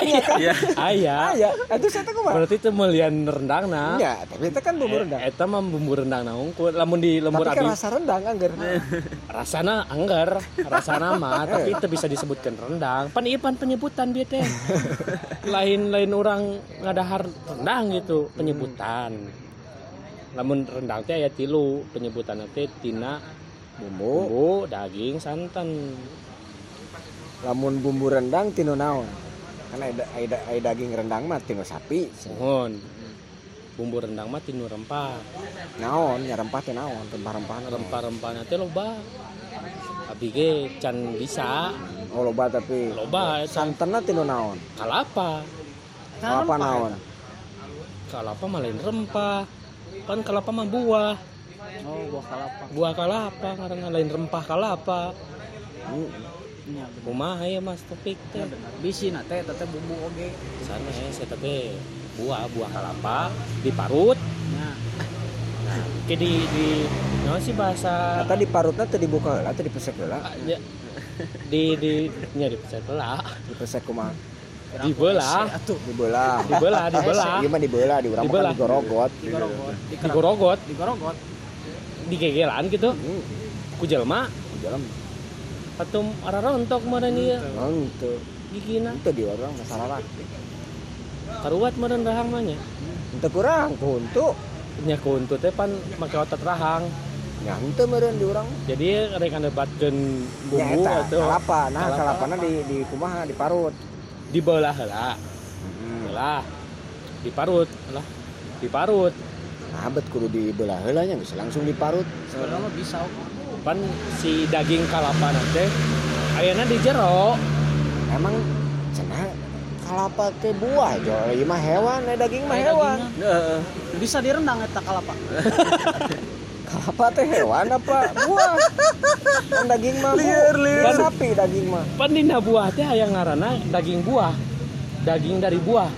S3: Iya.
S4: ayah.
S2: Aya itu saya kumaha
S4: berarti itu melian rendang nah.
S2: Ya tapi itu kan bumbu rendang.
S4: Eta mah bumbu rendang na hungkul lamun di lembur
S2: tapi kan
S4: abi
S2: rasa rendang anggar
S4: rasana anggar rasana mah tapi itu bisa disebutkan rendang. Pan ieu pan penyebutan bieu teh. Lain lain orang ngadahar rendang gitu penyebutan. Lamun rendang teh aya tilu penyebutan teh tina
S2: bumbu.
S4: Bumbu daging santan.
S2: Lamun bumbu rendang tino naon? Kan ada ada, ada daging rendang mah tino sapi.
S4: Mohon. Bumbu rendang mah tinu rempah.
S2: Naon? Ya rempah teh naon? Rempah-rempah
S4: rempah-rempah teh loba. Abi ge can bisa.
S2: Oh loba tapi
S4: loba eta.
S2: santanna tino naon?
S4: Kalapa?
S2: Apa naon?
S4: Kalapa mah lain rempah. Kan kalapa mah buah
S1: oh buah kalapa
S4: buah kalapa karena lain rempah kalapa
S1: nya
S4: kumaha ya mas topik teh.
S1: Bener bisi na teh bumbu oge.
S4: Sana ya saya teh buah buah kalapa diparut. Nah. Ke di di naon sih bahasa
S2: Kata di parutna teh dibuka teh dipesek heula?
S4: Ah, ya. di di nya dipecah belah
S2: dipesek kumaha?
S4: Dibelah
S1: atuh.
S2: Dibelah
S4: dibelah dibelah
S2: mah dibelah di urang mah
S4: Dibelah.
S2: kan digorogot.
S1: Digorogot.
S4: Digorogot.
S1: Digorogot
S4: digegelan gitu.
S2: Hmm,
S4: ku
S2: di dalam
S4: patum ararontok meureun ieu
S2: Henteu.
S4: gigina.
S2: Itu di orang masalah
S4: karuat meureun rahang mah nya
S2: Henteu kurang kuntu.
S4: nya kuntu teh pan make otot rahang.
S2: Ya henteu meureun di urang.
S4: jadi rek debatkeun
S2: Ya
S4: bumbu
S2: eta
S4: atau
S2: kalapa. Nah, kalapana di di kumaha? Diparut.
S4: dibelah heula.
S2: Hmm.
S4: belah diparut lah. Diparut
S2: Nah, bet kudu dibelah heula nya bisa langsung diparut.
S1: sebenarnya bisa oke.
S4: pan si daging kalapa nanti ayana di jero
S2: Emang cenah kalapa teh buah jo. Ieu mah hewan, eh, daging mah hewan.
S1: dagingnya. bisa direndang eta kalapa (laughs)
S2: Kalapa teh hewan apa buah? Kan daging mah liar liar. Sapi daging mah.
S4: Pan dina buah teh aya ngaranna daging buah. Daging dari buah.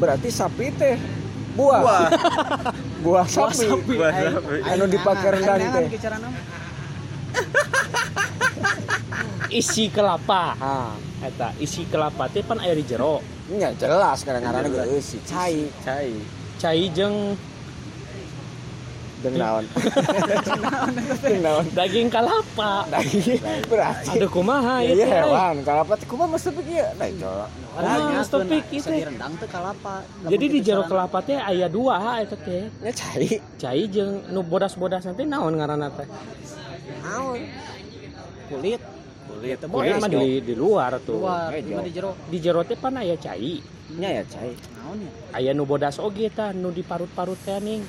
S2: Berarti sapi teh buah.
S3: Wah,
S2: Buah (laughs) sapi.
S3: Buah sapi.
S2: Anu
S1: neangan,
S2: rendang teh. (laughs)
S4: Isi kelapa.
S2: Ah,
S4: Eta isi kelapa teh pan di jero.
S2: nya jelas kadang-kadang geus cai.
S3: cai.
S4: Cai jeung
S2: Jeung naon? (laughs) Jeung naon?
S4: daging kalapa.
S2: Daging berarti.
S4: Aduh kumaha
S2: Ya,
S4: ieu
S2: iya hewan. Kalapa teh kumaha mesti pikieu? Nah, itu.
S1: Padahal
S4: Ah, topik
S1: itu
S4: itu.
S1: rendang teh kalapa. Lamun
S4: Jadi di jero kelapa teh aya dua eta teh.
S2: Nya cai.
S4: Cai jeung nu bodas-bodas nanti naon ngaranna teh?
S2: Naon?
S1: kulit
S3: Kulit.
S4: Kulit mah di, di luar tuh.
S1: luar, di jero.
S4: Di jero teh pan aya cai.
S2: Nya ya cai.
S1: Naon ya?
S4: Aya nu bodas oge tah nu diparut-parut teh ning.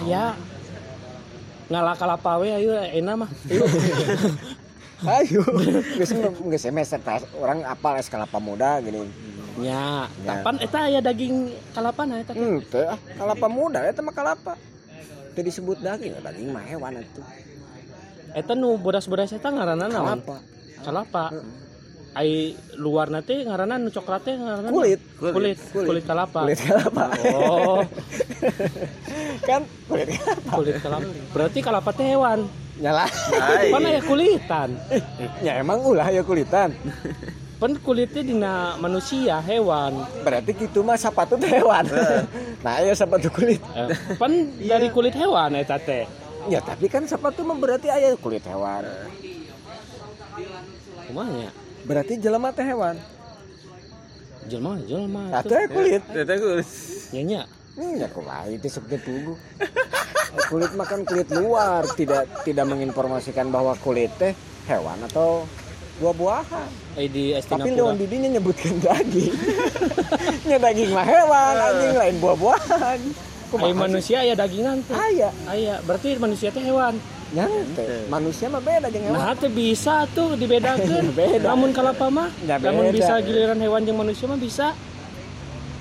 S4: Aya ngalah kalapa we ayo enak mah. Ayo. (laughs)
S2: Geus geus semester orang apal es kalapa muda gini.
S4: Nya,
S2: Ya.
S4: kapan eta aya daging kalapana eta teh?
S2: Henteu ah, kalapa muda eta mah kalapa. Teu disebut daging, daging mah hewan atuh.
S4: Eta nu bodas-bodas eta ngaranna naon?
S2: Kalapa.
S4: Kalapa. Ai luar teh ngaranna nu coklat teh ngaranna naon?
S2: Kulit.
S4: Kulit, kulit, kalapa.
S2: Kulit kalapa.
S4: Oh, (laughs)
S2: kan kulit kalapa.
S4: kulit kalapa. Berarti kalapa teh hewan.
S2: Nyala.
S3: Cai.
S4: Pan aya kulitan.
S2: Ya emang ulah ya kulitan. (laughs)
S4: Pan kulitnya dina manusia hewan.
S2: Berarti gitu mah sepatu teh hewan. (laughs) nah, ya sepatu kulit.
S4: Eh, pan dari kulit hewan eta teh.
S2: Ya tapi kan sepatu mah berarti aya kulit hewan.
S4: Kumaha nya?
S2: Berarti jelema teh hewan.
S4: Jelma, jelma.
S2: Satu ya kulit.
S3: Ternyata kulit.
S4: Nyanya.
S2: Hmm, ya kumaha itu seperti tubuh. kulit makan kulit luar, tidak tidak menginformasikan bahwa kulit teh hewan atau buah-buahan.
S4: Eh di Estina
S2: Tapi lawan didinya nyebutkan daging. Nya (laughs) daging mah hewan, anjing lain buah-buahan.
S4: Ai manusia aya dagingan teh.
S2: Aya,
S4: Aya, berarti manusia teh hewan.
S2: Nyante. Manusia mah beda jeung hewan.
S4: Nah, teh bisa tuh dibedakeun. (laughs)
S2: Beda.
S4: Namun kalapa mah,
S2: Ya,
S4: namun bisa giliran hewan jeung manusia mah bisa.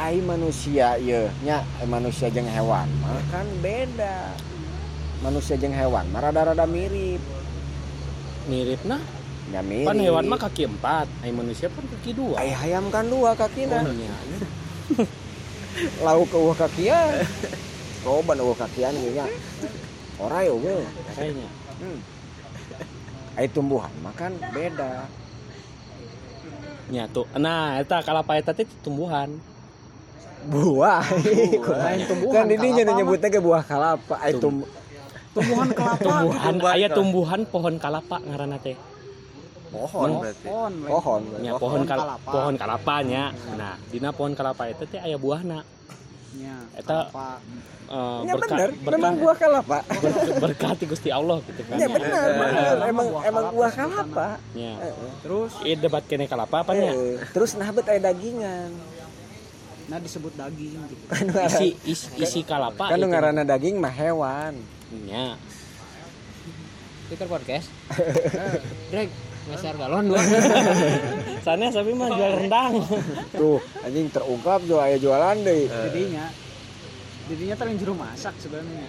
S2: Ai manusia ieu nya manusia jeung hewan mah kan beda. Manusia jeung hewan mah rada-rada mirip.
S4: Mirip nah.
S2: Ya mirip.
S4: Pan hewan mah kaki empat, ai manusia pan kaki dua.
S2: Ai hayam kan dua kakina.
S4: Oh, (laughs) (laughs) nya.
S2: Lauk eueuh kakian. Loban eueuh kakian nya. Ora ya we.
S4: Kayaknya.
S2: Hmm. Ai tumbuhan mah kan beda.
S4: Nya tuh. Nah, eta kalapa eta teh tumbuhan.
S2: Buah.
S1: Lain tumbuhan,
S2: Kan didinya
S1: kalapa
S2: nyebutnya ke buah kalapa. Ai tum
S1: Tumbuhan kelapa.
S4: Tumbuhan,
S3: Tumbuhan
S4: aya tumbuhan pohon kalapa ngaranna teh.
S3: Pohon berarti.
S1: Pohon.
S2: pohon.
S1: Pohon
S4: pohon kal
S1: kalapa.
S4: pohon kalapanya nah dina pohon kalapa itu teh aya buahna
S1: Nya,
S4: Eta-
S1: kelapa.
S4: Eh,
S2: Ya
S4: berkah
S2: bener,
S4: berkah
S2: memang buah kalapa.
S4: ber- berkah ti Gusti Allah gitu kan
S2: Ya benar, benar.
S1: Emang
S2: Emang
S1: buah sebutanna.
S2: kalapa.
S4: nya
S1: Terus
S4: Ieu debat kene kalapa apa
S2: Eh, Terus nah bet aya dagingan.
S1: nah disebut daging gitu.
S4: Isi isi, isi kalapa
S2: kan nu
S4: itu.
S2: ngaranna daging mah hewan.
S4: nya
S5: Twitter podcast. (laughs) Greg, ngeser galon dua. (laughs)
S4: sana sapi mah jual rendang
S2: Tuh, anjing terungkap jual aya jualan deui.
S1: Jadinya jadinya terlalu juru masak sebenarnya.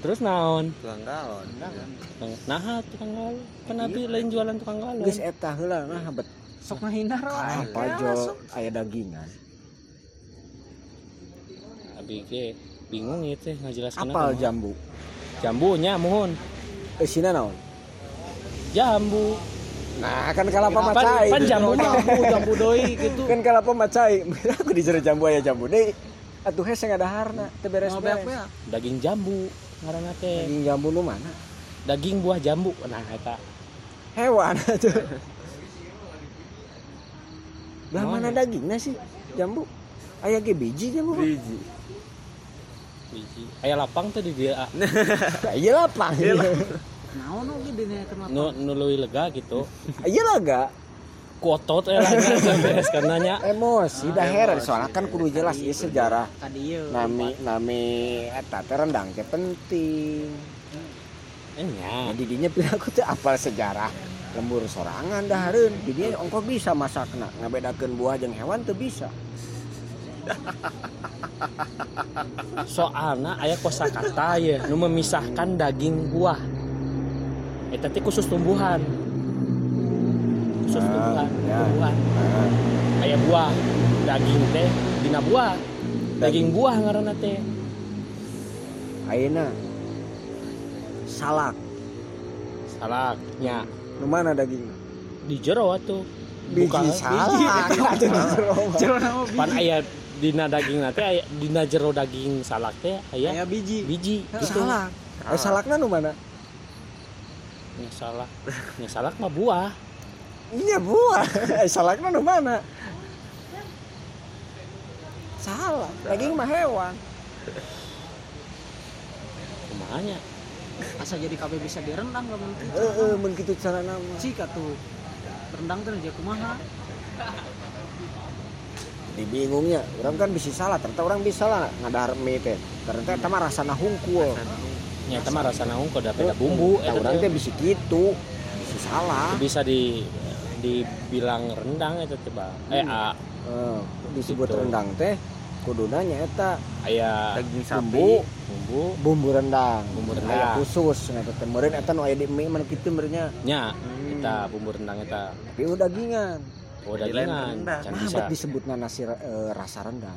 S4: terus naon
S3: Tukang galon.
S4: nah tukang galon kan abi lain jualan tukang galon
S2: Geus eta heula nah bet
S1: Sok ngahina roh.
S2: apa jual aya dagingan.
S4: abi ge bingung itu ngajelaskeun
S2: Apal jambu.
S4: jambunya mohon
S2: Eusina naon?
S4: jambu
S2: Nah, kan kalapa mah
S4: Pan-
S2: cai.
S4: pan (laughs) jambu
S1: Jambu jambu deui gitu.
S2: Kan kalapa mah cai. (laughs) Aku dijero jambu aya jambu deui. Atuh hese ngadaharna teu beres-beres.
S4: daging jambu ngaranna teh
S2: Daging jambu nu mana?
S4: daging buah jambu nah eta
S2: Hewan (laughs) atuh. Lah
S4: Naon
S2: mana dagingnya sih? Jambu. Aya ge biji jambu.
S3: Biji.
S4: biji aya lapang tuh di dia
S2: Lah iya lapang.
S1: Naon oge dina kenapa?
S4: nu nu leuwih lega gitu (laughs)
S2: Iya lah ga.
S4: kuotot ya lagi (laughs) beres karenanya
S2: Emosi dah heran soalnya kan kudu jelas ieu sejarah.
S1: Ka dieu.
S2: Nami nami eta teh rendang teh penting.
S4: enya
S2: Nah, didinya piraku teh apal sejarah lembur sorangan dahareun. Didinya ongko bisa masakna ngabedakeun buah jeung hewan teu bisa.
S4: soalnya ayah kosakata ya nu memisahkan daging buah eta teh khusus tumbuhan. Khusus
S2: Ah,
S4: tumbuhan
S2: ya.
S4: tumbuhan.
S2: Nah,
S4: ayah buah daging teh dina buah. Daging buah ngaranna teh.
S2: Ayeuna. Salak.
S4: Salaknya
S2: nu mana daging?
S4: Di jero
S2: biji
S4: Bukan,
S2: salak. (laughs) Di jero.
S4: Pan ayah dina daging nanti ayah dina jero daging salak teh ayah
S1: Kayak biji.
S4: biji gitu.
S2: salak. Eh salakna nu mana
S4: nya salak nya salak mah buah
S2: Iya buah. (laughs) Eh, salakna nu mana? Salak. Daging mah hewan.
S4: kumanya
S1: Asa jadi KB bisa direndang kamu itu.
S2: Heeh, mun kitu carana mah.
S1: Tuh. Rendang tuh dia kumaha.
S2: Dibingungnya, orang kan bisa salah, ternyata orang bisa lah ngadar mie teh. Ternyata eta mah rasana hungkul.
S4: Nya eta mah rasana hungkul da beda bumbu
S2: Nah,
S4: eta
S2: orang
S4: teh
S2: teh bisa gitu. Bisa salah.
S4: bisa di dibilang rendang itu coba eh a
S2: Eh, disebut
S4: Gitu.
S2: rendang teh kuduna nyaeta
S4: aya
S3: daging sapi
S2: bumbu
S4: bumbu
S2: bumbu rendang.
S4: Bumbu
S2: Aya
S4: rendang.
S2: khusus nah teh meureun eta nu aya di mie mana kitu meureunnya.
S4: nya kita bumbu rendang eta
S2: Tapi udah dagingan.
S4: oh dagingan can bisa
S2: disebutna nasi eh, rasa rendang.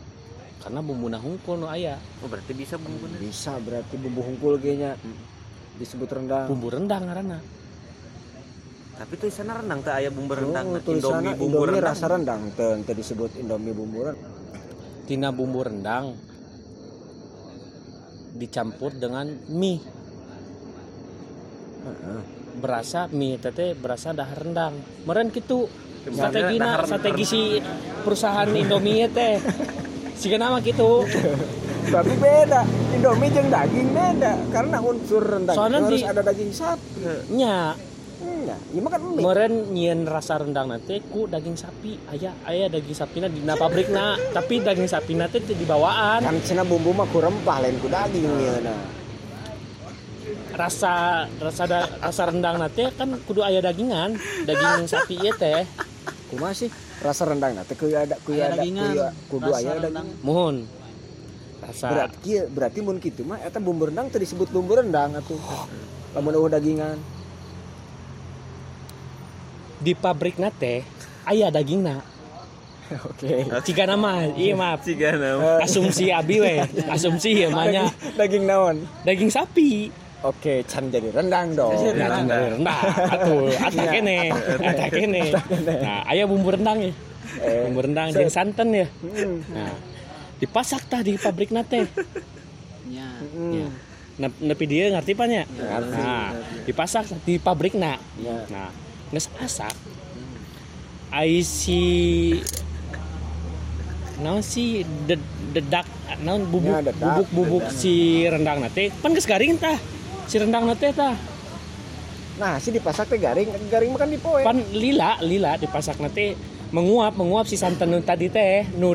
S4: Karena bumbu hungkul nu aya
S3: oh berarti bisa bumbu
S2: Bisa berarti bumbu hungkul kayaknya. Disebut rendang.
S4: bumbu rendang karena
S3: tapi tulisannya rendang teh aya bumbu rendang.
S2: Oh, tulisannya
S3: indomie bumbu
S2: Indomie
S3: rendang.
S2: rasa rendang, teu disebut Indomie bumbu rendang.
S4: tina bumbu rendang dicampur dengan mie. Berasa mie tete berasa dah rendang. Meren gitu strategi strategi si perusahaan Indomie teh (laughs) si nama gitu. (laughs)
S2: Tapi beda, Indomie jeung daging beda. Karena unsur rendang
S4: Soalnya
S2: harus
S4: di-
S2: ada daging sapi.
S4: nya.
S2: Iya, ya makan mie.
S4: meren nyieun rasa rendang nanti ku daging sapi. Ayah ayah daging sapi di pabrik na. Tapi daging sapi nanti di bawaan.
S2: Kan cenah bumbu mah ku rempah lain ku daging nyeuna.
S4: rasa rasa da, rasa rendang nanti kan kudu ayah dagingan. Daging sapi ieu teh.
S2: Kumaha sih? Rasa rendang nah kudu ada kudu
S1: Aya
S2: ada kudu, aya daging.
S4: mohon rasa
S2: Berarti kieu berarti mun kitu mah eta bumbu rendang teu disebut bumbu rendang atuh. Lamun eueuh dagingan.
S4: di pabrik nate ayah dagingna
S2: Oke.
S4: jika nama iya maaf
S3: Ciga nama.
S4: asumsi abi we asumsi ya mahnya
S2: Daging naon?
S4: daging sapi
S2: Oke, can jadi rendang dong.
S4: Nah, tinggal rendah atuh ata kene ata kene. nah aya bumbu rendang ya.
S2: Eh,
S4: bumbu rendang jeung santan ya.
S2: Hmm.
S4: nah dipasak tah di pabrik nate.
S1: Ya.
S2: Hmm.
S4: Nah, nepi dia ngerti pan ya?
S2: Ngerti.
S4: nah dipasak di pabrik na.
S2: Ya.
S4: nah geus asak. Ai si naon si ded- dedak naon bubuk
S2: Ya,
S4: bubuk bubuk si rendang nate. Pan geus garing tah si rendang nate tah
S2: Nah, si dipasak teh garing, garing makan di poe.
S4: pan lila lila dipasak nanti menguap menguap si santan nu tadi teh nu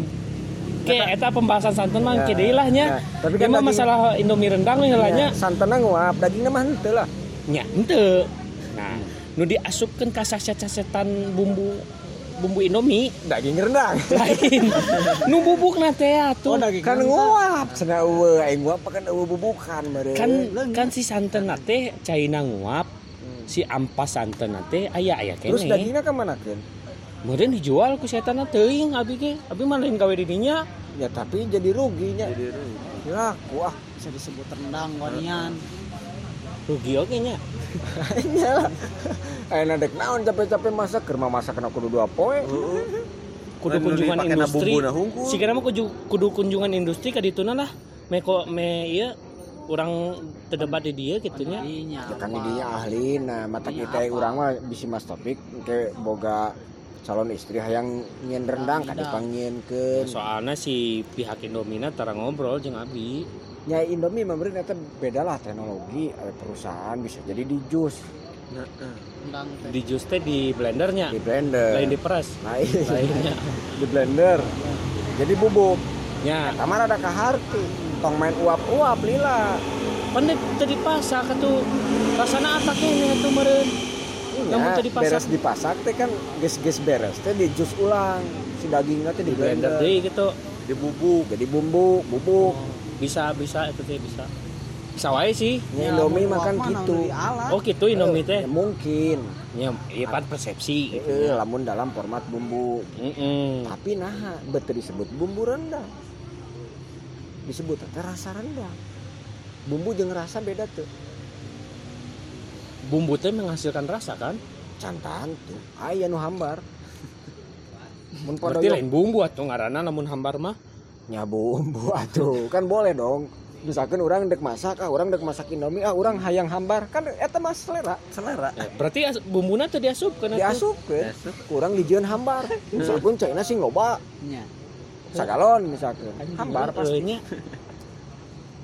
S4: ke eta pembahasan santan mah
S2: Ya,
S4: deui lah nya
S2: ya. Tapi kan daging-
S4: masalah Indomie rendang we
S2: Ya,
S4: nya
S2: santanna nguap, dagingna mah henteu lah.
S4: nya henteu nah nu diasupkeun ka saset-sasetan bumbu bumbu Indomie
S2: Daging rendang.
S4: lain (laughs) nu bubuk na teh atuh
S2: kan nguap, cenah eueuh, aing nguap kan eueuh bubukan meureun.
S4: kan kan si santan na teh caina nguap si ampas santan na teh aya aya kene
S2: Terus dagingnya ka manakeun?
S4: Kemudian dijual ku setan teuing abi ge abi mah lain gawe di dinya
S2: Ya tapi jadi ruginya.
S3: Jadi rugi.
S2: Laku ah.
S1: Bisa disebut rendang wanian.
S4: Rugi oge nya.
S2: Iyalah. Ayeuna dek naon capek-capek masak keur mah masak kena kudu dua poe.
S4: kudu
S3: Kan
S4: kunjungan industri. si mah kudu, kudu kunjungan industri ka dituna lah. Me ko me ieu urang terdebat di dia gitu nya.
S1: Iya.
S2: Ya kan didinya ahli nah mata kita urang mah bisi mas topik ke boga calon istri hayang nyieun rendang ka dipangnyieunkeun.
S4: soalnya si pihak Indomina tara ngobrol jeung abi
S2: Nya Indomie mah meureun eta beda lah teknologi, ada perusahaan bisa jadi di jus,
S3: Nah, eh.
S4: Di jus teh di blendernya
S2: di blender.
S4: lain diperas
S2: Lain.
S4: lainnya
S2: di blender. Jadi bubuk.
S4: nya
S2: Kamar ada kaharti. Tong main uap-uap lila.
S4: pan teu dipasak atuh rasana atak ini atuh meureun Namun
S2: Ya,
S4: tadi pasak.
S2: beres dipasak teh kan ges-ges beres teh di jus ulang si dagingnya teh
S4: di
S2: di
S4: blender
S2: blender.
S4: deui gitu
S3: Di jadi bubuk
S2: jadi bumbu bubuk
S4: bisa bisa itu teh bisa. Bisa wae sih.
S2: Ya, Indomie makan gitu.
S4: Oh gitu Indomie teh?
S2: Ya, mungkin.
S4: Ya iya kan persepsi. Gitu
S2: Eh, lamun dalam format bumbu.
S4: Mm-mm.
S2: tapi nah betul disebut bumbu rendang. Disebut teh rasa rendang. Bumbu jeung rasa beda tuh
S4: bumbu teh menghasilkan rasa kan?
S2: Cantan tuh. Aya nu hambar. (laughs) Mun
S4: berarti lain bumbu atau ngaranna namun hambar mah
S2: nya (laughs) bumbu atuh. Kan boleh dong. Misalkan orang dek masak ah orang dek masak indomie ah orang hayang hambar. Kan eta mah selera.
S3: Selera.
S4: Eh, berarti as- bumbuna teh diasupkeun atuh.
S2: diasupkeun. Kurang dijieun hambar. (laughs) Misalkan caina sing loba
S1: nya.
S2: Sagalon misalkan. Hambar pasti.
S4: Eh, nya.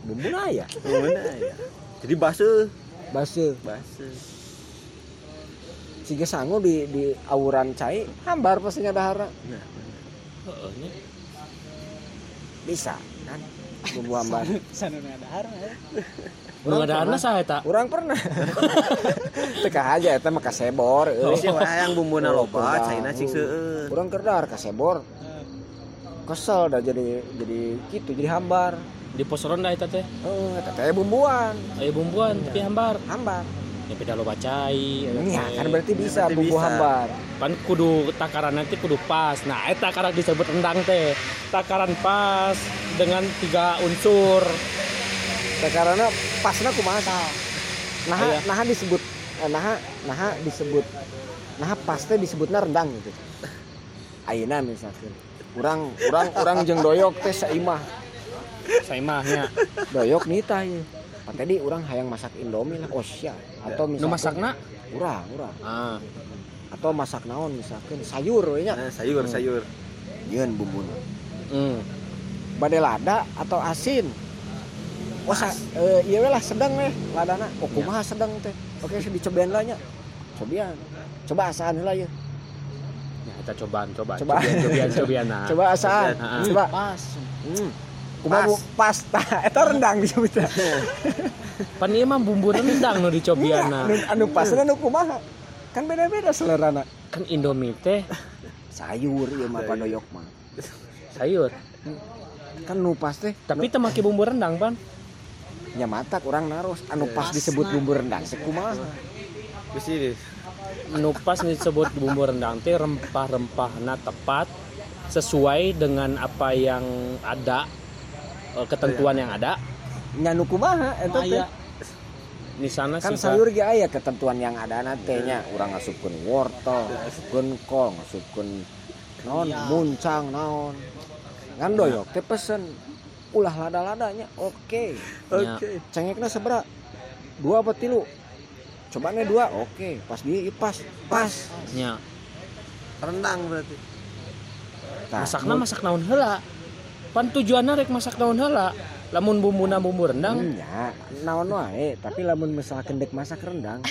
S2: bumbu aya?
S3: Mana ya jadi basuh
S2: base
S3: basuh
S2: siga sangu di di awuran cai hambar pastinya dahara
S4: nya.
S2: Bisa kan? (laughs) Bumbu hambar
S1: sana ngadahar ya.
S4: Nu ngadahanna saha eta?
S2: orang pernah. (laughs) Teka aja eta mah kasebor euy.
S3: sih yang bumbuna
S2: Oh,
S3: loba caina cik seueur.
S2: Orang kerdar kasebor. Kesel dah jadi jadi gitu jadi hambar.
S4: Di pos ronda eta teh.
S2: oh eta teh bumbuan.
S4: Aya bumbuan tapi hambar.
S2: hambar
S4: Beda lo bacai.
S2: ya kan berarti bisa
S3: berarti bisa.
S2: hambar
S4: Pan kudu takaran nanti kudu pas. Nah, eta takaran disebut rendang teh. Takaran pas dengan tiga unsur.
S2: Teh karena pasna kumaha nah
S4: Aya.
S2: nah disebut eh, nah nah disebut nah pas teh disebutna rendang gitu ayeuna misalkan urang urang urang jeung doyok teh saimah
S4: Saya mah nya.
S2: doyok nita ya tadi orang hayang masak indomie lah. Oh sia. Atau misalkan
S4: masakna?
S2: urang urang
S4: Ah,
S2: atau masak naon misalkan? Sayur we nya.
S3: Nah, sayur sayur.
S2: Yeun bumbuna
S4: hmm.
S2: bade lada atau asin? Oh sa, eh, iya lah sedang weh ladana oh kumaha sedang teh? Oke sih dicobain lah nya. Cobian. Coba asaan heula ya
S4: Ya, kita cobaan, coba.
S2: Coba.
S4: Cobian, cobian, (laughs) cobian. Nah.
S2: coba asaan.
S4: Heeh.
S2: coba.
S1: Pas.
S2: Hmm. Kumaha bu pasta. (laughs) Eta rendang disebutna
S4: Pan ieu mah bumbu rendang nu
S2: Iya,
S4: dicobiana.
S2: anu, anu pasna nu kumaha? Kan beda-beda selerana.
S4: Kan Indomie teh
S2: sayur ieu mah padoyok mah.
S4: Sayur.
S2: kan nu pas teh
S4: Tapi teu make bumbu rendang, Pan.
S2: nya matak orang naros. Anu pas disebut bumbu rendang teh kumaha?
S3: Di. Sini.
S4: Nu pas disebut bumbu rendang teh rempah-rempahna tepat sesuai dengan apa yang ada ketentuan yang ada.
S2: nya nu kumaha eta teh
S1: Aya.
S4: Di sana
S2: kan sayur ge aya ketentuan yang ada nanti nya urang ngasupkeun wortel ngasupkeun kol ngasupkeun naon muncang naon ngan doyok teh pesen ulah lada-ladanya oke
S4: Ya.
S3: Oke.
S2: cengekna seberapa dua apa tilu cobanya dua oke pas dia pas pas
S4: nya.
S3: Rendang berarti.
S2: Nah,
S4: Masakna masak naon heula. Pan tujuanna rek masak naon heula. Lamun bumbuna bumbu rendang,
S2: ya naon wae tapi lamun misalkan dek masak rendang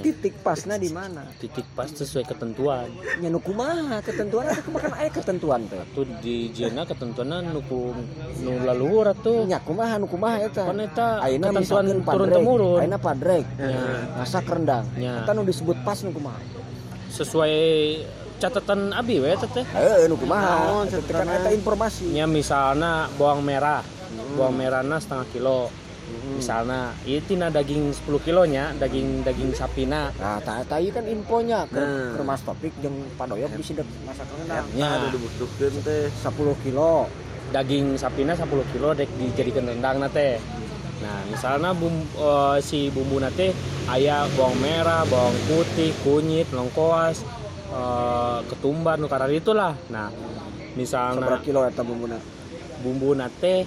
S2: titik pasna di mana
S4: titik pas sesuai ketentuan.
S2: nya nu kumaha ketentuan ada kumaha aya ketentuan teh
S4: Tuh di jena ketentuanna nu ku nu laluhur atuh.
S2: nya kumaha nu kumaha eta
S4: Pan eta
S2: Ayeuna
S4: ketentuan turun temurun.
S2: ayeuna padrek,
S4: Ya.
S2: masak rendang.
S4: Ya.
S2: Eta nu disebut pas nu kumaha?
S4: Sesuai catatan abi we teh.
S2: Heeh, nu kumaha? Teh kan eta informasi.
S4: nya misalnya bawang merah bawang merahna setengah kilo misalnya itu tina daging 10 kilonya daging daging sapina
S2: Nah, tah eta ieu kan infonya ke,
S3: Nah.
S2: ke Mas Topik jeung Padoyok bisa dek masak rendang.
S4: Ya.
S3: Ada dibutuhkeun teh.
S2: 10 kilo.
S4: daging sapina 10 kilo dek dijadikan rendang nate nah misalnya bum, eh, si bumbu nate ayah bawang merah bawang putih kunyit lengkoas eh, ketumbar nu karar itulah. Nah misalnya
S2: Sabaraha kilo eta bumbuna?
S4: bumbu nate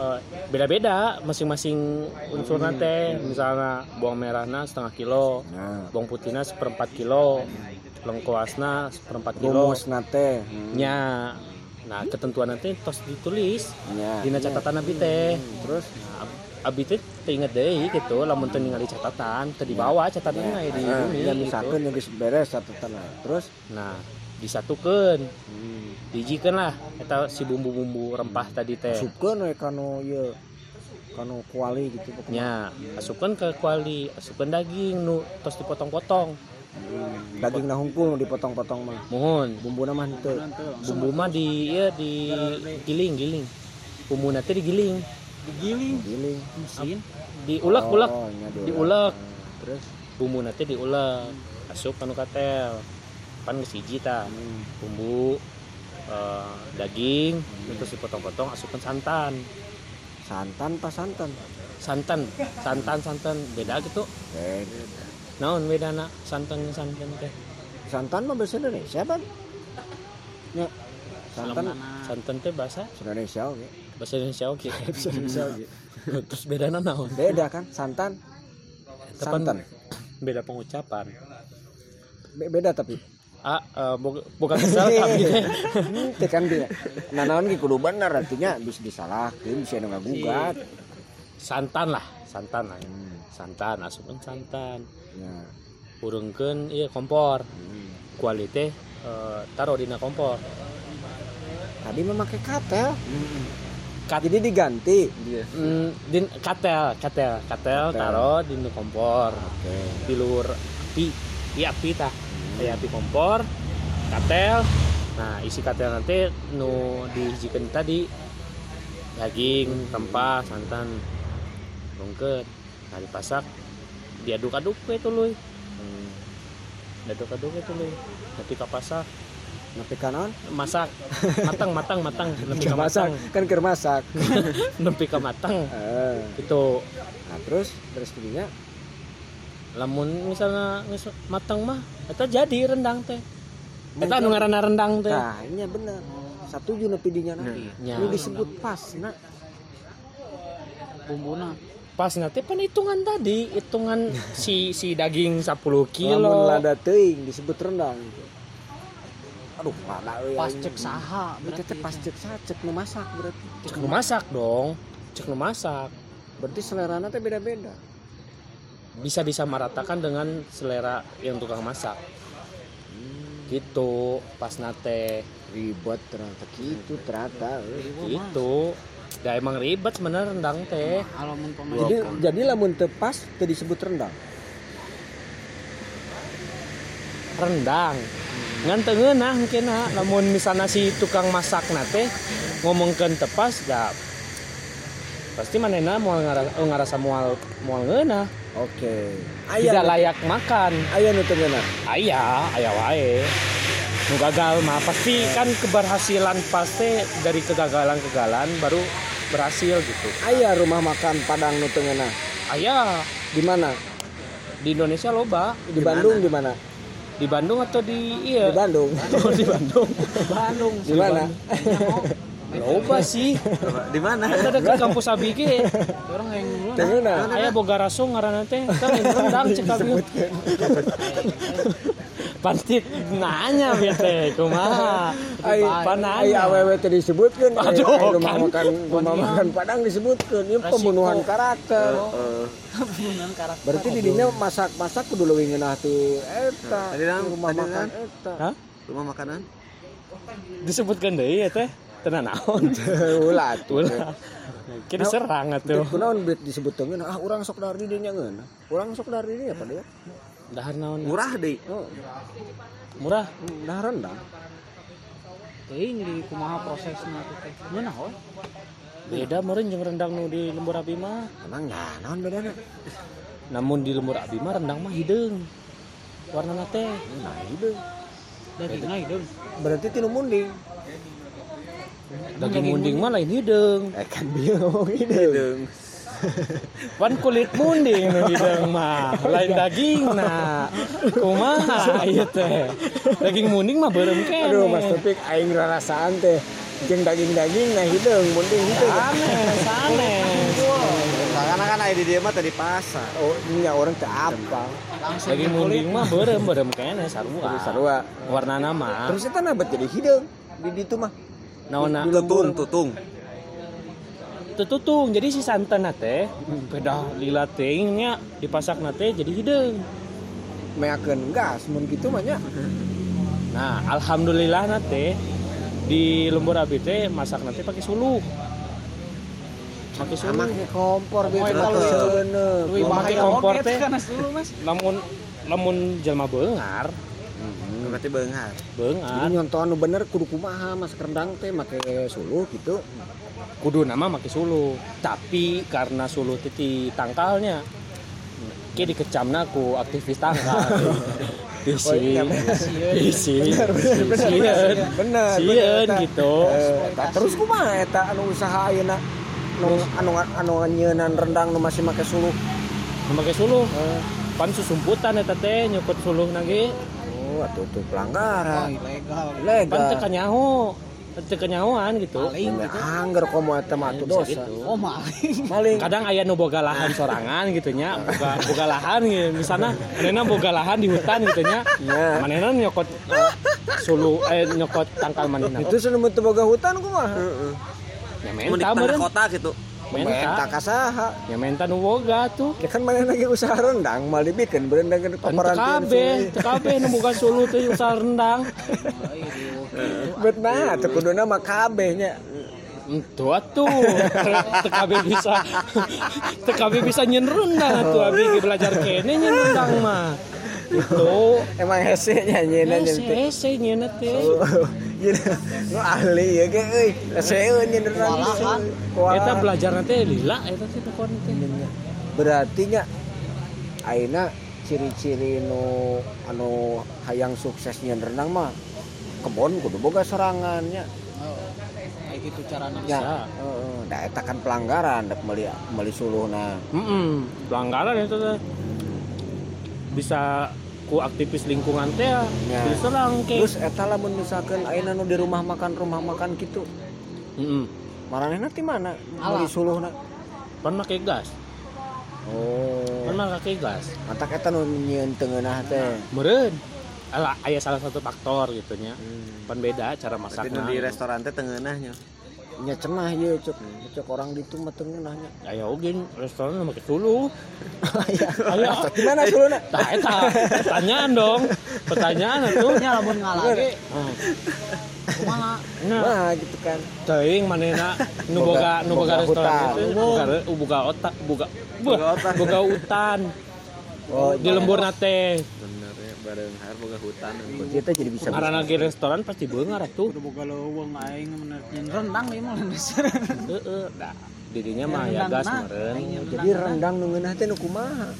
S4: eh, beda-beda masing-masing unsur nate misalnya bawang merahna setengah kilo
S2: Nah,
S4: bawang putihna seperempat kilo lengkoasna seperempat kilo.
S2: Rumus nate. Hmm.
S4: nya. Nah ketentuan nanti tos ditulis.
S2: Nya.
S4: dina catatan abi teh.
S2: Terus?
S4: Nah, abi teh teu inget deui gitu. Lamun teu ningali catatan teu dibawa catatannya ya di
S2: eh,
S4: bumi
S2: ya
S4: gitu.
S2: misalkan yang geus beres catatan. Terus?
S4: Nah disatukeun
S2: hmm.
S4: dijikeun lah. Eta si bumbu-bumbu rempah tadi teh.
S2: Asupkeun we kanu ieu kanu kuali gitu pokoknya.
S4: nya asupkeun ke kuali. Asupkeun daging nu tos dipotong-potong.
S2: Daging nah hungkul dipotong-potong mah.
S4: Mohon.
S2: Bumbu nama itu
S4: bumbu mah di iya di giling giling. Bumbu nanti digiling
S1: digiling.
S2: Giling
S1: mesin.
S4: Diulek ulek.
S2: Oh, nya diulek.
S4: diulek.
S2: Terus?
S4: Bumbu nanti diulek. Asup anu katel. Pan geus hiji tah
S2: hmm,
S4: bumbu eh, daging terus dipotong-potong asupkan santan.
S2: Santan pas santan?
S4: Santan. Santan santan. Beda gitu.
S2: Eh,
S4: naon beda nak santan santan teh?
S2: Santan mah bahasa Indonesia kan ya. Santan
S4: santan teh bahasa?
S2: Indonesia oke
S4: bahasa Indonesia oke. (laughs)
S2: Bahasa Indonesia oke.
S4: Terus beda naon
S2: beda kan? Santan.
S4: Tepan
S2: santan.
S4: beda pengucapan.
S2: Be- beda tapi.
S4: Ah eh, boga boga kesal kami teh
S2: itu kan dia. Nah naon ge kudu bener artinya bisa disalahkeun bisa nu ngagugat.
S4: Santan lah. Santan lah.
S2: Hmm,
S4: santan asupkan santan.
S2: Ya.
S4: Urungkeun iya kompor.
S2: Hmm.
S4: kualitas eh, taruh dina kompor.
S2: Tadi memakai katel
S4: Kat-
S2: jadi diganti?
S4: Hmm, din katel katel katel
S2: Katel.
S4: taruh di kompor.
S2: Oke.
S4: Di luar api di api tah di api kompor katel. Nah isi katel nanti nu dihijikan tadi. Daging rempah santan rungket nah dipasak diaduk-aduk we tuluy
S2: hmm.
S4: diaduk-aduk we tuluy tapi kapasak
S2: Nepi kanon
S4: masak. Matang matang matang. (laughs) Nepi ka
S2: masak
S4: matang
S2: kan keur masak. (laughs)
S4: Nepi ka matang
S2: eh.
S4: Itu.
S2: Nah terus terus jadinya
S4: lamun misalnya matang mah eta jadi rendang teh. Eta anu ngaranna rendang teh.
S2: Nah ini bener. Satu juta nepi dinya nanti
S4: Nya.
S2: ini disebut pas nah
S1: bumbuna.
S4: Pas nanti pan hitungan tadi hitungan (laughs) si si daging 10
S2: lamun
S4: kilo
S2: lada teuing disebut rendang aduh mana euy
S1: pas cek saha
S2: Berarti teh pas cek sa cek nu masak berarti.
S4: Cek nu masak dong. Cek nu masak.
S2: Berarti selera teh beda-beda.
S4: Bisa disamaratakan dengan selera yang tukang masak. Gitu pas nate.
S2: Ribet ternyata gitu ternyata euy.
S4: gitu. Ya emang ribet sebenarnya rendang teh.
S1: Kalau
S2: jadi jadi lamun teu pas teu disebut rendang.
S4: Rendang ngan teu ngeunah mungkin ha. lamun misalnya si tukang masak nate ngomongkeun tepas ya pasti manena mau ngarasa, ngarasa mual mual ngeunah
S2: oke.
S4: Tidak
S2: aya
S4: layak makan.
S2: Aya nu teu ngeunah.
S4: aya aya wae. Nu gagal mah. Pasti kan keberhasilan pasti dari kegagalan-kegagalan baru berhasil gitu.
S2: Aya rumah makan Padang nu teu ngeunah.
S4: aya.
S2: Di mana?
S4: Di Indonesia loba.
S2: Di Bandung di mana
S4: di Bandung atau di
S2: di
S4: iya
S2: Bandung. (laughs)
S4: Oh, di Bandung.
S1: Bandung.
S2: Di mana?
S4: Loba sih.
S3: Di mana?
S4: Eta dekat kampus abi ge
S1: orang yang dulu
S2: teu ngeunah.
S4: aya boga raso ngaranna teh lain rendang cek abi Pasti nanya teh kumaha
S2: Ai
S4: Pananya.
S2: ai awewe teh disebutkeun. Ai-
S4: Aduh,
S2: rumah
S4: kan.
S2: makan rumah makan Padang disebutkeun. Ieu
S4: Resiko.
S2: pembunuhan karakter.
S1: Pembunuhan karakter.
S2: Berarti di dinya masak-masak kudu leuwih ngeunah ti eta. Rumah makan eta?
S3: Rumah makanan?
S4: disebutkan deui ya teh. Tenan naon (laughs)
S2: ulah atuh.
S4: Ulah. Kira serang atuh.
S2: kunaon disebut ah urang sok dari dinya ngeunah? Urang sok dari dinya apa dia
S4: dahar naon?
S3: Murah deh.
S2: oh.
S4: Murah.
S2: Dah rendang
S1: teuing di kumaha prosesna teh? Teh we
S4: beda meureun jeung rendang nu di lembur abi mah.
S2: Emang nah naon bedana
S4: namun di lembur abi mah rendang mah hideung warna teh?
S2: Nah hideung
S1: dagingna hideung
S2: berarti tinu munding.
S4: Daging munding mah lain hideung
S2: eh kan dia ngomong hideung
S4: Pan kulit munding nu hideung mah. Lain daging nah kumaha ieu teh. Daging munding mah beureum kene.
S2: Aduh mas Topik aing rasaan teh. Jeung daging-daging nah hideung munding hideung.
S4: Sanes sanes.
S3: Karena kan ada di dia mah tadi pasar.
S2: oh nya orang teh apa
S1: langsung
S4: daging munding mah beureum beureum kene sarua.
S2: Sarua.
S4: Warnana mah.
S2: Terus eta nabat jadi hideung. Di ditu mah.
S4: Naonna
S2: Di
S3: Tutung, tutung.
S4: tutung jadi si santan teh beda lila teuingnya dipasak teh jadi hideung
S2: meakeun gas mun kitu mah nya.
S4: Nah alhamdulillah nate di lembur abi teh masak teh pakai suluh. Pakai suluh.
S2: Make kompor beuh
S1: kalau bahaya
S4: pakai kompor teh.
S1: kan dulu mas.
S4: Namun jelma beungar
S3: berarti beungar
S2: Jadi
S4: beungar
S2: nyontoh anu bener kudu kumaha masak rendang teh make suluh gitu.
S4: Kudu nama make suluh tapi karena suluh titi tangkalnya ki dikecamna ku aktivis tangkal. (laughs)
S2: Oh, iya,
S4: isi isi
S2: Bener, bener,
S4: gitu.
S2: Eh, terus kumaha eta anu usaha ayeuna anu anu anu nyeunan rendang nu masih make suluh.
S4: Nu make suluh pan susumputan eta teh nyukut suluh nage.
S2: Oh, atuh tuh
S1: Oh,
S2: pelanggaran.
S1: ilegal.
S4: pan
S2: Legal.
S4: kanyaho teu kanyahoan gitu
S1: Maling gitu.
S2: Angger komo eta mah atuh
S4: Bisa
S2: dosa.
S4: gitu.
S1: Oh, maling.
S2: Maling.
S4: kadang aya nu boga lahan sorangan gitu nya boga boga lahan gitu misalnya manehna boga lahan di hutan gitu nya
S2: Ya.
S4: manehna nyokot eh, sulu eh nyokot tangkal manehna
S2: Itu senu teu boga hutan kumaha?
S4: ya
S3: mau di
S4: menta
S3: tengah
S4: meureun
S3: kota gitu
S2: Menta kasaha.
S4: ya menta nu boga tuh
S2: Ya kan mana lagi usaha rendang mal dibikin berendang ke
S4: Pan
S2: paparan
S4: TKB, TKB nu boga sulu teh usaha rendang.
S2: Bet nah teu kuduna mah kabeh nya.
S4: Itu atuh. TKB bisa TKB bisa nyen rendang atuh abi ge belajar kene nyen rendang mah. Itu
S2: Emang hese nya nyeuna nya
S4: Hese hese teh.
S2: Oh, (laughs) Iya, nu ahli ya ge euy. Heseueun nya rendang.
S1: Kewalahan.
S4: Eta belajar nanti lila eta teh pokona teh.
S2: Berarti nya ayeuna ciri-ciri nu anu hayang sukses nyen rendang mah kebon kudu boga sorangannya.
S1: Oh, kayak gitu caranya.
S2: Ya, heeh. Da eta kan pelanggaran dek meuli meuli suluhna.
S4: Heeh, pelanggaran itu teh. Bisa ku aktivis lingkungan teh ya.
S2: Ya.
S4: Diserang ke.
S2: Terus eta lamun misalkan ayeuna nu di rumah makan rumah makan gitu.
S4: Heeh.
S2: Maranehna ti mana? Meuli suluhna.
S4: Pan make gas.
S2: Oh.
S4: Pan make gas.
S2: Matak eta nu nyieun teu ngeunah teh.
S4: Meren. Ala aya salah satu faktor gitu nya.
S2: Hmm.
S4: Pan beda cara masaknya.
S3: di restoran teh tengenahnya
S2: Nya cenah ieu cuk. Cuk orang ditu mah teu ngeunahnya.
S4: Aya oge restoran nu make sulu. (laughs)
S2: Aya.
S4: Aya.
S2: Gimana suluna?
S4: Tah eta pertanyaan dong. Pertanyaan atuh.
S1: Nya lamun ngalah ge kumaha? (laughs)
S4: Nah,
S2: gitu kan.
S4: teuing manehna nu
S2: Boga-
S4: nu boga restoran itu boga re- boga otak boga
S3: Boga otak.
S4: boga hutan.
S2: Oh,
S4: Di lemburna teh.
S3: Bener ya bareng har boga hutan
S2: kita jadi bisa
S4: Karena lagi restoran pasti beungar atuh.
S1: Kudu boga leuweung aing nyen rendang ieu mah.
S4: Heeh. Dah. Didinya mah ya gas
S1: nyen
S2: jadi rendang nu ngeunah teh nu kumaha?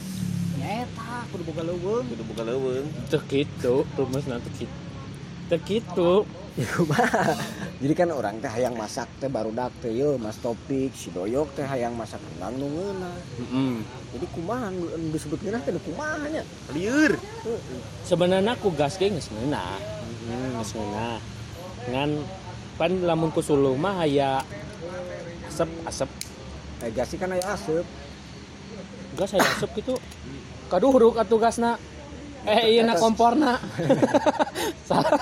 S1: Eta kudu boga leuweung.
S3: kudu boga leuweung
S4: Teu kitu, rumusna teu kitu. Teu kitu.
S2: Ya kumaha? Jadi kan orang teh hayang masak teh barudak teh yeuh Mas Topik si Doyok teh hayang masak rendang nu ngeunah.
S4: Heeh.
S2: Jadi kumaha nu disebut ngeunah teh kumaha nya?
S3: liur
S4: Sebenarnya aku gas ge geus ngeunah. Geus ngeunah. Ngan pan lamun ku suluh mah aya asep asep
S2: Eh gasi kan aya aseup.
S4: gas aya asep gitu. Kaduhruk atuh gasna. Eh iya na komporna. (laughs) Salah.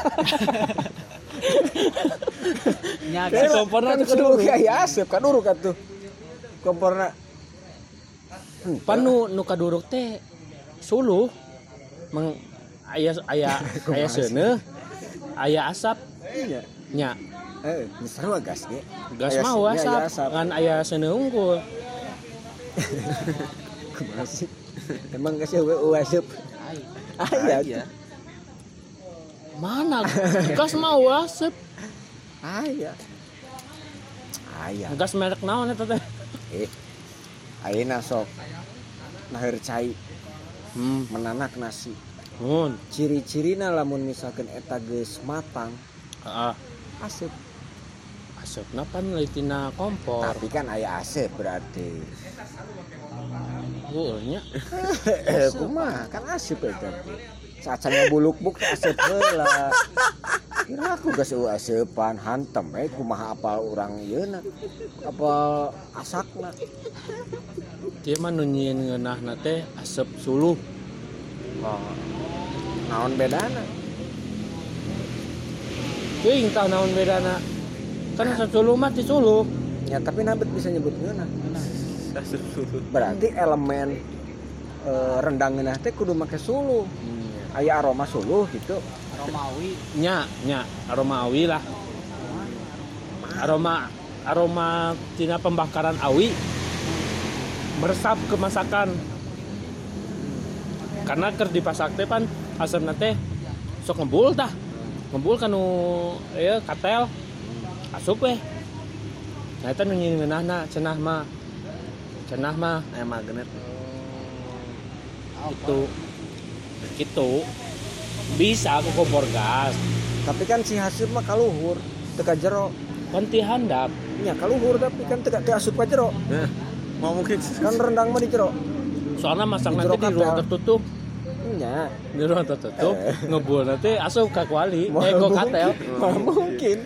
S1: Nya
S4: komporna
S2: kan
S4: tuh
S2: suluh
S4: kaduruk.
S2: ge aya aseup kaduruk atuh. Komporna
S4: Pan nu nu kaduruk teh suluh meng aya aya (laughs) aya seuneu aya asap
S2: Iya.
S4: nya
S2: Eh, geus sarua gas ge.
S4: gas mah
S2: aya
S4: asap
S2: asap.
S4: ngan aya seuneu unggul? (laughs)
S2: Emang geus eueuh eueuh aseup.
S1: ai.
S2: Aya.
S3: iya
S4: mana gas mah asap
S2: Aya. Aya.
S4: gas merek naon eta teh
S2: Eh. Ayeuna sok naheur cai
S4: hmm
S2: menanak nasi.
S4: nun
S2: Ciri-cirina lamun misalkan eta geus matang,
S4: ah
S2: aseup.
S4: asapna pan leutina kompor
S2: Tapi kan aya aseup berarti.
S4: Heueuh nya (laughs)
S2: Eh, kumaha kan aseup eta teh. Saat saya buluk-buk teh aseup heula. Kira aku geus eueuh aseupan hantem eh kumaha apal urang yeuna. Apal asakna.
S4: dia mah nu nyieun ngeunahna teh asap suluh
S2: Oh. Naon bedana?
S4: teuing tah naon bedana kan suluh mah ti suluh
S2: Ya tapi nabet bisa nyebut ngeunah. Berarti elemen eh, rendang teh kudu make suluh. Aya aroma suluh gitu.
S1: Romawi.
S4: nya nya aroma awi lah. Aroma aroma tina pembakaran awi meresap ke masakan. Karena ker dipasak teh pan asam teh sok ngebul tah. Ngebul kanu ya katel. Asup weh. Nah itu nunyi menahna cenah mah cenah mah
S3: Aya magnet.
S4: itu gitu. Bisa aku kompor gas.
S2: Tapi kan si hasil mah kaluhur teka jero.
S4: Ganti handap.
S2: Nya kaluhur tapi kan teka teka asup ka jero.
S3: Mau mungkin.
S2: Kan rendang mah di jero.
S4: Soalnya masak
S2: Di
S4: nanti di ruang tertutup.
S2: Nya
S4: di ruang tertutup
S2: Eh.
S4: ngebul nanti asup ke kuali eh katel.
S2: Mungkin.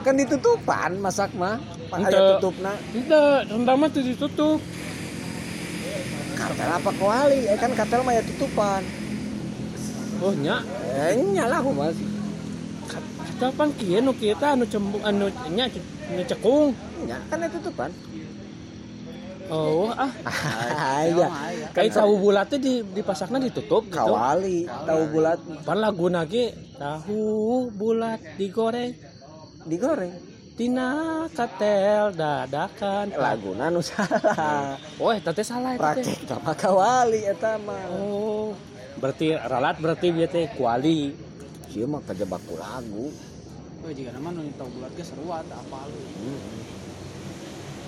S2: Kan ditutupan masak mah.
S4: Ente.
S2: aya tutupna.
S4: Tidak, rendang mah tuh ditutup
S2: kartel apa kuali? Eh kan kartel mah ya tutupan.
S4: Oh nya?
S2: Eh nyala aku mas.
S4: Kapan kieu nu kita anu cembung anu nya nya cekung.
S2: Nya kan ya tutupan.
S4: Oh ah. (laughs)
S2: Iya
S4: kayak tahu bulatnya di dipasaknya ditutup gitu.
S2: Kawali tahu bulat.
S4: Pan lagu nage tahu bulat digoreng.
S2: Digoreng
S4: tina katel dadakan.
S2: Laguna nu salah.
S4: Oh eta teh salah eta teh.
S2: Praktek sama kawali eta mah.
S4: Oh. Berarti ralat berarti dia teh kuali.
S2: Sieu mah kajebak ku lagu.
S1: Oh, jika nama nu tahu bulat ge seruat apa lu.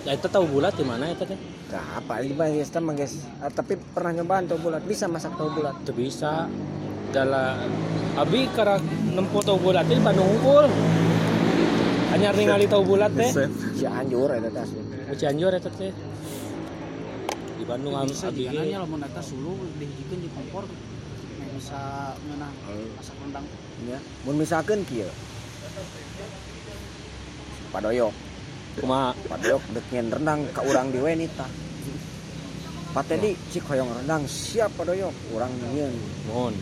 S4: ya itu tahu bulat di mana itu teh?
S2: Nah, apa ini bang guys, guys. Ah, tapi pernah nyobaan tahu bulat, bisa masak tahu bulat.
S4: itu bisa. Dalam abi karena nempo tahu bulat di Bandung unggul hanya ningali tahu bulat teh
S2: Si anjur eta teh asli.
S4: Di Cianjur eta teh di Bandung am-
S1: Bisa
S4: abi
S1: jika
S4: ge.
S1: nanya lamun eta sulu dihijikeun di kompor bisa ngeunah masak rendang.
S2: Ya, mun misalkan kieu. Padoyok,
S4: kumaha
S2: padoyok dek nyen rendang ka urang di wanita. Patedi cik hoyong rendang siap padoyok, urang nyeun.
S4: mohon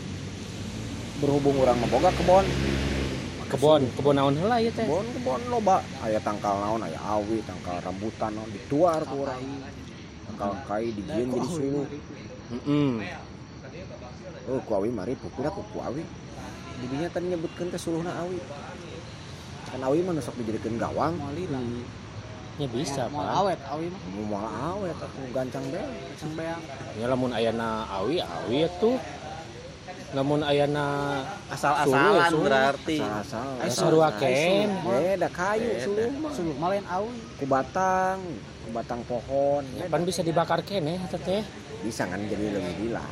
S2: Berhubung urang mah boga kebon,
S4: kebon kebon naon heula ieu teh
S2: kebon kebon loba. Aya tangkal naon, aya awi, tangkal rambutan naon dituar ku urang. Tangkal kai dijieun jadi sulu.
S4: heeh
S2: Oh, ku awi mari pukul aku ku awi. Didinya tadi nyebutkeun teh suluhna awi. Kan awi mah sok dijadikeun gawang.
S4: Nya bisa
S1: Mau
S4: pak
S1: awet awi mah
S2: Mau awet aku gancang deh.
S1: kacang beang.
S4: ya lamun ayana awi awi itu lamun ayana
S3: Asal-asalan
S4: Suluh, suluh.
S3: berarti.
S2: Asal-asal.
S1: Eh,
S4: saruaken
S2: Beda kayu suluh mah.
S1: Sulu malen awi.
S2: Ku batang, ku batang pohon.
S4: ya, pan bisa dibakar kene eta teh
S2: Bisa kan jadi lebih gila.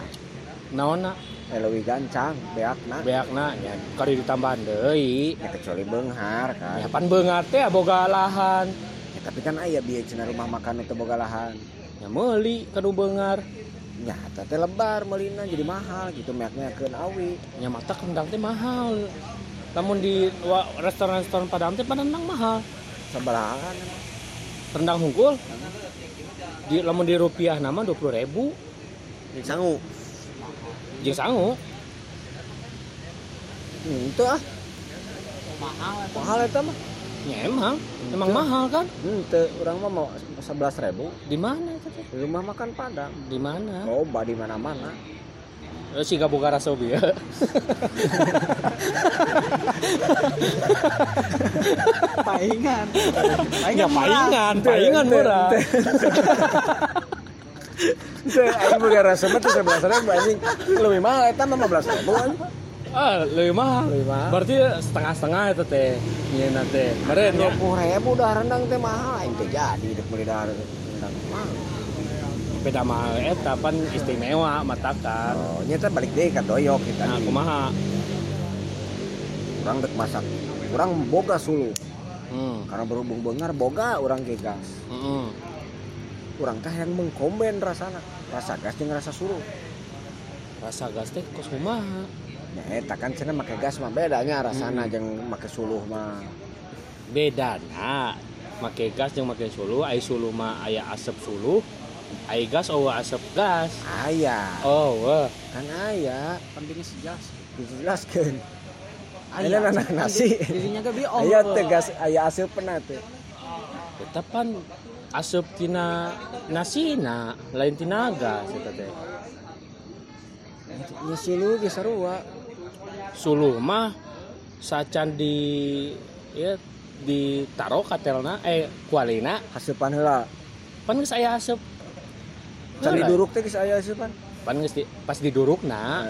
S4: naonna
S2: Eh lebih gancang, beakna.
S4: beakna nya kari ditambahan deui
S2: Ya kecuali benghar kan.
S4: ya pan beungat teh boga lahan
S2: Ya, tapi kan aya biaya cenah rumah makan itu boga lahan.
S4: ya meuli kanu beungar
S2: Ya, teh lebar melina jadi mahal gitu meaknya keun awi.
S4: nya mata kendang teh mahal lamun di restoran-restoran Padang teh padang mahal
S2: Sebelahan.
S4: rendang hunggul di lamun di rupiah nama dua puluh ribu
S3: Sangu.
S4: jeung sangu
S2: Hmm, itu ah,
S1: Mahal
S2: mahal eta mah.
S4: ya emang emang mahal kan
S2: Hmm, teu urang mah mau 11.000
S4: di mana itu teh
S2: di rumah makan Padang.
S4: di mana
S2: Loba di mana-mana.
S4: Eh, si gak boga rasa obi ya (laughs)
S1: Paingan.
S4: ya paingan paingan murah
S2: aing boga rasa mah teu 11.000 anjing. Leuwih mahal eta mah 15.000 anjing.
S4: Ah lebih mahal
S2: Lebih mahal.
S4: berarti setengah-setengah itu teh nyeuna teh meren ya
S2: 20.000 dah rendang teh mahal teh jadi dek meuli dah rendang mahal.
S4: beda mahal eta pan istimewa matakan
S2: Oh, nya teh balik deui ka doyok kita.
S4: nah kumaha
S2: Urang dek masak. Urang boga sulu.
S4: hmm.
S2: Karena berhubung bengar boga urang ge gas.
S4: Mm-mm.
S2: Urang teh yang mengkomben rasana. Rasa gas jeung rasa sulu.
S4: rasa gas teh kos kumaha
S2: eta kan cenah make gas mah bedanya rasana jeung make suluh mah.
S4: beda nah make gas jeung make suluh ai suluh mah aya asap suluh ai gas oh asap gas
S2: Aya,
S4: oh wah
S2: kan aya.
S1: Pentingnya sejelas.
S2: Dijelaskeun.
S1: Aya.
S2: Aya anak nasi.
S1: Dirinya ge biong.
S2: Aya teh gas aya aseup pernah teh.
S4: tetapan asap tina nasina lain tina gas eta teh
S2: Nya suluh ge sarua.
S4: Suluh mah sacan di ya ditaro katelna eh kualina.
S2: Haseupan heula.
S4: pan geus aya asap
S2: Can diduruk teh geus aya aseupan.
S4: pan geus di- pas diduruk Nah,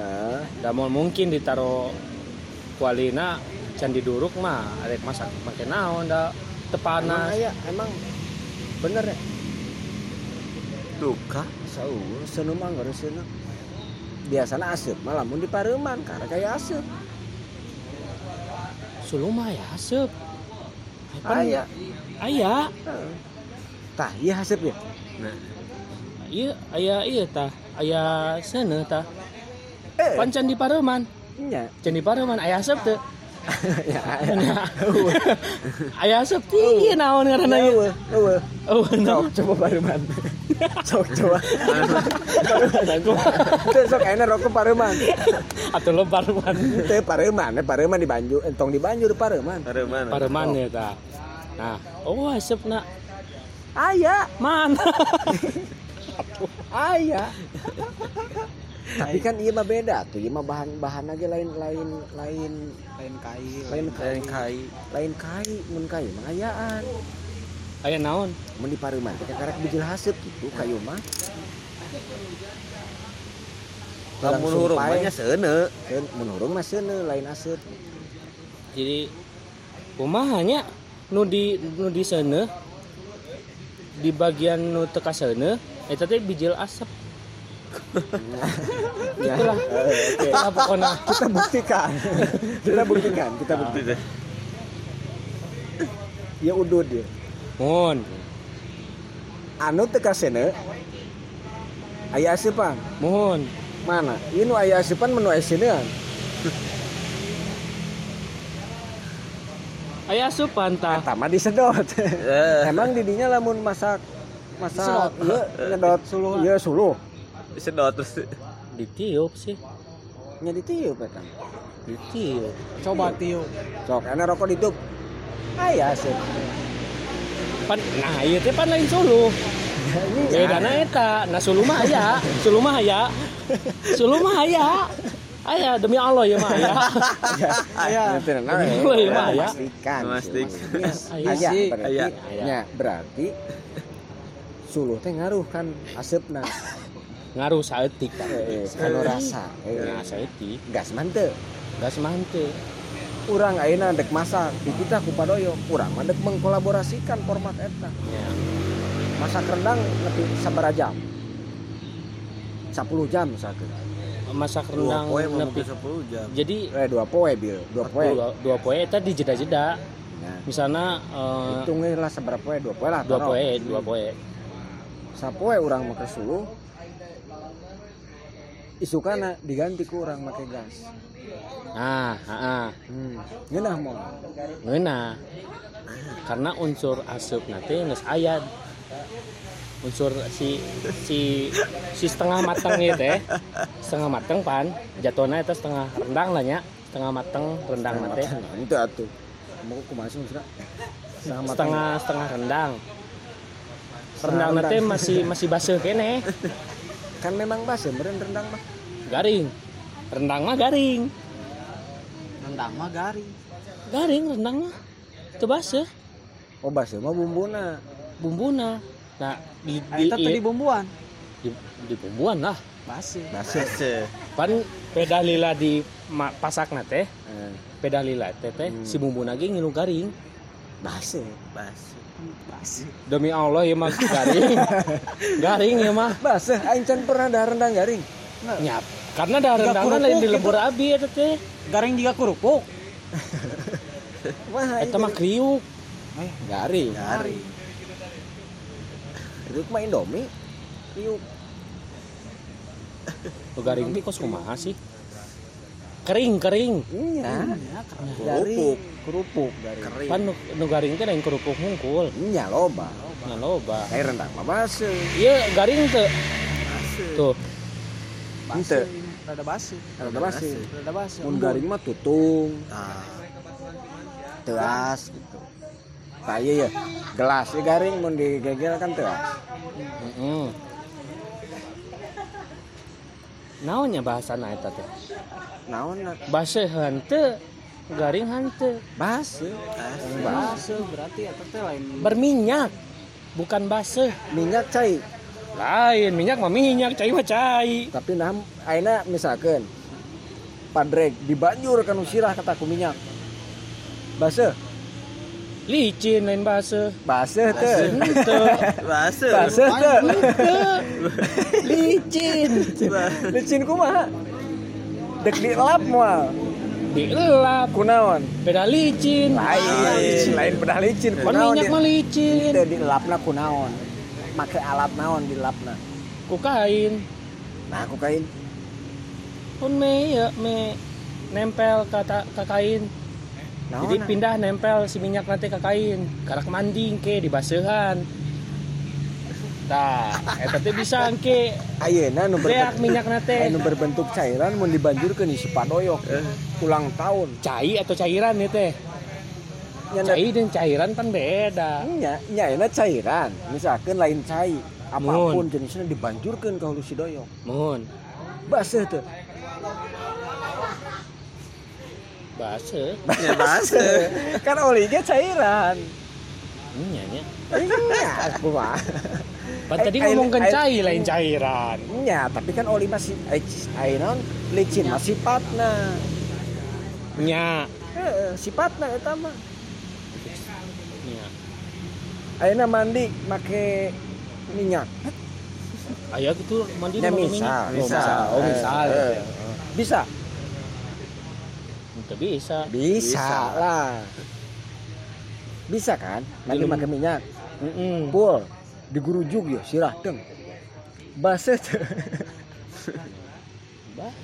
S4: da mau mungkin ditaruh kualina can diduruk mah arek masak make naon da teu
S2: emang aya emang bener ya?
S3: Duka?
S2: Sauh seuneu mah aseup mah lamun di pareuman karena kayak aseup
S4: sulu mah ya aseup Pan
S2: aya
S4: aya
S2: Heeh. tah iya aseup ya?
S3: Nah.
S4: Iya aya iya tah. Aya seuneu tah.
S2: Eh.
S4: Pan can di pareuman
S2: nya
S4: can di pareuman aya aseup teu (laughs)
S2: ya aya
S4: Nya. aya aseup tinggi naon ngaranna ieu
S2: eueuh eueuh
S4: oh no. (laughs)
S2: sok coba pareuman sok coba. Teu, sok enak rokok pareuman
S4: atuh lo pareuman
S2: teu pareuman eh, pareuman di Banjur entong di Banjur pareuman
S3: ada mana
S4: pareuman ya tah nah oh asupna
S2: aya
S4: mana? (laughs)
S2: Aya tapi kan iya mah beda tuh iya mah bahan bahan aja lain lain lain.
S1: Lain kail
S2: lain
S3: kain. kai
S2: lain kai mun kayu mah ayaan
S4: aya naon?
S2: Mun di pareuman teh karek bijil haseup gitu kayu mah.
S3: Lamun huruf banyak seune.
S2: Keun mun hurung mah seuneu lain aseup
S4: jadi kumahanya nu di nu di sana di bagian nu teu ka sana eta teh bijil asap
S2: ya
S4: itulah.
S2: Eh, oke
S4: itulah pokona
S2: kita buktikan. Kita buktikan kita buktikan. Ya udud ya
S4: mun.
S2: Anu teu ka seuneu aya aseupan
S4: mun.
S2: Mana? Ieu nu aya aseupan menu aya seuneuan
S4: aya asupan tah
S2: Eta mah disedot.
S3: Eh.
S2: Emang didinya lamun masak masak ieu nyedot suluh. Ieu suluh.
S3: Sedot terus
S4: ditiup sih
S2: Nya ditiup eta.
S4: ditiup
S1: coba tiup
S2: Sok enak rokok ditutup. Aya sih.
S4: pan nah ieu teh pan lain suluh bedana eta nah suluh mah aya suluh mah aya suluh mah aya aya demi Allah ya mah aya
S2: Aya. Nah,
S4: Oh, iya, mah, aya.
S2: Memastikan.
S3: Memastik.
S4: Aya
S2: Aya
S4: sih.
S2: berarti.
S3: Aya.
S2: Nya berarti suluh teh ngaruh kan asepna.
S4: Ngaruh saeutik tah
S2: Eh, kanu rasa.
S4: nah
S2: Eh,
S4: saeutik
S2: gas manteu.
S4: gas manteu
S2: Urang ayeuna dek masak, di kita ku padoyo, urang mah dek mengkolaborasikan format eta.
S4: ya
S2: Masak rendang nepi sabaraha jam? 10 jam misalkan.
S4: masak
S3: dua
S4: rendang
S3: poe mau
S4: nepi
S3: 10 jam
S4: jadi
S2: Eh dua poe bil, dua poe.
S4: dua, dua poe eta di jeda-jeda
S2: Nah,
S4: misalnya eh,
S2: hitungnya lah seberapa poe, dua poe lah.
S4: dua poe dua poe
S2: Sapoe urang make suluh. Isukana diganti ku urang make gas.
S4: nah heeh
S2: Hmm. Ngeunah mau.
S4: ngeuna karena unsur asup nanti geus aya unsur si si si setengah mateng ieu teh setengah mateng pan jatuhna eta setengah rendang lah nya setengah mateng rendang nanti
S2: Itu atuh. Mau maksudna? Setengah matang.
S4: setengah setengah rendang rendang nanti masih masih baseuh kene (laughs)
S2: Kan memang basa meureun rendang mah.
S4: Garing. Rendang mah garing.
S1: Rendang mah garing.
S4: Garing rendang mah. Teu baseuh
S2: Oh basa mah bumbuna.
S4: bumbuna. Nah di di,
S1: eta teh
S4: di,
S1: di bumbuan.
S4: di, di bumbuan lah.
S1: Basi
S2: Basa.
S3: Ase.
S4: pan peda lila di ma, pasak teh.
S2: Eh,
S4: peda lila teh teh
S2: Hmm.
S4: si bumbu nagi ngilu garing.
S2: Basa.
S3: Bas.
S1: basi
S4: demi Allah ya mah garing. (laughs) Garing ya mah.
S2: Basa aing can pernah ada rendang garing.
S4: nyap karena dah
S1: Tiga
S4: rendangan lain di
S1: gitu.
S4: lembur abi eta teh
S1: garing juga kerupuk (laughs)
S2: Wah,
S4: eta mah kriuk
S1: eh
S2: garing.
S3: Garing.
S2: Itu mah Indomie. Iuk.
S4: Tuh garing teh kos kumaha sih kering kering
S2: Iya.
S1: ya keren.
S2: Kerupuk, kerupuk garing.
S4: Pan nu, garing teh lain kerupuk hungkul
S2: Iya loba.
S4: nya loba
S2: Kayak rendang mah basa.
S4: iya garing teh tuh
S1: basi Rada basi
S2: Ada basa.
S1: rada basi
S2: Mun garing mah tutung,
S3: Ah,
S2: teas gitu. Tah ieu ya. Gelas ya garing mun digegel kan teas.
S4: Heeh. Naonnya bahasana eta teh?
S2: Naon na?
S4: Baseuh henteu, garing henteu.
S2: Basa.
S1: basi berarti eta teh lain
S4: Berminyak, bukan baseuh.
S2: Minyak cai.
S4: Lain minyak mah minyak cai mah cai.
S2: Tapi nah aina misalkan padrek dibanjur kan usirah kataku minyak. Base
S4: licin lain base
S2: base teh.
S3: Bahasa.
S2: base teh
S4: licin.
S2: Licin kumaha? Dek dilap moal
S4: dielap
S2: kunaon?
S4: Beda licin.
S2: Lain. Lain. Bedah licin.
S4: Kan
S2: kunaon
S4: minyak mah licin.
S2: Dilapna kunaon make alat naon dilapna
S4: ku kain
S2: nah aku kain
S4: pun me ya me nempel kata ke kain.
S2: Naon
S4: jadi pindah nempel si minyak nanti ke kain. Karak manding ke di basehan. Tah, eta teh bisa ke
S2: ayeuna nu berbentuk
S4: minyak nate
S2: anu berbentuk cairan mau dibanjurkeun isi padoyok. Ulang tahun.
S4: Cai atau cairan ya teh
S2: Nyana-
S4: cai dan cairan kan beda
S2: nya nya euna cairan misalkan lain cai apa pun jenisnya dibanjurkan ke hulu si doyok
S4: mohon.
S2: Basah tuh
S4: base
S3: Ya (laughs) bahasa.
S2: kan olinya cairan
S4: nya nya
S2: iya aku mah
S4: Pan tadi
S2: Air-
S4: ngomongkan
S2: air-
S4: cai lain cairan
S2: nya tapi kan oli masih eh, ainon licin masih sifatna
S4: nya
S2: Heeh, sifatna eta mah
S4: nya
S2: ayeuna mandi make minyak.
S4: Aya gitu mandi pakai
S2: misal
S4: minyak. oh
S2: misal
S4: oh
S2: Eh, eh. bisa.
S4: Itu bisa.
S2: Bisa lah. Bisa kan? Lagi
S4: Belum.
S2: make minyak.
S4: Mm-mm.
S2: pul digurujuk ya sirah deng base tuh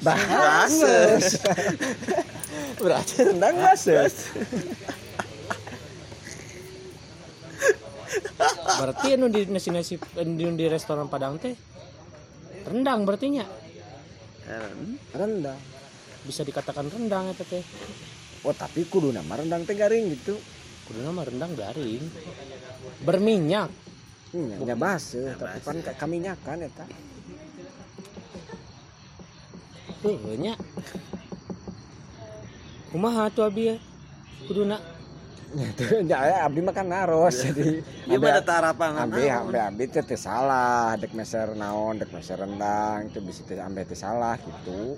S2: bases berarti rendang bases
S4: berarti anu di nasi nasi di, di restoran Padang teh rendang berarti nya
S2: rendang.
S4: Bisa dikatakan rendang eta teh.
S2: Oh tapi kudu nama rendang teh garing gitu.
S4: Kudu nama rendang garing. Berminyak.
S2: Hmm, nya base tapi kan ka- kaminyakan eta.
S4: Heuh nya kumaha tuh abi ya
S2: nya aya (laughs) abdi makan naros jadi salah, dek meser naon, dek meser rendang, itu bisa ambe teh salah gitu.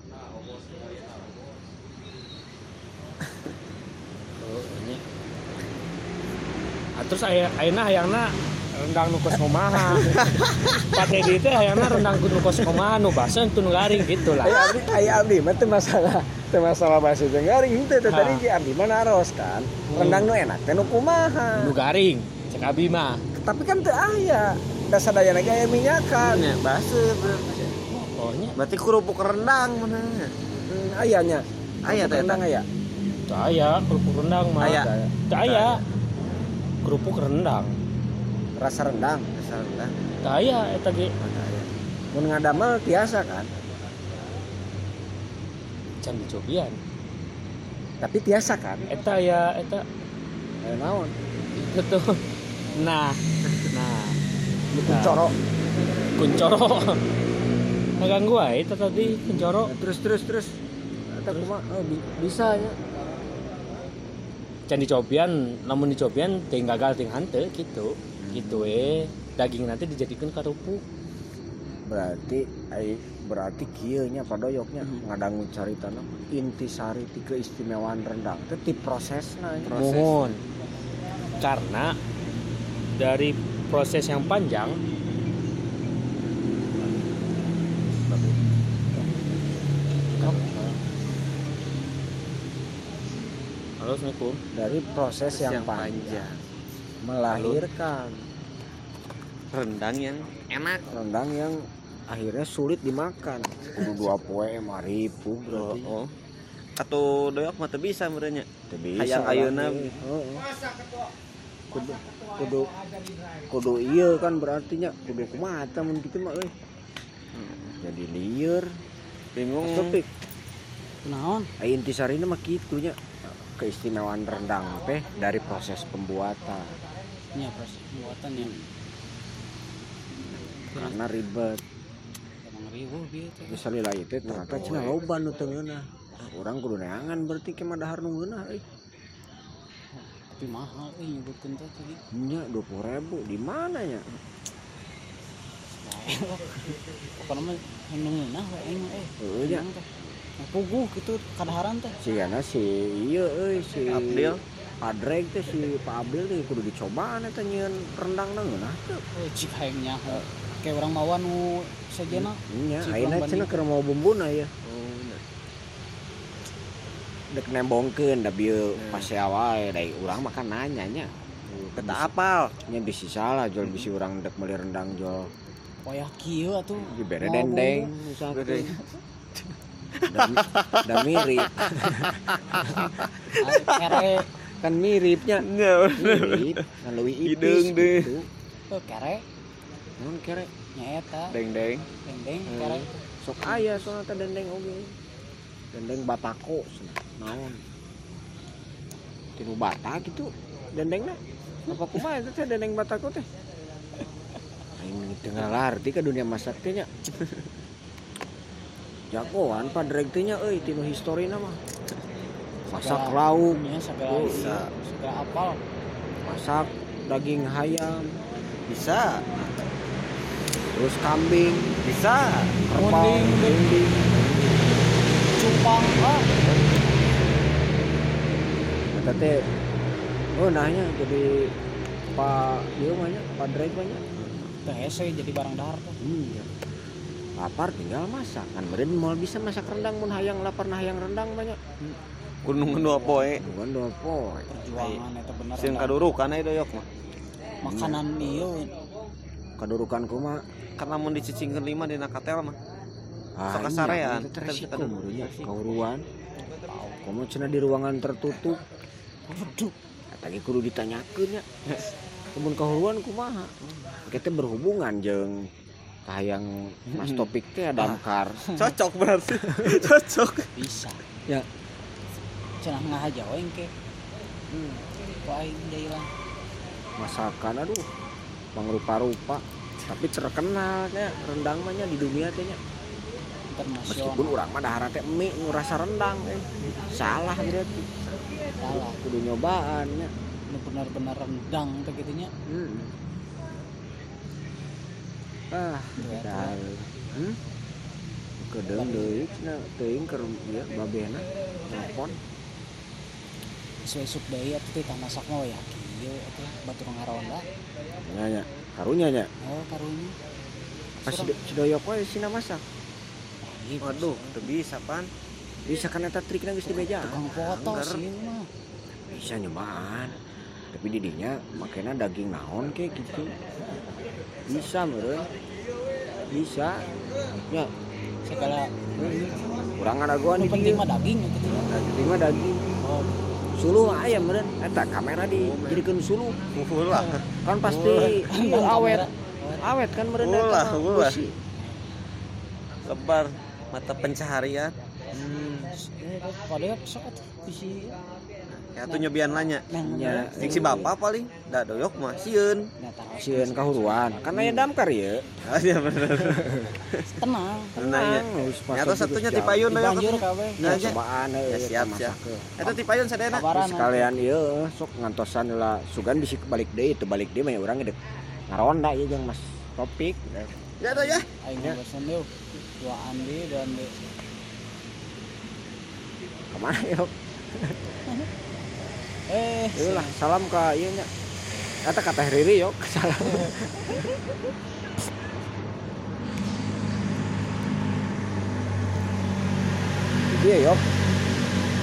S4: Nya Ah, terus aya ayeuna hayangna rendang nu kos kumaha pate di teh hayangna rendang nu kos kumaha nu basen tuh nu garing gitu lah
S2: Aya abdi aya abdi mah teu masalah, teu masalah bahasa teh garing henteu teh tadi ge abdi mah naros kan. Rendang nu enak teh nu kumaha.
S4: nu garing cek abi mah
S2: Tapi kan teu aya. Da sadayana ge aya minyakan.
S3: Ya bahasa berarti.
S4: oh
S3: Berarti kerupuk rendang mana?
S2: Hmm, aya nya.
S3: Aya teh
S2: rendang aya.
S4: teu aya kerupuk rendang mah
S3: Aya.
S4: teu aya kerupuk rendang
S2: Rasa rendang.
S3: Dasar rendang.
S4: teu aya eta ge?
S2: Mun ngadamel tiasa kan.
S4: can dicobian
S2: Tapi tiasa kan.
S4: eta ya eta
S2: Aya naon?
S4: itu tuh nah nah
S2: kuncoro.
S4: kuncoro ngeganggu aja itu tadi kuncoro
S2: Nah, terus terus terus. Eta kumaha? Oh, bi- bisa ya.
S4: can dicobian namun dicobian ting gagal ting hante gitu gitu eh daging nanti dijadikan kerupuk
S2: berarti berarti kieu nya padoyoknya
S3: Mhm.
S2: ngadangu carita nama intisari ti keistimewaan rendang teh ti prosesna nya.
S3: Proses.
S4: mohon karena dari proses yang panjang Halo, Assalamualaikum.
S2: dari proses yang,
S3: yang
S2: panjang
S3: panjang.
S2: Melahirkan
S3: Rendang yang enak.
S2: rendang yang akhirnya sulit dimakan kudu dua poe mah ribu berarti
S3: Oh. Atau doyok mah teu bisa merenya.
S2: Teu bisa
S3: Hayang ayeuna.
S2: ge. Heeh. kudu kudu kudu iya kan berarti nya kudu kumaha tah mun kitu mah euy jadi lieur
S3: Bingung.
S2: topik
S1: naon
S2: Ai intisarinya mah kitu nya keistimewaan rendang teh dari proses pembuatan
S1: nya proses pembuatan yang
S2: karena ribet.
S1: Emang ribu bieu teh
S2: misalnya lah itu ternyata cina loba nu orang kudu neangan berarti ke madahar nu ngeunah euy.
S1: Tapi mahal euy nyebutkeun teh tadi
S2: nya 20.000 di mana nya?
S1: Pokoknya mah yang ngeunah we aing mah eh teh. Yang puguh gitu kadaharan teh.
S2: Si Yana si iya euy si
S3: Abdil.
S2: Padreg teh si Pak Abdil teh kudu dicobaan eta nyieun rendang nangeunah teu.
S1: oh cik hayang nyaho kayak orang mawan nu sajena
S2: Nya, ayeuna cenah keur mau bumbuna ya.
S3: Oh.
S2: Dek nembongkeun da bieu pase wae da urang makan nanya nya.
S3: Kata apal.
S2: Nya bisi salah jual bisi urang dek meuli rendang jual
S1: Wayah kieu atuh.
S2: dibere
S1: Mau
S2: dendeng. Dan, dan mirip (laughs) kan miripnya mirip kan leuwih ipis
S3: Hideung deh.
S2: gitu.
S1: oh, kere,
S2: Naon kere?
S1: Nyaeta,
S3: Deng-deng.
S1: dendeng, kere.
S2: sok. Aya soalnya teh dendeng oge. Dendeng batako naon? Tinu bata gitu. Dendengna apa kumaha itu teh dendeng batako teh? Aing tengah larti ke dunia masak teh nya. (laughs) Jagoan padreg teh nya euy tinu historina mah masak
S1: Segala-
S2: lauk
S1: Ya, segala bisa, segala apal.
S2: masak daging ayam
S3: Bisa.
S2: terus kambing
S3: Bisa.
S1: munding Cupang, ah.
S2: Eta teh oh nahnya jadi Pak mah nya Pak mah nya.
S1: Teh jadi barang dahar teh.
S2: Iya. Lapar tinggal masak. Kan meureun moal bisa masak rendang mun hayang lapar nah hayang rendang banyak.
S3: Gunung dua poe.
S2: Bukan dua poe.
S1: Perjuangan eta bener.
S3: Sieun
S1: dah.
S3: kadurukan aya doyok mah.
S1: Makanan ieu
S2: Kadurukan kumaha?
S3: Karena mun dicicingkeun lima dina katel mah.
S2: Ah,
S3: Sok
S2: iya,
S3: kasarean.
S2: itu teh
S3: Kita bisa
S2: resiko
S3: kadang-
S2: murunya kauruan. Kamu cenah di ruangan tertutup.
S1: Waduh,
S2: ge kudu ditanyakeun (laughs) nya. Kemun kauruan kumaha? Kita berhubungan jeung kahayang (laughs) Mas Topik teh damkar.
S3: Cocok berarti. (laughs) Cocok.
S1: bisa.
S2: Ya.
S1: Cenah ngahaja we engke. Hmm. Kok aing
S2: masakan aduh mangrupa-rupa tapi terkenal nya rendang mah nya di dunia teh nya meskipun urang mah dahara teh mie nu rasa rendang eh. salah berarti
S1: Salah.
S2: kudu nyobaan nya
S1: Nu bener-bener rendang teh gitu nya.
S2: hmm. ah
S1: Iya,
S2: dah hmm? kedeng deui cenah teuing keur ieu babena nelpon
S1: Deui atuh teh tah masak mah ya? Kieu atuh batur ngaronda.
S2: nya nya karunya nya
S1: Oh, karunya.
S2: pas si si doyok we sina masak?
S3: Waduh, teu bisa pan.
S2: bisa kan eta trikna geus di meja?
S1: Tukang foto sih mah.
S2: bisa nyobaan tapi didinya makanya daging naon kayak gitu. Bisa meren bisa. Ya
S1: Segala.
S2: Kurang ada gua nih
S1: penting mah daging gitu. Ya.
S2: daging mah daging.
S1: Oh,
S2: suluh mah ayam meren eta kamera di jadikan suluh
S3: Ulah.
S2: kan pasti iya, (laughs) awet awet kan meren
S3: Ulah, ulah. Lebar mata pencaharian.
S1: Eh, Padahal sok atuh bisi.
S3: Ya tuh nyobian lanya.
S2: Ya,
S3: Jeung si bapak paling da doyok mah sieun.
S2: sieun kahuruan kan aya damkar ya (laughs)
S3: Ah, iya bener.
S1: tenang.
S2: Pas
S3: Nyata
S2: lagi
S3: satunya
S2: geus
S3: ti payun doyok.
S1: Dibanjur
S3: atuh.
S1: kabeh.
S2: Ya,
S3: Nah,
S2: cobaan
S3: Ya,
S2: ya
S3: siap, siap. Eta ti payun sadayana.
S1: Kabaran.
S2: sekalian iya sok ngantosan lah sugan bisa balik deh itu balik deh mah orang gede ngaronda ya jeung mas topik
S3: Ya tuh ya.
S1: Aing
S2: Ya.
S1: bosan deui. Dua andi, andi.
S2: ke mana yuk (laughs)
S1: Eh,
S2: lah salam ke iya nya kata kata Riri yuk salam. (laughs) Iya yuk